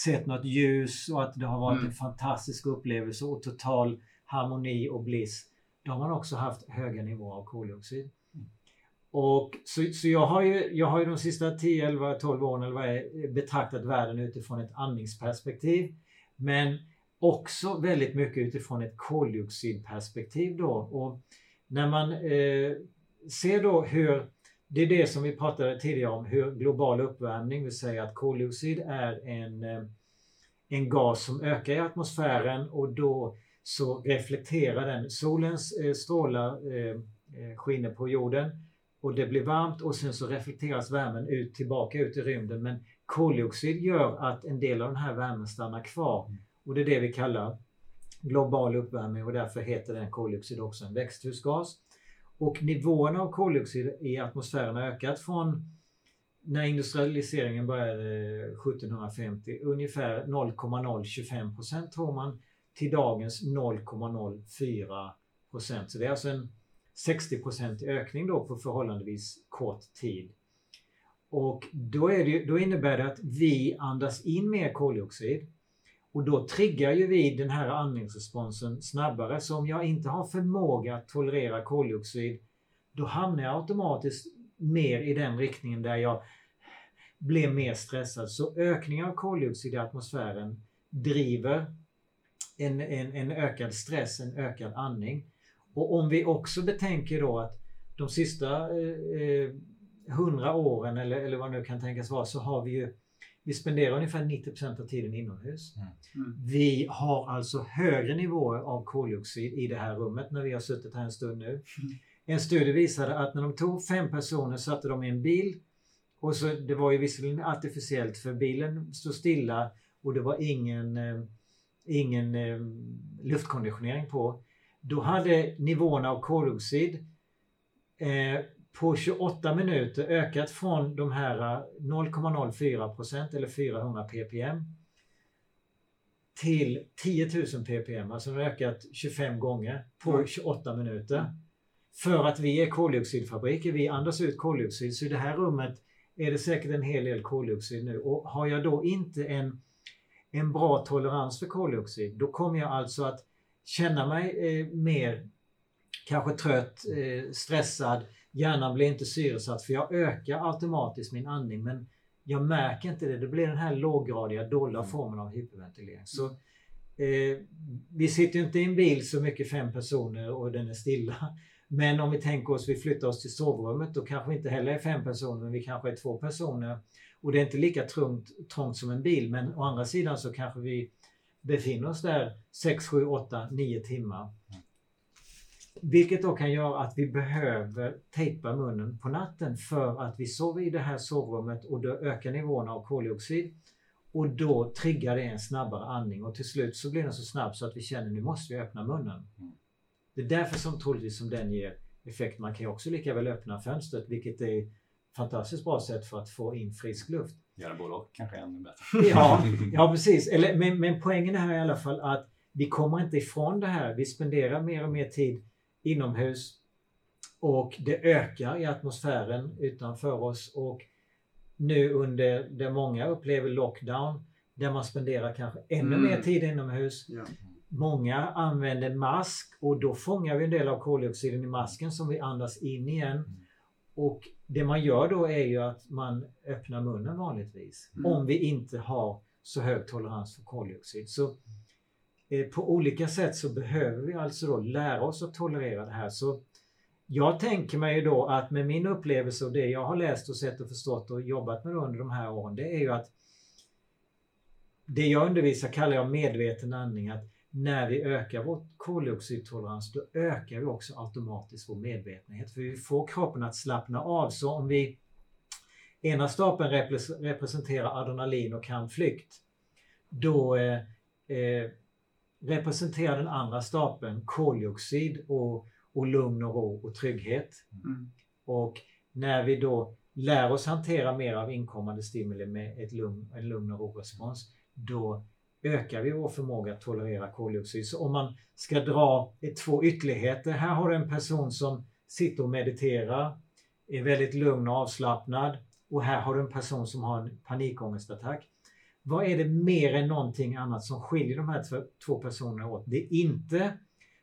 sett något ljus och att det har varit Mm. en fantastisk upplevelse och total harmoni och bliss. Då har man också haft höga nivåer av koldioxid. Och så, så jag, har ju, jag har ju de sista 10, 11, 12 åren eller vad är, betraktat världen utifrån ett andningsperspektiv. Men också väldigt mycket utifrån ett koldioxidperspektiv då. Och när man eh, ser då hur, det är det som vi pratade tidigare om, hur global uppvärmning vill säga att koldioxid är en, eh, en gas som ökar i atmosfären och då så reflekterar den. Solens eh, strålar eh, eh, skiner på jorden och det blir varmt och sen så reflekteras värmen ut tillbaka ut i rymden. Men koldioxid gör att en del av den här värmen stannar kvar. Och det är det vi kallar global uppvärmning och därför heter den koldioxid också en växthusgas. Och nivåerna av koldioxid i atmosfären har ökat från när industrialiseringen började eh, 1750 ungefär 0,025 procent tror man till dagens 0,04 procent. Så det är alltså en 60 procent ökning då på förhållandevis kort tid. Och då, är det, då innebär det att vi andas in mer koldioxid och då triggar ju vi den här andningsresponsen snabbare. Så om jag inte har förmåga att tolerera koldioxid då hamnar jag automatiskt mer i den riktningen där jag blir mer stressad. Så ökningen av koldioxid i atmosfären driver en, en, en ökad stress, en ökad andning. Och om vi också betänker då att de sista hundra eh, åren eller, eller vad det nu kan tänkas vara så har vi ju vi spenderar ungefär 90% av tiden inomhus. Mm. Mm. Vi har alltså högre nivåer av koldioxid i det här rummet när vi har suttit här en stund nu. Mm. En studie visade att när de tog fem personer satte de i en bil och så, det var ju visserligen artificiellt för bilen stod stilla och det var ingen, eh, ingen eh, luftkonditionering på. Då hade nivåerna av koldioxid eh, på 28 minuter ökat från de här 0,04% eller 400 ppm till 10 000 ppm. Alltså den har ökat 25 gånger på 28 minuter. För att vi är koldioxidfabriker, vi andas ut koldioxid. Så i det här rummet är det säkert en hel del koldioxid nu. Och har jag då inte en, en bra tolerans för koldioxid, då kommer jag alltså att känna mig eh, mer kanske trött, eh, stressad. Hjärnan blir inte syresatt för jag ökar automatiskt min andning men jag märker inte det. Det blir den här låggradiga dolda mm. formen av hyperventilering. Så, eh, vi sitter inte i en bil så mycket fem personer och den är stilla. Men om vi tänker oss, vi flyttar oss till sovrummet, då kanske vi inte heller är fem personer, men vi kanske är två personer. Och det är inte lika trångt, trångt som en bil, men å andra sidan så kanske vi befinner oss där 6, 7, 8, 9 timmar. Vilket då kan göra att vi behöver tejpa munnen på natten för att vi sover i det här sovrummet och då ökar nivåerna av koldioxid. Och då triggar det en snabbare andning och till slut så blir den så snabb så att vi känner nu måste vi öppna munnen. Det är därför som troligtvis som den ger effekt. Man kan ju också lika väl öppna fönstret vilket är fantastiskt bra sätt för att få in frisk luft. Göra både och kanske ännu bättre. Ja, <laughs> ja precis. Eller, men, men poängen är här i alla fall att vi kommer inte ifrån det här. Vi spenderar mer och mer tid inomhus och det ökar i atmosfären utanför oss och nu under det många upplever lockdown där man spenderar kanske ännu mm. mer tid inomhus. Ja. Många använder mask och då fångar vi en del av koldioxiden i masken som vi andas in igen. Och det man gör då är ju att man öppnar munnen vanligtvis. Mm. Om vi inte har så hög tolerans för koldioxid. Så eh, på olika sätt så behöver vi alltså då lära oss att tolerera det här. Så jag tänker mig ju då att med min upplevelse och det jag har läst och sett och förstått och jobbat med under de här åren, det är ju att det jag undervisar kallar jag medveten andning. Att när vi ökar vår koldioxidtolerans, då ökar vi också automatiskt vår medvetenhet. För vi får kroppen att slappna av. Så om vi ena stapeln representerar adrenalin och kampflykt, då eh, eh, representerar den andra stapeln koldioxid och, och lugn och ro och trygghet. Mm. Och när vi då lär oss hantera mer av inkommande stimuli med ett lugn, en lugn och ro-respons, då ökar vi vår förmåga att tolerera koldioxid. Så om man ska dra två ytterligheter. Här har du en person som sitter och mediterar, är väldigt lugn och avslappnad. Och här har du en person som har en panikångestattack. Vad är det mer än någonting annat som skiljer de här två personerna åt? Det är inte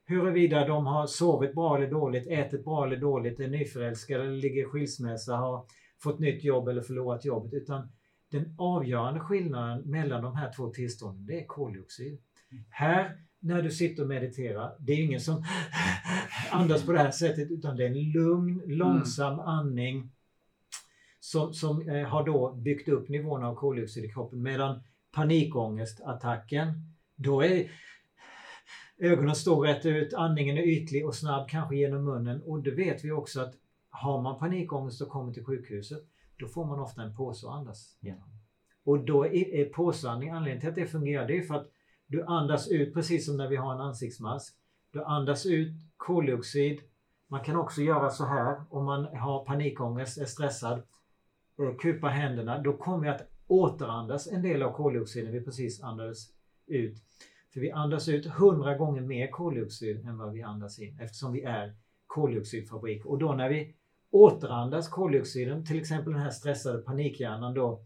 huruvida de har sovit bra eller dåligt, ätit bra eller dåligt, är nyförälskade eller ligger i skilsmässa, har fått nytt jobb eller förlorat jobbet. Utan den avgörande skillnaden mellan de här två tillstånden, det är koldioxid. Här, när du sitter och mediterar, det är ingen som <laughs> andas på det här sättet, utan det är en lugn, långsam mm. andning som, som eh, har då byggt upp nivåerna av koldioxid i kroppen. Medan panikångestattacken, då är ögonen står rätt ut, andningen är ytlig och snabb, kanske genom munnen. Och det vet vi också att har man panikångest och kommer till sjukhuset, då får man ofta en påse att andas genom. Och då är påsandning, anledningen till att det fungerar, det är för att du andas ut precis som när vi har en ansiktsmask. Du andas ut koldioxid. Man kan också göra så här om man har panikångest, är stressad. Eh, kupa händerna. Då kommer vi att återandas en del av koldioxiden vi precis andades ut. För vi andas ut hundra gånger mer koldioxid än vad vi andas in eftersom vi är koldioxidfabrik. Och då när vi återandas koldioxiden, till exempel den här stressade panikhjärnan då,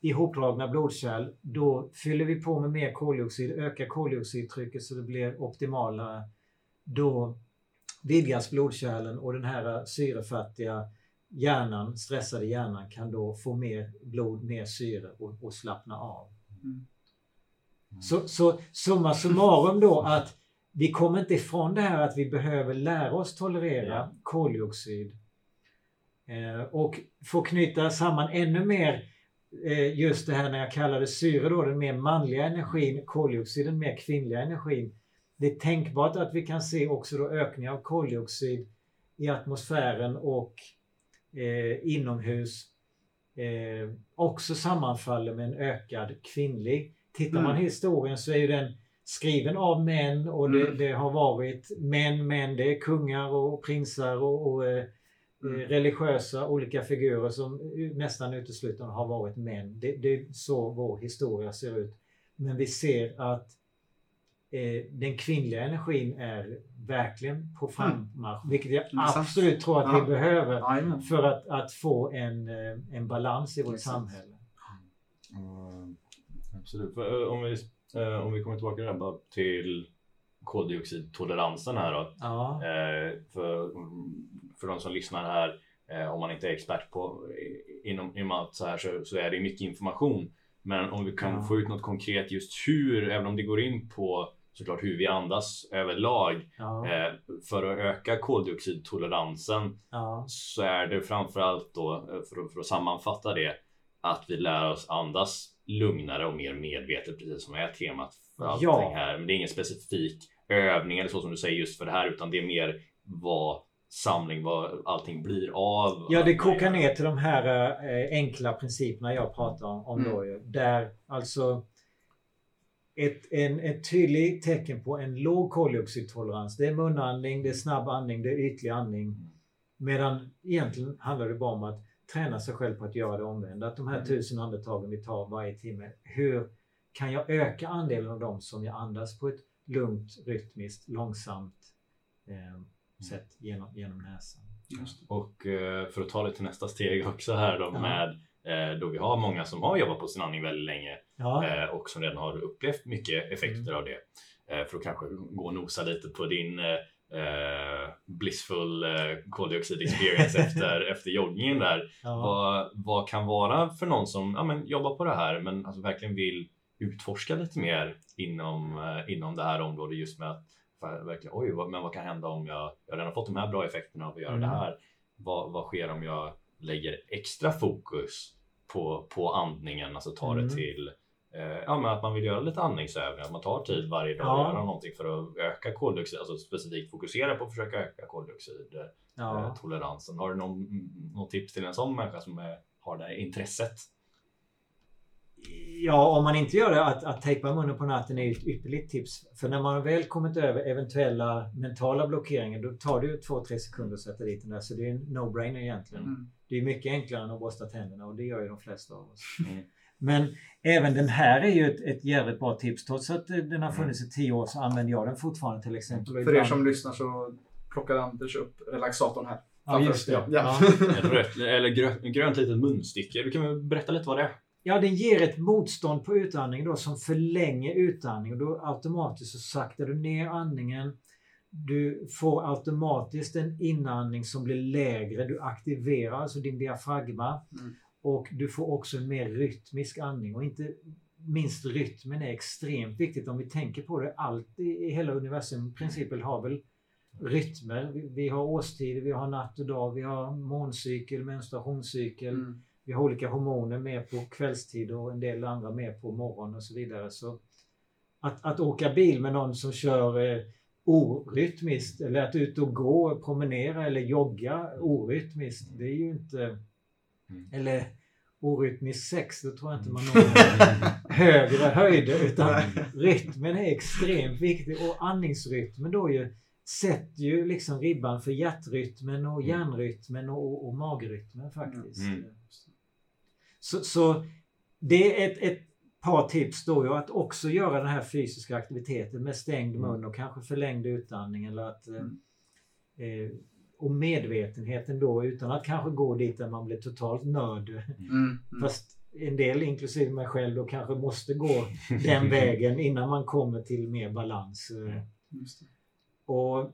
ihopdragna blodkärl, då fyller vi på med mer koldioxid, ökar koldioxidtrycket så det blir optimalare. Då vidgas blodkärlen och den här syrefattiga hjärnan, stressade hjärnan kan då få mer blod, mer syre och, och slappna av. Mm. Så, så summa summarum då att vi kommer inte ifrån det här att vi behöver lära oss tolerera koldioxid. Eh, och få knyta samman ännu mer eh, just det här när jag kallade syre då den mer manliga energin, koldioxid den mer kvinnliga energin. Det är tänkbart att vi kan se också då ökning av koldioxid i atmosfären och eh, inomhus eh, också sammanfaller med en ökad kvinnlig. Tittar man Mm. i historien så är ju den skriven av män och det, Mm. det har varit män, män, det är kungar och prinsar och, och eh, Mm. eh, religiösa olika figurer som nästan uteslutande har varit män. Det, det är så vår historia ser ut. Men vi ser att eh, den kvinnliga energin är verkligen på frammarsch, vilket jag absolut tror att Ja. vi behöver för att, att få en, eh, en balans i vårt Exakt. samhälle. Mm, absolut. Om, vi, om vi kommer tillbaka där bara till koldioxidtoleransen här då. Ja, Eh, för, för de som lyssnar här, eh, om man inte är expert på inom, inom allt så här så, så är det mycket information. Men om vi kan Ja. få ut något konkret just hur, även om det går in på såklart hur vi andas överlag ja, eh, för att öka koldioxidtoleransen ja, så är det framförallt då, eh, för att, för att sammanfatta det, att vi lär oss andas lugnare och mer medvetet, precis som är temat för allting Ja. här. Men det är ingen specifik övning eller så som du säger just för det här, utan det är mer vad samling, vad allting blir av. ja, det kokar ner till de här eh, enkla principerna jag pratar om, om Mm. då. Där alltså ett, en, ett tydligt tecken på en låg koldioxidtolerans. Det är munandning, det är snabb andning, det är ytlig andning. Medan egentligen handlar det bara om att träna sig själv på att göra det omvända. Att de här Mm. tusen andetagen vi tar varje timme, hur kan jag öka andelen av dem som jag andas på ett lugnt, rytmiskt, långsamt eh, sätt genom, genom näsan? Just det. Och eh, för att ta det till nästa steg också här då Ja. med eh, då vi har många som har jobbat på sin andning väldigt länge Ja, eh, och som redan har upplevt mycket effekter Mm. av det. För att kanske gå och nosa lite på din eh, blissful eh, koldioxid experience <laughs> efter, efter joggingen där. ja, Vad, vad kan vara för någon som ja, men, jobbar på det här men alltså, verkligen vill utforska lite mer inom, eh, inom det här området just med att verkligen, oj, vad, men vad kan hända om jag, jag har redan fått de här bra effekterna av att göra Mm. det här. Vad, vad sker om jag lägger extra fokus på, på andningen, alltså tar Mm. det till eh, ja, men att man vill göra lite andningsövningar, att man tar tid varje dag Ja. och göra någonting för att öka koldioxid, alltså specifikt fokusera på att försöka öka koldioxid eh, ja. Har du någon, någon tips till en sån människa som är, har det intresset? Ja, om man inte gör det, att, att tejpa munnen på natten är ett ypperligt tips. För när man väl kommit över eventuella mentala blockeringar, då tar det ju två, tre sekunder att sätta dit den där. Så det är en no-brainer egentligen. Mm. Det är mycket enklare än att borsta tänderna och det gör ju de flesta av oss. Mm. Men även den här är ju ett, ett jävligt bra tips. Trots att eh, den har Mm. funnits i tio år så använder jag den fortfarande till exempel. För er som lyssnar så plockar Anders upp relaxatorn här. Ja, just det. Ja. Ja. Ett rött, eller grönt, grönt litet munstycke. Du kan väl berätta lite vad det är? Ja, den ger ett motstånd på utandning då som förlänger utandning och då automatiskt så saktar du ner andningen. Du får automatiskt en inandning som blir lägre. Du aktiverar alltså din diafragma Mm. och du får också en mer rytmisk andning och inte minst rytmen är extremt viktigt om vi tänker på det. Allt i hela universum i princip har väl rytmer. Vi, vi har årstider, vi har natt och dag, vi har måncykel, menstruationscykel. Mm. Vi har olika hormoner med på kvällstid och en del andra med på morgonen och så vidare. Så att, att åka bil med någon som kör eh, orytmiskt eller att ut och gå, promenera eller jogga orytmiskt. Det är ju inte... Mm. Eller orytmiskt sex, då tror jag inte man når <laughs> högre höjder. Utan rytmen är extremt viktig och andningsrytmen då ju sätter ju liksom ribban för hjärtrytmen och Mm. hjärnrytmen och, och magrytmen faktiskt. Mm. Så, så det är ett, ett par tips då ju att också göra den här fysiska aktiviteten med stängd Mm. mun och kanske förlängd utandning eller att eh, Mm. eh, och medvetenheten då utan att kanske gå dit där man blir totalt nörd. Mm. Mm. Fast en del, inklusive mig själv, då kanske måste gå <laughs> den vägen innan man kommer till mer balans. Och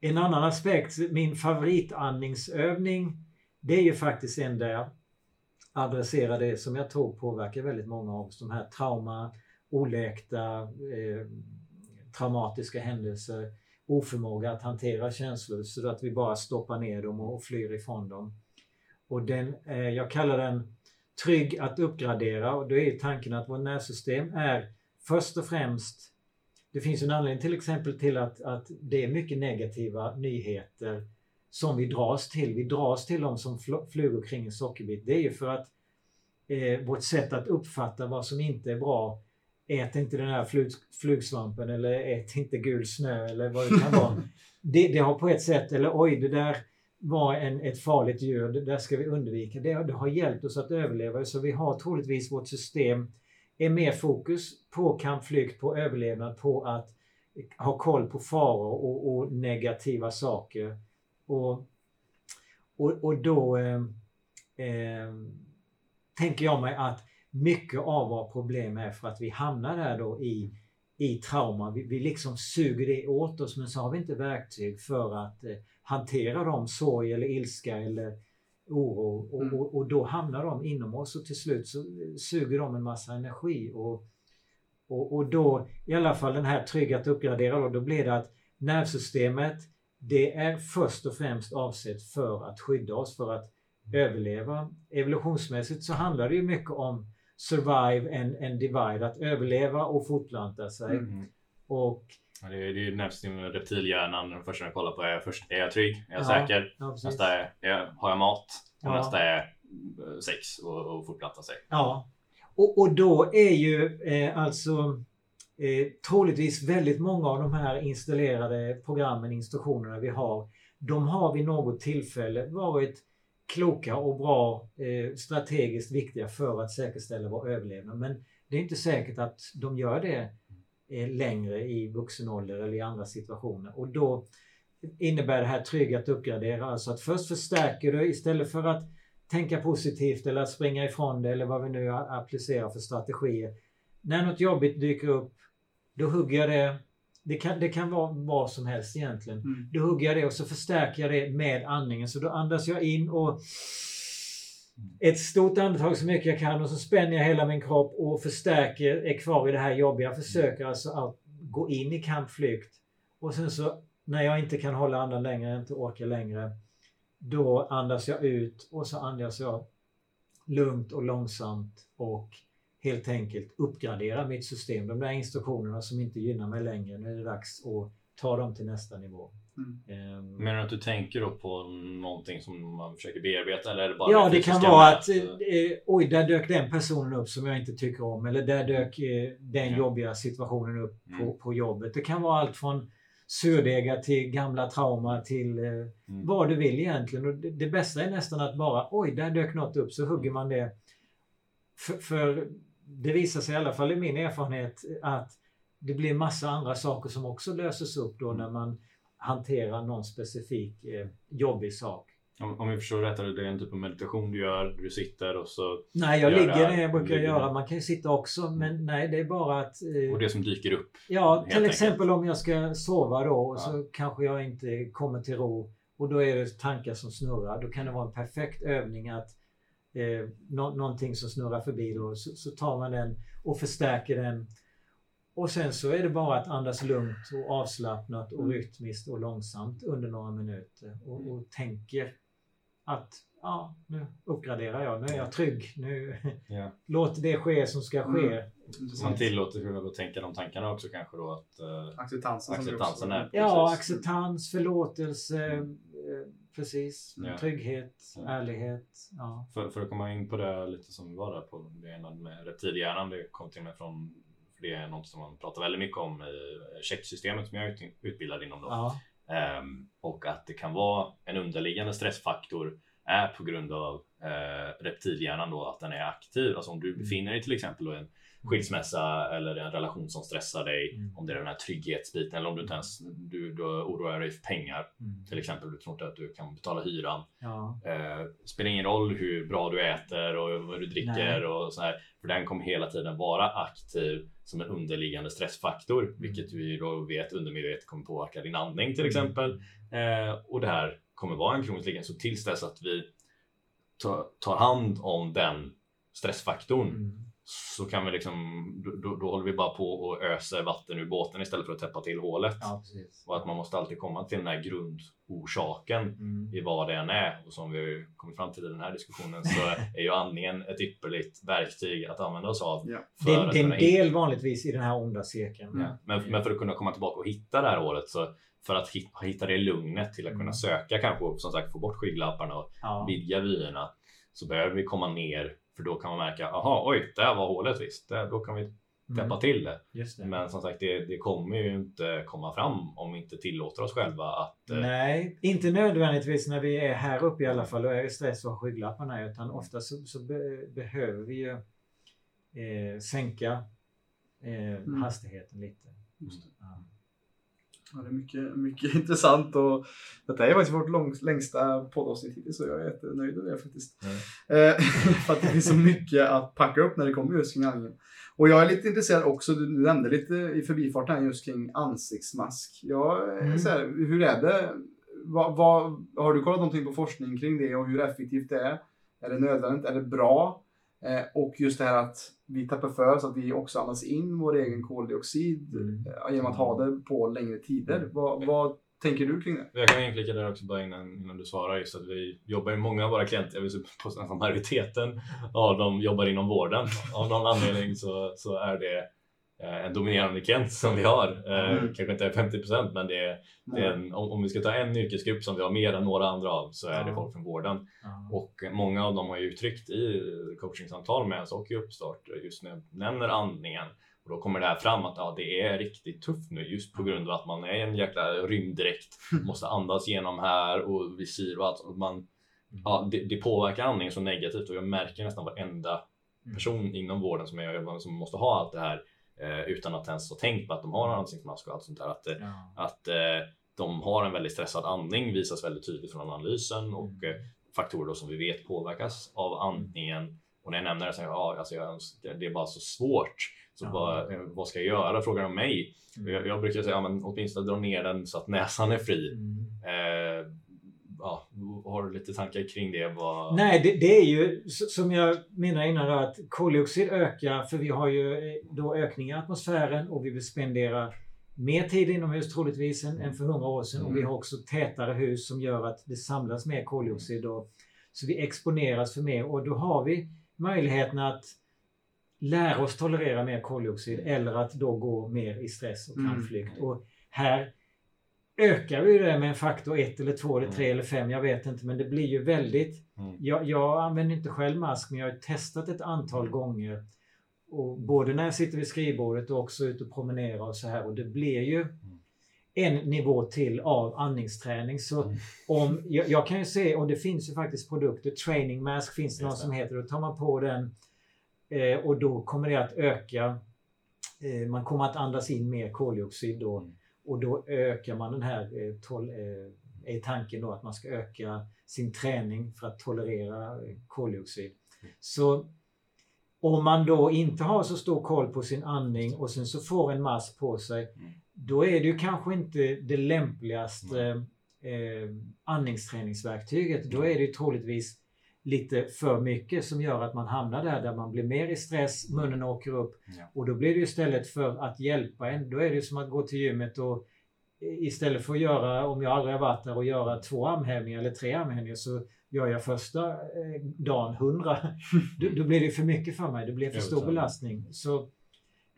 en annan aspekt, min favoritandningsövning, det är ju faktiskt en där adressera det som jag tror påverkar väldigt många av oss. De här trauma oläkta eh, traumatiska händelser, oförmåga att hantera känslor så att vi bara stoppar ner dem och flyr ifrån dem. Och den, eh, jag kallar den trygg att uppgradera och då är tanken att vårt nervsystem är först och främst det finns en anledning till exempel till att, att det är mycket negativa nyheter som vi dras till. Vi dras till dem som flugor kring en sockerbit. Det är ju för att eh, vårt sätt att uppfatta vad som inte är bra Ät inte den här flug, flugsvampen eller ät inte gul snö eller vad det kan vara. <laughs> Det, det, har på ett sätt, eller oj, det där var en, ett farligt djur, det där ska vi undvika. Det, det har hjälpt oss att överleva så vi har troligtvis vårt system är mer fokus på kampflykt, på överlevnad, på att ha koll på faror och, och negativa saker. Och, och, och då eh, eh, tänker jag mig att mycket av våra problem är för att vi hamnar där då i, i trauma. Vi, vi liksom suger det åt oss men så har vi inte verktyg för att eh, hantera dem, sorg eller ilska eller oro. Och, mm. och, och, då hamnar de inom oss och till slut så suger de en massa energi. Och, och, och då, i alla fall den här trygg att uppgradera, då, då blir det att nervsystemet det är först och främst avsett för att skydda oss, för att överleva. Evolutionsmässigt så handlar det ju mycket om survive and, and divide, att överleva och fortplanta sig. Mm. Och Ja, det är, det är nervsystemet, reptilhjärnan. Det första jag kollar på är först, är jag trygg? Är jag ja, säker? Ja, nästa är, är, har jag mat? Och nästa är eh, sex och, och fortplanta sig. Ja, och, och då är ju eh, alltså eh, troligtvis väldigt många av de här installerade programmen, instruktionerna vi har, de har vid något tillfälle varit kloka och bra, eh, strategiskt viktiga för att säkerställa vår överlevnad. Men det är inte säkert att de gör det eh, längre i vuxen ålder eller i andra situationer. Och då innebär det här trygg att uppgradera. Alltså att först förstärker du istället för att tänka positivt eller att springa ifrån det eller vad vi nu applicerar för strategier. När något jobbigt dyker upp, då hugger jag det det kan, det kan vara vad som helst egentligen. Mm. Då hugger jag det och så förstärker jag det med andningen. Så då andas jag in och ett stort andetag så mycket jag kan och så spänner jag hela min kropp och förstärker, är kvar i det här jobbiga. Jag försöker alltså att gå in i kampflykt. Och sen så när jag inte kan hålla andan längre, inte orkar längre, då andas jag ut och så andas jag lugnt och långsamt och helt enkelt uppgradera mitt system. De där instruktionerna som inte gynnar mig längre, nu är det dags att ta dem till nästa nivå. Mm. Um, Menar du att du tänker då på någonting som man försöker bearbeta? Eller är det bara ja, det kan vara att eh, eh, oj, där dök den personen upp som jag inte tycker om. Eller där dök eh, den mm. jobbiga situationen upp mm. på, på jobbet. Det kan vara allt från surdegar till gamla trauma till eh, mm. vad du vill egentligen. Och det, det, bästa är nästan att bara oj, där dök något upp så hugger man det. För, för det visar sig i alla fall i min erfarenhet att det blir massa andra saker som också löses upp då när man hanterar någon specifik eh, jobbig sak. Om, om vi förstår rätt, är det en typ av meditation du gör? Du sitter och så... Nej, jag ligger ner jag brukar göra. Man kan ju sitta också, men mm. nej, det är bara att... Eh, och det som dyker upp? Ja, till exempel enkelt. om jag ska sova då ja. så kanske jag inte kommer till ro och då är det tankar som snurrar. Då kan det vara en perfekt övning att eh, nå någonting som snurrar förbi då, så, så, tar man den och förstärker den. Och sen så är det bara att andas lugnt och avslappnat och mm. rytmiskt och långsamt under några minuter och, och tänker att ja, nu uppgraderar jag, nu är jag trygg, nu ja. <laughs> låt det ske som ska ske. Mm. Man tillåter sig själv att tänka de tankarna också kanske då att uh, acceptansen, acceptansen är. Ja, acceptans, förlåtelse, mm. Eh, precis. Ja. Trygghet, ja. ärlighet. Ja. För, för att komma in på det lite som vi var där på det med reptilhjärnan. Det kom till mig från, för det är något som man pratar väldigt mycket om i checksystemet som jag är utbildad inom. Då. Ja. Um, och att det kan vara en underliggande stressfaktor är på grund av uh, reptilhjärnan då att den är aktiv. Alltså om du mm. befinner dig till exempel i en skilsmässa eller en relation som stressar dig. Mm. Om det är den här trygghetsbiten eller om du inte ens du, du oroar dig för pengar. Mm. Till exempel, du tror inte att du kan betala hyran. Ja. Eh, spelar ingen roll hur bra du äter och vad du dricker Nej. och så här. För den kommer hela tiden vara aktiv som en underliggande stressfaktor, mm. vilket vi då vet undermedvetet kommer påverka din andning till mm. exempel. Eh, och det här kommer vara en kronisk liggande så tills dess att vi tar, hand om den stressfaktorn mm så kan vi liksom, då, då, håller vi bara på och öser vatten ur båten istället för att täppa till hålet. Ja. Och att man måste alltid komma till den här grundorsaken Mm. i vad det än är. Och som vi kommit fram till i den här diskussionen så <laughs> är ju andningen ett ypperligt verktyg att använda oss av. Ja. Det, för är- att det är en kunna hitta- del vanligtvis i den här onda cirkeln. Ja. Men, men för att kunna komma tillbaka och hitta det här hålet så för att hitta, hitta det lugnet till att kunna Mm. söka kanske och som sagt få bort skygglapparna och Ja. vidga vyerna så behöver vi komma ner för då kan man märka, aha, oj, där var hålet visst. Där, då kan vi täppa Mm. till det. Just det. Men som sagt, det, det kommer ju inte komma fram om vi inte tillåter oss själva att... eh, Nej, inte nödvändigtvis när vi är här uppe i alla fall. Då är det stress och har skygglapparna. Utan ofta så, så be, behöver vi ju eh, sänka eh, Mm. hastigheten lite. Just det. Ja. Ja, det är mycket, mycket <laughs> intressant och detta är faktiskt vårt lång, längsta poddavsnitt hittills så jag är jättenöjd med det faktiskt. Eh, <laughs> för att det finns så mycket att packa upp när det kommer just kring andningen. Och jag är lite intresserad också, du nämnde lite i förbifarten här just kring ansiktsmask. Ja, eh, Mm. så här, hur är det? Vad, vad, har du kollat någonting på forskning kring det och hur effektivt det är? Är det nödvändigt? Är det bra? Eh, och just det här att vi tappar för så att vi också andas in vår egen koldioxid Mm. eh, genom att ha det på längre tider. Vad, vad tänker du kring det? Jag kan inflika där också bara innan, innan du svarar just att vi jobbar ju många av våra klienter, jag vill säga på nästan majoriteten av dem jobbar inom vården. Av någon anledning så, så är det eh, en dominerande klient som vi har. Eh, Mm. Kanske inte är 50% men det är, det är en, om, vi ska ta en yrkesgrupp som vi har mer än några andra av så är det folk från vården. Och många av dem har ju uttryckt i coachingsamtal med oss och i uppstart just när jag nämner andningen och då kommer det här fram att ja, det är riktigt tufft nu just på grund av att man är en jäkla rymddräkt, måste andas genom här och visir och allt. Och man, ja, det, det påverkar andningen så negativt och jag märker nästan varenda person inom vården som jag jobbar med som måste ha allt det här eh, utan att ens ha tänkt på att de har en ansiktsmask och allt sånt där. Att, eh, Ja. att eh, de har en väldigt stressad andning visas väldigt tydligt från analysen och eh, faktorer som vi vet påverkas av andningen. Och när jag nämner det så jag, ja, alltså jag det är bara så svårt. Så Ja. vad, eh, vad ska jag göra? Frågar de mig. Mm. Jag, jag brukar säga, ja, men åtminstone dra ner den så att näsan är fri. Mm. Eh, ja, har du lite tankar kring det? Vad... Nej, det, det är ju som jag menade innan då, att koldioxid ökar för vi har ju eh, då ökning i atmosfären och vi vill spendera mer tid inomhus troligtvis än, än för hundra år sedan. Och vi har också tätare hus som gör att det samlas mer koldioxid. Och, så vi exponeras för mer och då har vi möjligheten att lära oss tolerera mer koldioxid eller att då gå mer i stress och Mm. kampflykt. Och här ökar vi det med en faktor 1 eller 2 eller 3 Mm. eller 5, jag vet inte. Men det blir ju väldigt... Mm. Jag, jag använder inte själv mask, men jag har testat ett antal gånger. Och både när jag sitter vid skrivbordet och också ute och promenerar och så här. Och det blir ju en nivå till av andningsträning. Så Mm. om, jag, jag kan ju se, och det finns ju faktiskt produkter, training mask finns det någon som heter. Då tar man på den eh, och då kommer det att öka. Eh, man kommer att andas in mer koldioxid då. Mm. Och då ökar man den här, eh, eh, är tanken då att man ska öka sin träning för att tolerera eh, koldioxid. Så om man då inte har så stor koll på sin andning och sen så får en mask på sig, Mm. då är det ju kanske inte det lämpligaste eh, andningsträningsverktyget. Då är det ju troligtvis lite för mycket som gör att man hamnar där, där man blir mer i stress, munnen åker upp Ja. och då blir det istället för att hjälpa en, då är det som att gå till gymmet och istället för att göra, om jag aldrig har varit där, och göra två armhävningar eller tre armhävningar så gör jag första eh, dagen hundra. <laughs> Då, då blir det för mycket för mig. Det blir för stor belastning. Så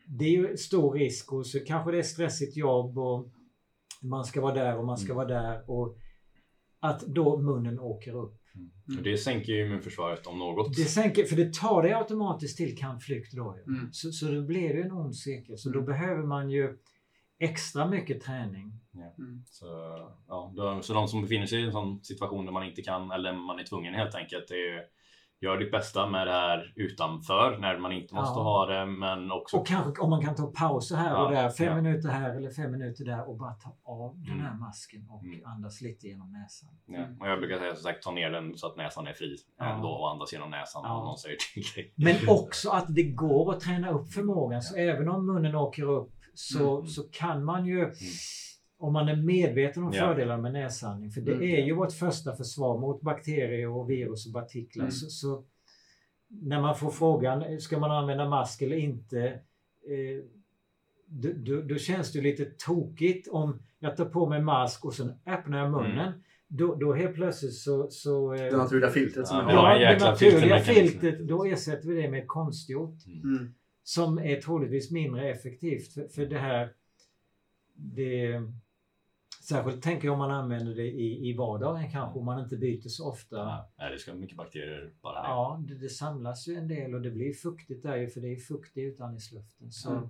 det är ju stor risk och så kanske det är stressigt jobb och man ska vara där och man ska Mm. vara där och att då munnen åker upp. Och det sänker ju immunförsvaret om något. Det sänker, för det tar dig automatiskt till kampflykt då. ju. Mm. Så, så då blir det ju en ond cirkel. Så då Mm. behöver man ju extra mycket träning. Mm. Så, ja, de, så de som befinner sig i en sån situation där man inte kan eller man är tvungen helt enkelt. Det är, gör ditt bästa med det här utanför när man inte måste Ja. ha det. Men också Och kanske om man kan ta pauser här Ja, och där. Fem ja. minuter här eller fem minuter där och bara ta av den här Mm. masken och Mm. andas lite genom näsan. Ja, och jag brukar säga som sagt, ta ner den så att näsan är fri ändå och andas genom näsan om någon säger till dig. Men också att det går att träna upp förmågan. Så även om munnen åker upp så, Mm. så kan man ju om man är medveten om Ja. fördelarna med näsandning. För det Mm. är ju vårt första försvar mot bakterier och virus och partiklar. Mm. Så, så när man får frågan, ska man använda mask eller inte? Eh, då, då, då, känns det lite tokigt om jag tar på mig mask och sen öppnar jag munnen. Mm. Då, då helt plötsligt så... så det naturliga filtret som ja, Ja, det naturliga filtret. Då ersätter vi det med ett konstgjort. Mm. Som är troligtvis mindre effektivt. För, för det här... Det, Särskilt tänker jag om man använder det i, i vardagen kanske, om man inte byter så ofta. Ja, det ska mycket bakterier bara ner. Ja, det, det, samlas ju en del och det blir fuktigt där ju, för det är fukt i utandningsluften. Så... Mm.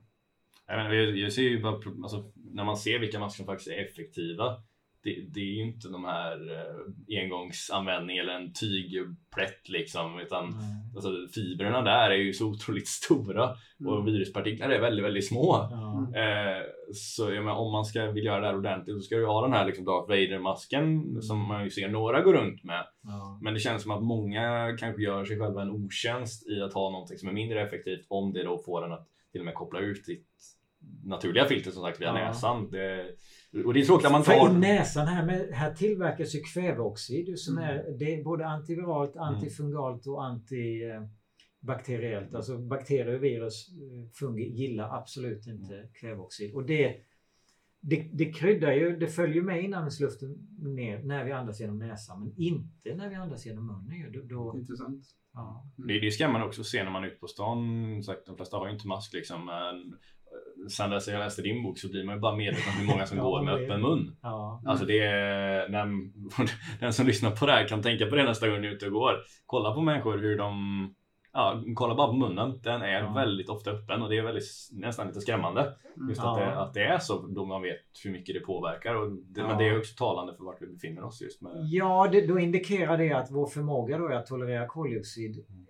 Jag, menar, jag, jag ser ju bara, alltså, när man ser vilka masker som faktiskt är effektiva det, det, är ju inte de här eh, engångsanvändning eller en tygplätt liksom utan mm. alltså, fibrerna där är ju så otroligt <laughs> stora mm. och viruspartiklar är väldigt, väldigt små. Mm. Eh, så menar, om man ska vill göra det här ordentligt så ska du ha den här liksom, Darth Vader-masken som man ju ser några gå runt med. Men det känns som att många kanske gör sig själva en otjänst i att ha någonting som är mindre effektivt om det då får den att till och med koppla ut ditt naturliga filter som sagt via ja. näsan. Det, och det är tråkigt att man tar... För i näsan här, med, här tillverkas ju kväveoxid som mm. är, det är både antiviralt, mm. antifungalt och antibakteriellt. Alltså bakterier, virus, eh, fungi gillar absolut inte mm. kväveoxid. Och det, det, det kryddar ju, det följer med inandningsluften ner när vi andas genom näsan men inte när vi andas genom munnen. Då, då, Intressant. Ja. Det, det ska man också se när man är ute på stan. Sagt, de flesta har ju inte mask liksom. Men sen dess jag läste din bok så blir man ju bara medveten om hur många som <laughs> ja, går med öppen mun. Ja. Alltså det är, när, <laughs> den som lyssnar på det här kan tänka på det nästa gång ni är ute och går. Kolla på människor hur de, ja, kolla bara på munnen. Den är ja. väldigt ofta öppen och det är väldigt, nästan lite skrämmande. Just att, det, att det är så då man vet hur mycket det påverkar. Och det, Men det är också talande för vart vi befinner oss just med Ja, det, då indikerar det att vår förmåga då är att tolerera koldioxid mm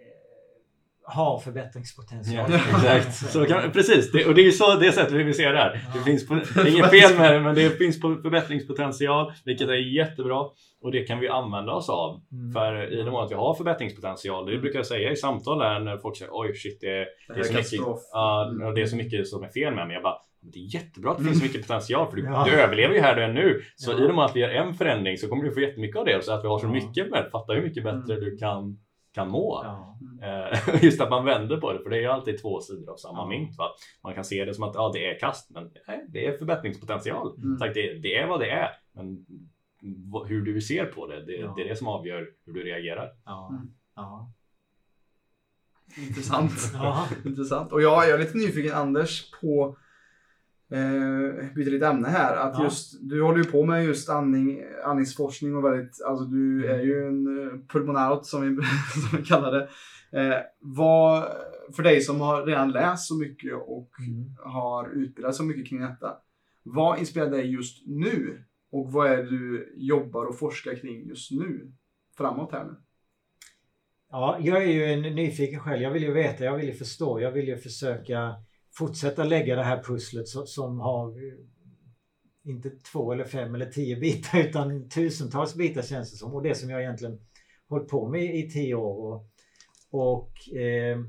har förbättringspotential. Ja, exakt. Så kan, precis, det, och det är så det sättet vi vill se det här. Ja. Det, finns på, det är inget fel med det, men det finns på förbättringspotential, vilket är jättebra. Och det kan vi använda oss av. Mm. För i den mån att vi har förbättringspotential, det brukar jag säga i samtal där när folk säger oj shit, det, det, det är, så mycket, uh, det är så mycket som är fel med mig. Jag bara, det är jättebra att det finns så mycket potential för du, ja. du överlever ju här du är nu. Så ja. i och med att vi gör en förändring så kommer du få jättemycket av det. Så att vi har så mycket med Fatta hur mycket bättre mm. du kan kan må. Ja. Eh, <laughs> just att man vänder på det, för det är ju alltid två sidor av samma ja. mynt. Va? Man kan se det som att ja, det är kast, men nej, det är förbättringspotential. Mm. Så det, det, är vad det är. Men hur du ser på det, det, ja. det är det som avgör hur du reagerar. Mm. Intressant. <laughs> <laughs> Intressant. Och jag, jag är lite nyfiken Anders på eh, byter lite ämne här. Att ja. just, du håller ju på med just andning, andningsforskning och väldigt, alltså du är ju en eh, pulmonaut som vi, <laughs> som vi kallar det. Eh, vad, för dig som har redan läst så mycket och mm. har utbildat så mycket kring detta. Vad inspirerar dig just nu? Och vad är det du jobbar och forskar kring just nu? Framåt här nu. Ja, jag är ju en nyfiken själv. Jag vill ju veta, jag vill ju förstå, jag vill ju försöka fortsätta lägga det här pusslet som har eh, inte två eller fem eller tio bitar utan tusentals bitar känns det som. Och det som jag egentligen hållit på med i tio år. Och, och eh,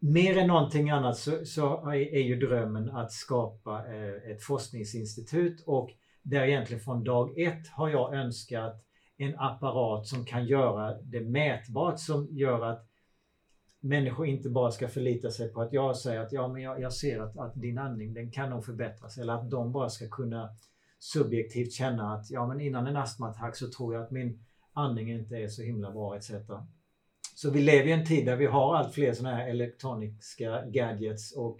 mer än någonting annat så, så, är ju drömmen att skapa eh, ett forskningsinstitut och där egentligen från dag ett har jag önskat en apparat som kan göra det mätbart som gör att människor inte bara ska förlita sig på att jag säger att ja, men jag, jag ser att, att, din andning den kan nog förbättras eller att de bara ska kunna subjektivt känna att ja, men innan en astmaattack så tror jag att min andning inte är så himla bra etc. Så vi lever i en tid där vi har allt fler sådana här elektroniska gadgets och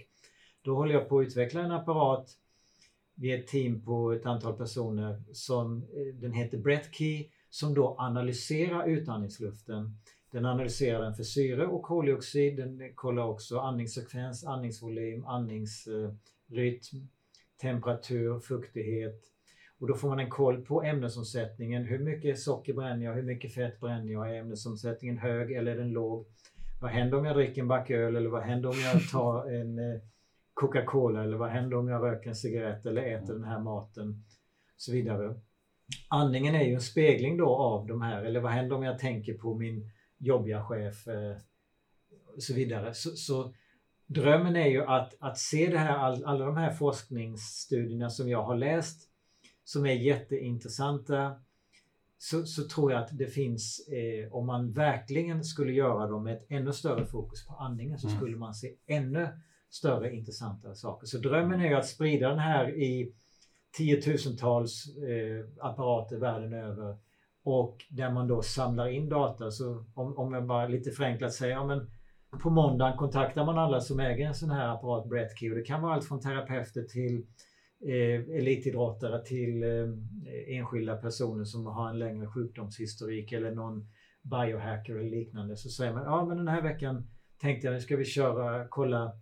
då håller jag på att utveckla en apparat. Vi är ett team på ett antal personer som eh, den heter Breathkey som då analyserar utandningsluften den analyserar den för syre och koldioxid. Den kollar också andningsfrekvens, andningsvolym, andningsrytm, temperatur, fuktighet. Och då får man en koll på ämnesomsättningen. Hur mycket socker bränner jag? Hur mycket fett bränner jag? Är ämnesomsättningen hög eller är den låg? Vad händer om jag dricker en back öl eller vad händer om jag tar en eh, Coca-Cola eller vad händer om jag röker en cigarett eller äter den här maten? Och Så vidare. Andningen är ju en spegling då av de här, eller vad händer om jag tänker på min jobbiga chef eh, och så vidare. Så, så, drömmen är ju att, att se det här, all, alla de här forskningsstudierna som jag har läst som är jätteintressanta så, så tror jag att det finns, eh, om man verkligen skulle göra dem med ett ännu större fokus på andningen så Mm. skulle man se ännu större intressanta saker. Så drömmen är ju att sprida den här i tiotusentals eh, apparater världen över och där man då samlar in data. Så om, om jag bara lite förenklat säger, ja men på måndagen kontaktar man alla som äger en sån här apparat Breathkey och det kan vara allt från terapeuter till eh, elitidrottare till eh, enskilda personer som har en längre sjukdomshistorik eller någon biohacker eller liknande. Så säger man, ja men den här veckan tänkte jag nu ska vi köra, kolla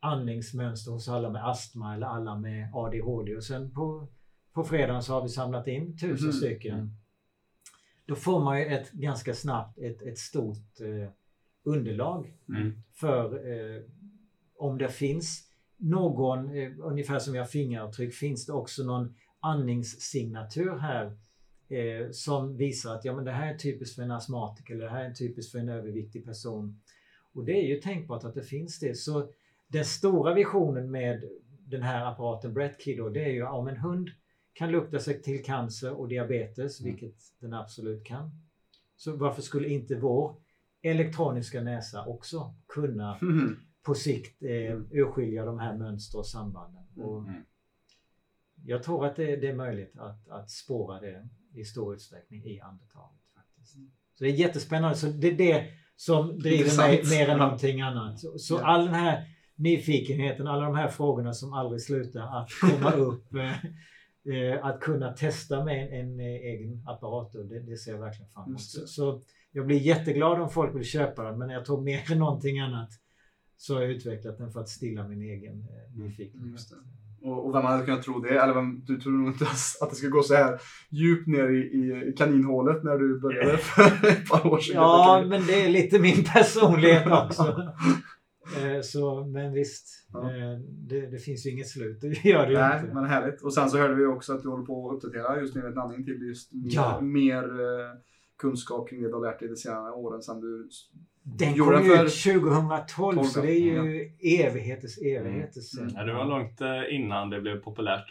andningsmönster hos alla med astma eller alla med ADHD och sen på, på fredagen så har vi samlat in tusen Mhm. stycken. Då får man ju ett ganska snabbt ett, ett stort eh, underlag Mm. för eh, om det finns någon, eh, ungefär som vi har fingeravtryck, finns det också någon andningssignatur här eh, som visar att ja, men det här är typiskt för en astmatiker eller det här är typiskt för en överviktig person. Och det är ju tänkbart att det finns det. Så den stora visionen med den här apparaten Breathkey då, det är ju om en hund kan lukta sig till cancer och diabetes, Mm. vilket den absolut kan. Så varför skulle inte vår elektroniska näsa också kunna Mhm. på sikt eh, urskilja de här mönster och sambanden. Och Mm. jag tror att det, det är möjligt att, att spåra det i stor utsträckning i andetaget. Faktiskt. Så det är jättespännande. Så det är det som driver mig mer än någonting annat. Så, så Ja. all den här nyfikenheten, alla de här frågorna som aldrig slutar att komma <laughs> upp. Eh, att kunna testa med en, en eh, egen apparat, det, det ser jag verkligen fram emot. Så, så jag blir jätteglad om folk vill köpa den, men jag tror mer än någonting annat så har jag utvecklat den för att stilla min egen eh, nyfikenhet. Just det. Och, och vem hade kunnat tro det? Eller vem, du tror inte att det ska gå så här djupt ner i, i, i kaninhålet när du började för ett par år sedan. Ja, men det är lite min personlighet också. <laughs> Eh, Så, men visst, Ja. eh, det, det finns ju inget slut. <laughs> Det gör det ju Nej, inte. men härligt. Och sen så hörde vi också att du håller på att uppdatera just med andning till just mer, Ja. mer eh, kunskap kring det du har lärt dig de senaste åren sedan du... Den Gjorde kom den för- 2012, så det är ju evigheters evigheters sen. Mm. Ja, det var långt innan det blev populärt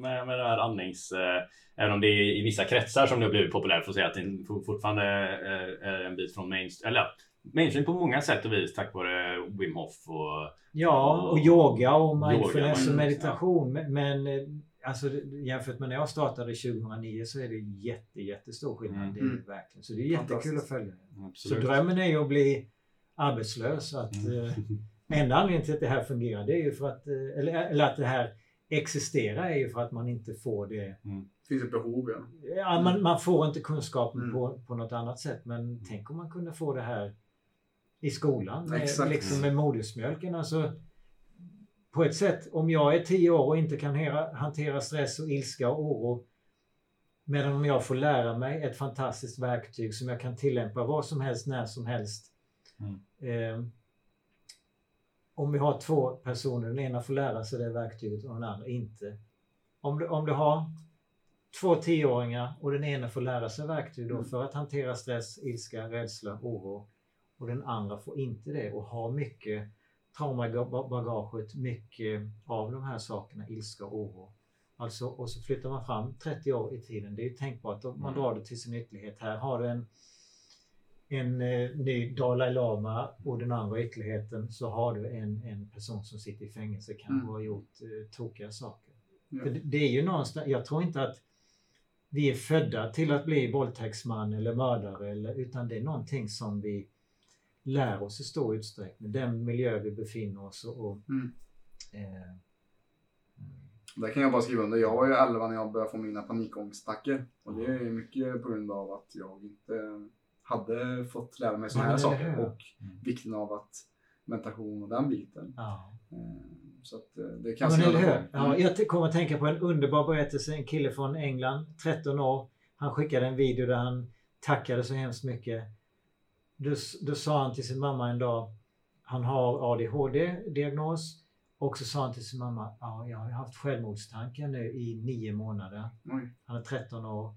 med, med det här andnings... Eh, även om det är i vissa kretsar som det har blivit populärt för att säga att det fortfarande är, är en bit från mainstream. Eller ja, mainstream på många sätt och vis tack vare Wim Hof och... Ja, och yoga och mindfulness Yoga, och mindfulness, meditation. Men, men eh, alltså, jämfört med när jag startade 2009 så är det jätte, jättestor skillnad. Mm. Det Mm. verkligen. Så det är jättekul att följa. Så Absolut. drömmen är ju att bli arbetslös. Att, Mm. eh, enda anledningen till att det här fungerar, det är ju för att, eh, eller, eller att det här existerar är ju för att man inte får det. Det finns ett behov, ja. Ja, man, man får inte kunskapen Mm. på, på något annat sätt. Men tänk om man kunde få det här i skolan. Med, Exakt. liksom med modersmjölken. Alltså, på ett sätt, om jag är tio år och inte kan hera, hantera stress och ilska och oro. Medan om jag får lära mig ett fantastiskt verktyg som jag kan tillämpa var som helst, när som helst. Eh, om vi har två personer, den ena får lära sig det verktyget och den andra inte. Om du, om du har två tioåringar och den ena får lära sig verktyg då Mm. för att hantera stress, ilska, rädsla, oro och den andra får inte det och har mycket trauma i ba- bagaget, mycket av de här sakerna, ilska och oro. Alltså, och så flyttar man fram 30 år i tiden. Det är ju tänkbart om man Mm. drar det till sin ytterlighet. Här har du en, en eh, ny Dalai Lama och den andra ytterligheten så har du en, en person som sitter i fängelse kanske Mm. har gjort eh, tokiga saker. Ja. Det, det är ju någonstans, jag tror inte att vi är födda till att bli våldtäktsman eller mördare eller, utan det är någonting som vi lär oss i stor utsträckning. Den miljö vi befinner oss och, och Mm. eh, Där kan jag bara skriva under. Jag var ju 11 när jag började få mina panikångestattacker. Och det är ju mycket på grund av att jag inte hade fått lära mig sådana här saker. Och vikten av att meditation och den biten. ja. Eh, Så att eh, det Ja, kan men eller. Ja, jag kommer att tänka på en underbar berättelse. En kille från England, 13 år. Han skickade en video där han tackade så hemskt mycket. Då, då sa han till sin mamma en dag, han har ADHD-diagnos. Och så sa han till sin mamma, ja, jag har haft självmordstankar nu i nio månader. Oj. Han är 13 år.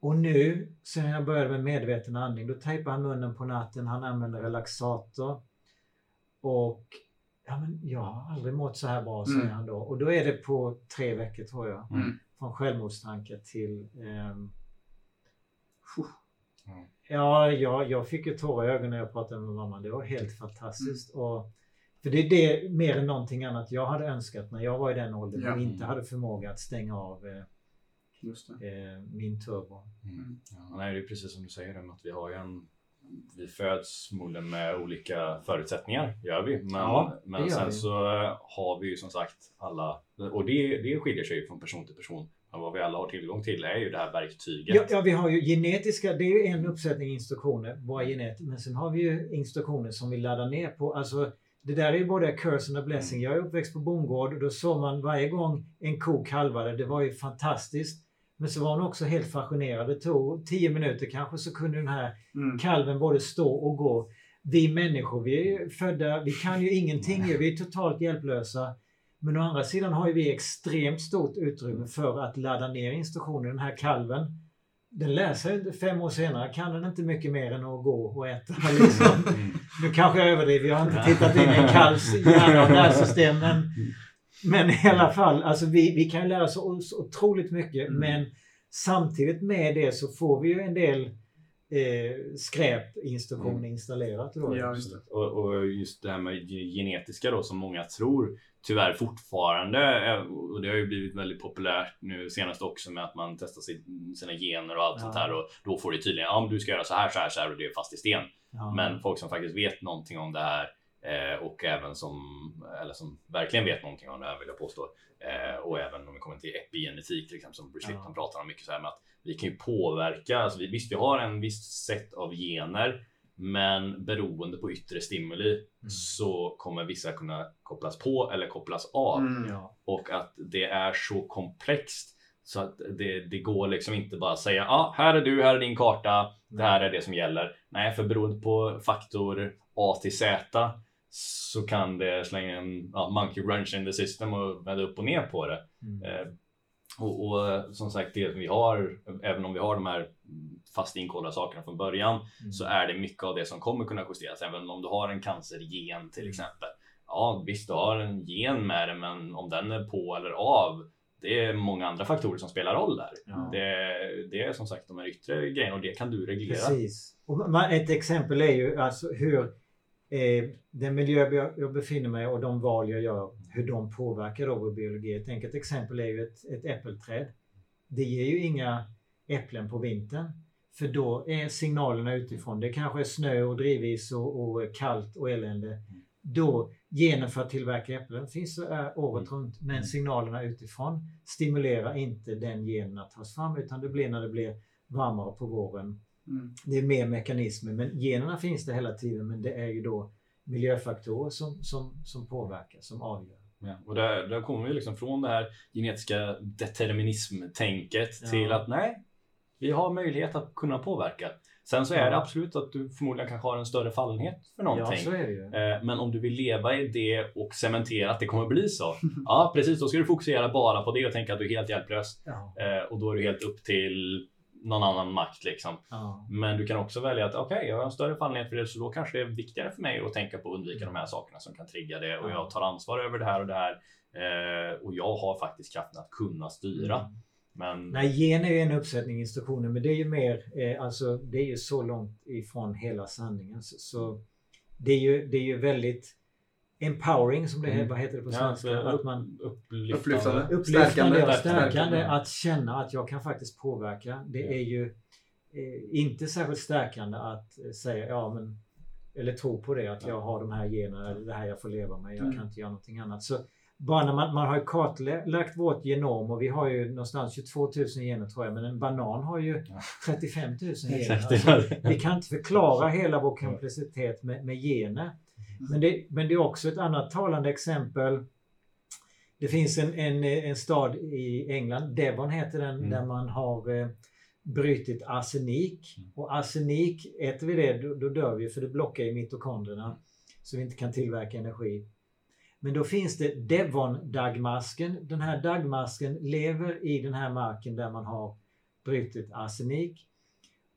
Och nu, sen jag började med medveten andning, då tejpar han munnen på natten, han använder relaxator. Och ja, men jag har aldrig mått så här bra, säger Mm. han då. Och då är det på tre veckor tror jag. Mm. Från självmordstankar till ehm, Ja, jag, jag fick ju tårar i ögonen när jag pratade med mamma. Det var helt fantastiskt. Och, för det är det mer än någonting annat jag hade önskat när jag var i den åldern Ja. och inte hade förmåga att stänga av eh, Just det. eh, min turbo. Mm. Ja, nej, det är precis som du säger, att vi har ju en vi föds förmodligen med olika förutsättningar, gör vi. Men, Ja, men gör sen vi. så har vi ju som sagt alla, och det, det skiljer sig ju från person till person. Men vad vi alla har tillgång till är ju det här verktyget. Ja, ja, vi har ju genetiska, det är ju en uppsättning instruktioner, våra geneter. Men sen har vi ju instruktioner som vi laddar ner på. Alltså, det där är ju både curse a blessing. Jag är uppväxt på bondgård och då såg man varje gång en ko kalvade. Det var ju fantastiskt. Men så var hon också helt fascinerad. Det tog tio minuter kanske så kunde den här Mm. kalven både stå och gå. Vi människor, vi är ju födda, vi kan ju ingenting. Vi är totalt hjälplösa. Men å andra sidan har ju vi extremt stort utrymme för att ladda ner instruktioner. Den här kalven, den läser fem år senare, kan den inte mycket mer än att gå och äta. <laughs> Liksom. Mm. Nu kanske jag överdriver, jag har inte tittat in i en kalvs hjärna och nervsystem. Men, men i alla fall, alltså vi, vi kan ju lära oss otroligt mycket. Mm. Men samtidigt med det så får vi ju en del eh, skräpinstruktioner Mm. installerat. Då. Ja, just det. Och, och just det här med ge- genetiska då som många tror tyvärr fortfarande är- och det har ju blivit väldigt populärt nu senast också med att man testar sin, sina gener och allt Ja. sånt här och då får det tydligen, ja men du ska göra så här, så här, så här och det är fast i sten. Ja. Men folk som faktiskt vet någonting om det här eh, och även som, eller som verkligen vet någonting om det här vill jag påstå. Eh, och även om vi kommer till epigenetik till exempel som Bruce Ja. Lipton pratar om mycket så här med att vi kan ju påverka, alltså vi, visst vi har en viss sätt av gener men beroende på yttre stimuli Mm. så kommer vissa kunna kopplas på eller kopplas av Mm. Ja. och att det är så komplext så att det, det går liksom inte bara säga ja, ah, här är du, här är din karta, det här är det som gäller. Nej, för beroende på faktor A till Z så kan det slänga en ja, monkey wrench in the system och vända upp och ner på det. Mm. Eh, och, och som sagt, det vi har, även om vi har de här fast inkodade sakerna från början Mm. så är det mycket av det som kommer kunna justeras. Även om du har en cancergen till Mm. exempel. Ja, visst, du har en gen med det, men om den är på eller av, det är många andra faktorer som spelar roll där. Ja. Det, det är som sagt de här yttre grejerna och det kan du reglera. Precis. Och ett exempel är ju alltså hur eh, den miljö jag- jag befinner mig och de val jag gör, hur de påverkar då vår biologi. Ett enkelt exempel är ju ett, ett äppelträd. Det ger ju inga äpplen på vintern. För då är signalerna utifrån, det kanske är snö och drivis och, och kallt och elände. Då, genen för att tillverka äpplen finns året runt. Men signalerna utifrån stimulerar inte den genen att tas fram utan det blir när det blir varmare på våren Mm. det är mer mekanismer. Men generna finns det hela tiden men det är ju då miljöfaktorer som, som, som påverkar, som avgör. Ja, och där, där kommer vi liksom från det här genetiska determinism-tänket Ja. till att nej, vi har möjlighet att kunna påverka. Sen så är Ja. det absolut att du förmodligen kanske har en större fallenhet för Ja, någonting. så är det ju. Eh, Men om du vill leva i det och cementera att det kommer bli så. <laughs> Ja, precis. Då ska du fokusera bara på det och tänka att du är helt hjälplös. Ja, Eh, Och då är du helt upp till någon annan makt liksom. ja, Men du kan också välja att okej, jag har en större fallenhet för det så då kanske det är viktigare för mig att tänka på att undvika de här sakerna som kan trigga det och Ja. jag tar ansvar över det här och det här. Eh, och jag har faktiskt kraften att kunna styra. Mm. Men Nej, gen är ju en uppsättning instruktioner men det är ju mer, eh, alltså det är ju så långt ifrån hela sanningen. Så, så det, är ju, det är ju väldigt empowering som det Mm. vad heter det på ja, svenska? så att man upplyftande. Upplyftande. Upplyftande Stärkande. och Stärkande. stärkande. Att känna att jag kan faktiskt påverka. Det Ja. är ju eh, inte särskilt stärkande att eh, säga ja men eller tro på det att jag har de här generna eller det här jag får leva med. Jag Mm. kan inte göra någonting annat. Så bara när man, man har kartlagt vårt genom och vi har ju någonstans 22 000 gener tror jag men en banan har ju Ja. 35 000 gener. Alltså, vi kan inte förklara hela vår komplexitet med, med gener. Men det, men det är också ett annat talande exempel. Det finns en, en, en stad i England, Devon heter den, Mm. där man har eh, brutit arsenik. Mm. Och arsenik, äter vi det då, då dör vi för det blockar i mitokondrierna. Så vi inte kan tillverka energi. Men då finns det Devon-dagmasken. Den här dagmasken lever i den här marken där man har brutit arsenik.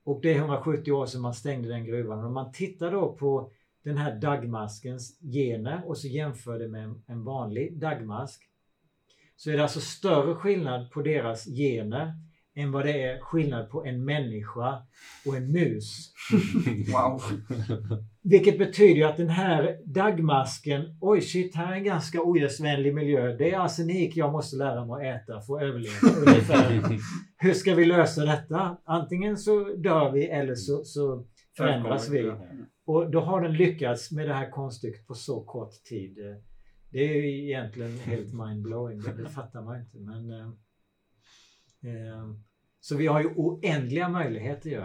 Och det är 170 år sedan man stängde den gruvan. Om man tittar då på den här dagmaskens gener och så jämför det med en- vanlig dagmask. Så är det alltså större skillnad på deras gener än vad det är skillnad på en människa och en mus. <laughs> Wow. <laughs> Vilket betyder ju att den här dagmasken, oj shit, här är en ganska ogästvänlig miljö. Det är arsenik jag måste lära mig att äta för att överleva. <laughs> Ungefär. Hur ska vi lösa detta? Antingen så dör vi eller så, så förändras vi. Och då har den lyckats med det här konststycket på så kort tid. Det är ju egentligen helt mindblowing. Det, det fattar man inte. Men, eh, eh, så vi har ju oändliga möjligheter ju.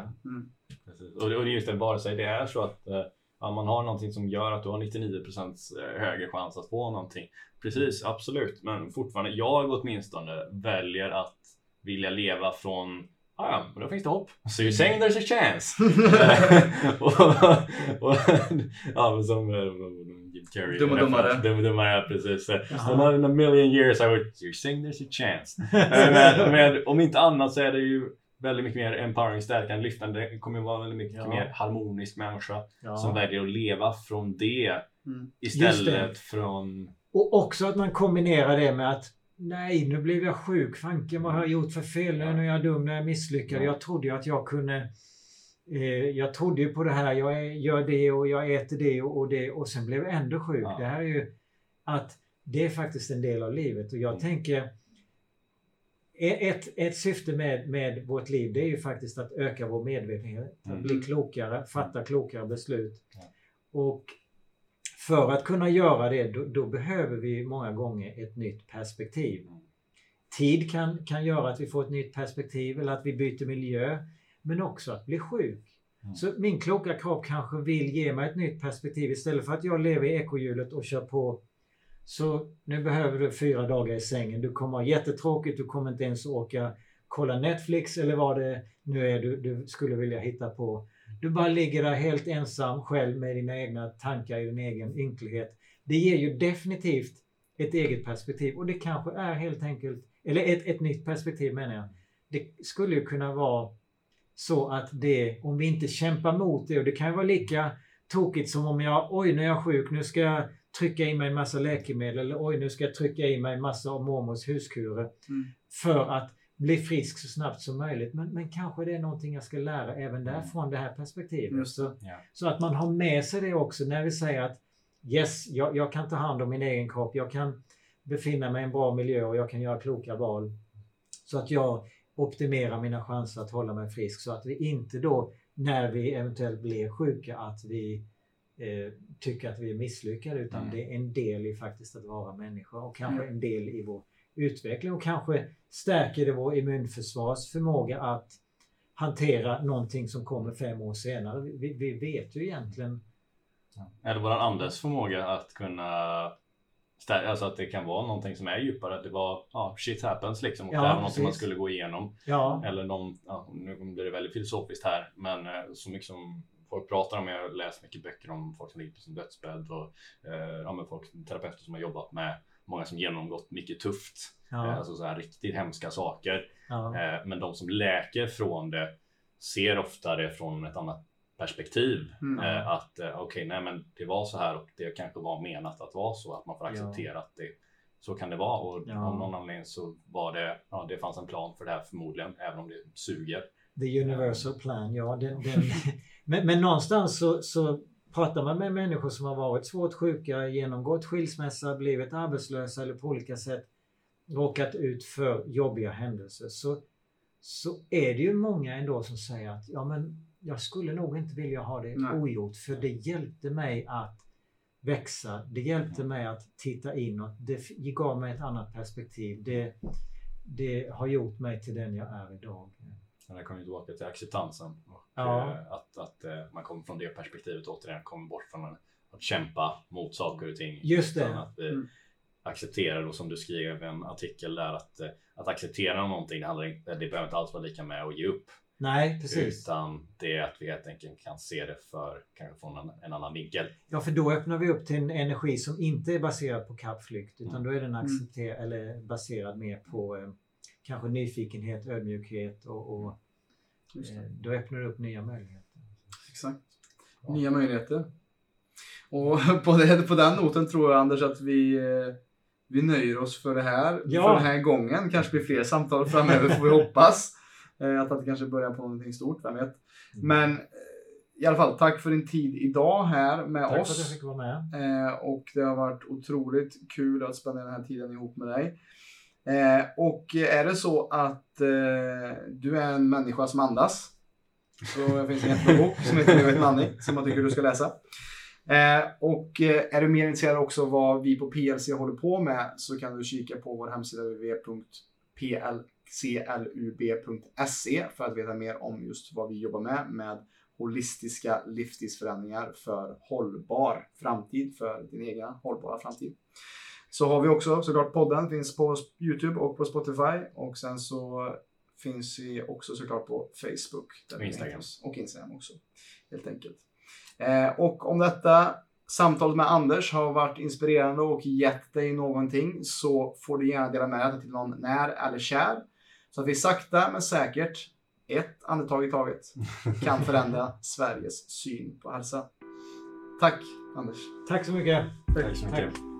Precis. Och det och det är just det, vare sig det är så att eh, ja, man har någonting som gör att du har 99% högre chans att få någonting. Precis, absolut. Men fortfarande, jag åtminstone väljer att vilja leva från Ah, ja, men då finns det hopp. So you're saying there's a chance. <laughs> och, och, ja, men som uh, Jim Carrey. Dum och dummare. Dum och dummare, ja, precis. Jaha. So not in a million years I would, you're saying there's a chance. Eh, men, men om inte annat så är det ju väldigt mycket mer empowering, stärkande, lyftande. Det kommer ju vara väldigt mycket Ja. mer harmonisk människa Ja. som väljer att leva från det Mm. Istället det. från... Och också att man kombinerar det med att Nej, nu blev jag sjuk. Fanken, vad har jag gjort för fel? Nu är jag dum, nu är jag misslyckad. Ja. Jag trodde ju att jag kunde... Eh, jag trodde ju på det här. Jag är- gör det och jag äter det och, och det och sen blev jag ändå sjuk. Ja. Det här är ju att det är faktiskt en del av livet och jag Mm. tänker ett, ett syfte med, med vårt liv det är ju faktiskt att öka vår medvetenhet, att Mm. bli klokare, fatta klokare beslut. Ja. Och för att kunna göra det, då, då behöver vi många gånger ett nytt perspektiv. Mm. Tid kan, kan göra att vi får ett nytt perspektiv eller att vi byter miljö. Men också att bli sjuk. Mm. Så min kloka kropp kanske vill ge mig ett nytt perspektiv istället för att jag lever i ekohjulet och kör på. Så nu behöver du fyra dagar i sängen. Du kommer ha jättetråkigt. Du kommer inte ens orka kolla Netflix eller vad det nu är du, du skulle vilja hitta på. Du bara ligger där helt ensam själv med dina egna tankar i din egen ynklighet. Det ger ju definitivt ett eget perspektiv och det kanske är helt enkelt, eller ett, ett nytt perspektiv menar jag. Det skulle ju kunna vara så att det, om vi inte kämpar mot det, och det kan ju vara lika tokigt som om jag, oj nu är jag sjuk, nu ska jag trycka i mig en massa läkemedel eller oj nu ska jag trycka i mig en massa av mormors huskurer Mm. för att bli frisk så snabbt som möjligt. Men, men kanske det är någonting jag ska lära även där Mm. från det här perspektivet. Så, Ja. så att man har med sig det också när vi säger att yes, jag, jag kan ta hand om min egen kropp, jag kan befinna mig i en bra miljö och jag kan göra kloka val. Så att jag optimerar mina chanser att hålla mig frisk så att vi inte då när vi eventuellt blir sjuka att vi eh, tycker att vi är misslyckade utan Mm. det är en del i faktiskt att vara människa och kanske Mm. en del i vår utveckling och kanske stärker det vår immunförsvarsförmåga att hantera någonting som kommer fem år senare. Vi, vi vet ju egentligen Eller våran andes förmåga att kunna Alltså att det kan vara någonting som är djupare. Att det var, ja, shit happens liksom. Och Ja, det var något som man skulle gå igenom. Ja, Eller någon, ja, nu blir det väldigt filosofiskt här, men eh, så mycket som folk pratar om, jag har läst mycket böcker om folk som ligger på sin dödsbädd och eh, ja, folk, terapeuter som har jobbat med många som genomgått mycket tufft, eh, ja, alltså så här riktigt hemska saker. ja, Eh, men de som läker från det ser ofta det från ett annat perspektiv. Mm. Eh, att eh, okej, nej men det var så här och det kanske var menat att vara så, att man får Ja. acceptera att det så kan det vara och Ja. av någon anledning så var det, ja det fanns en plan för det här förmodligen, även om det suger. the universal plan, ja. Den, den, <laughs> men, men någonstans så, så pratar man med människor som har varit svårt sjuka, genomgått skilsmässa, blivit arbetslösa eller på olika sätt råkat ut för jobbiga händelser så, så är det ju många ändå som säger att ja men jag skulle nog inte vilja ha det Nej. ogjort för det hjälpte mig att växa. Det hjälpte mig att titta inåt. Det gav mig ett annat perspektiv. Det, det har gjort mig till den jag är idag. Men det kommer ju tillbaka till acceptansen. Och, Ja. eh, att att eh, man kommer från det perspektivet återigen, kommer bort från att, kämpa mot saker och ting. Just det. Att vi Mm. accepterar, och som du skrev i en artikel där, att, eh, att acceptera någonting, det, handlar det behöver inte alls vara lika med att ge upp. Nej, precis. Utan det är att vi helt enkelt kan se det för, kanske från en, en annan vinkel. Ja, för då öppnar vi upp till en energi som inte är baserad på kappflykt utan Mm. då är den accepter- eller baserad mer på eh, kanske nyfikenhet, ödmjukhet och, och eh, då öppnar det upp nya möjligheter. Exakt. Nya möjligheter. Och <laughs> på, det, på den noten tror jag Anders att vi, eh, vi nöjer oss för det här. Ja. För den här gången. kanske blir fler samtal framöver får vi <laughs> hoppas. Eh, att det kanske börjar på någonting stort, vem vet. Men eh, i alla fall, tack för din tid idag här med Tack för att oss. jag fick vara med. Och det har varit otroligt kul att spendera den här tiden ihop med dig. Eh, och är det så att eh, du är en människa som andas så finns det en jättebra bok som heter Medveten andning som jag tycker du ska läsa. Eh, och eh, är du mer intresserad också vad vi på PLC håller på med så kan du kika på vår hemsida www.plclub.se för att veta mer om just vad vi jobbar med med holistiska livsstilsförändringar för hållbar framtid, för din egen hållbara framtid. Så har vi också såklart podden, finns på Youtube och på Spotify och sen så finns vi också såklart på Facebook. där Och Instagram. Och Instagram också, helt enkelt. Eh, och om detta samtalet med Anders har varit inspirerande och gett dig någonting så får du gärna dela med dig till någon när eller kär. Så att vi sakta men säkert, ett andetag i taget, kan <laughs> förändra Sveriges syn på hälsa. Tack Anders. Tack så mycket. Tack så mycket. Tack.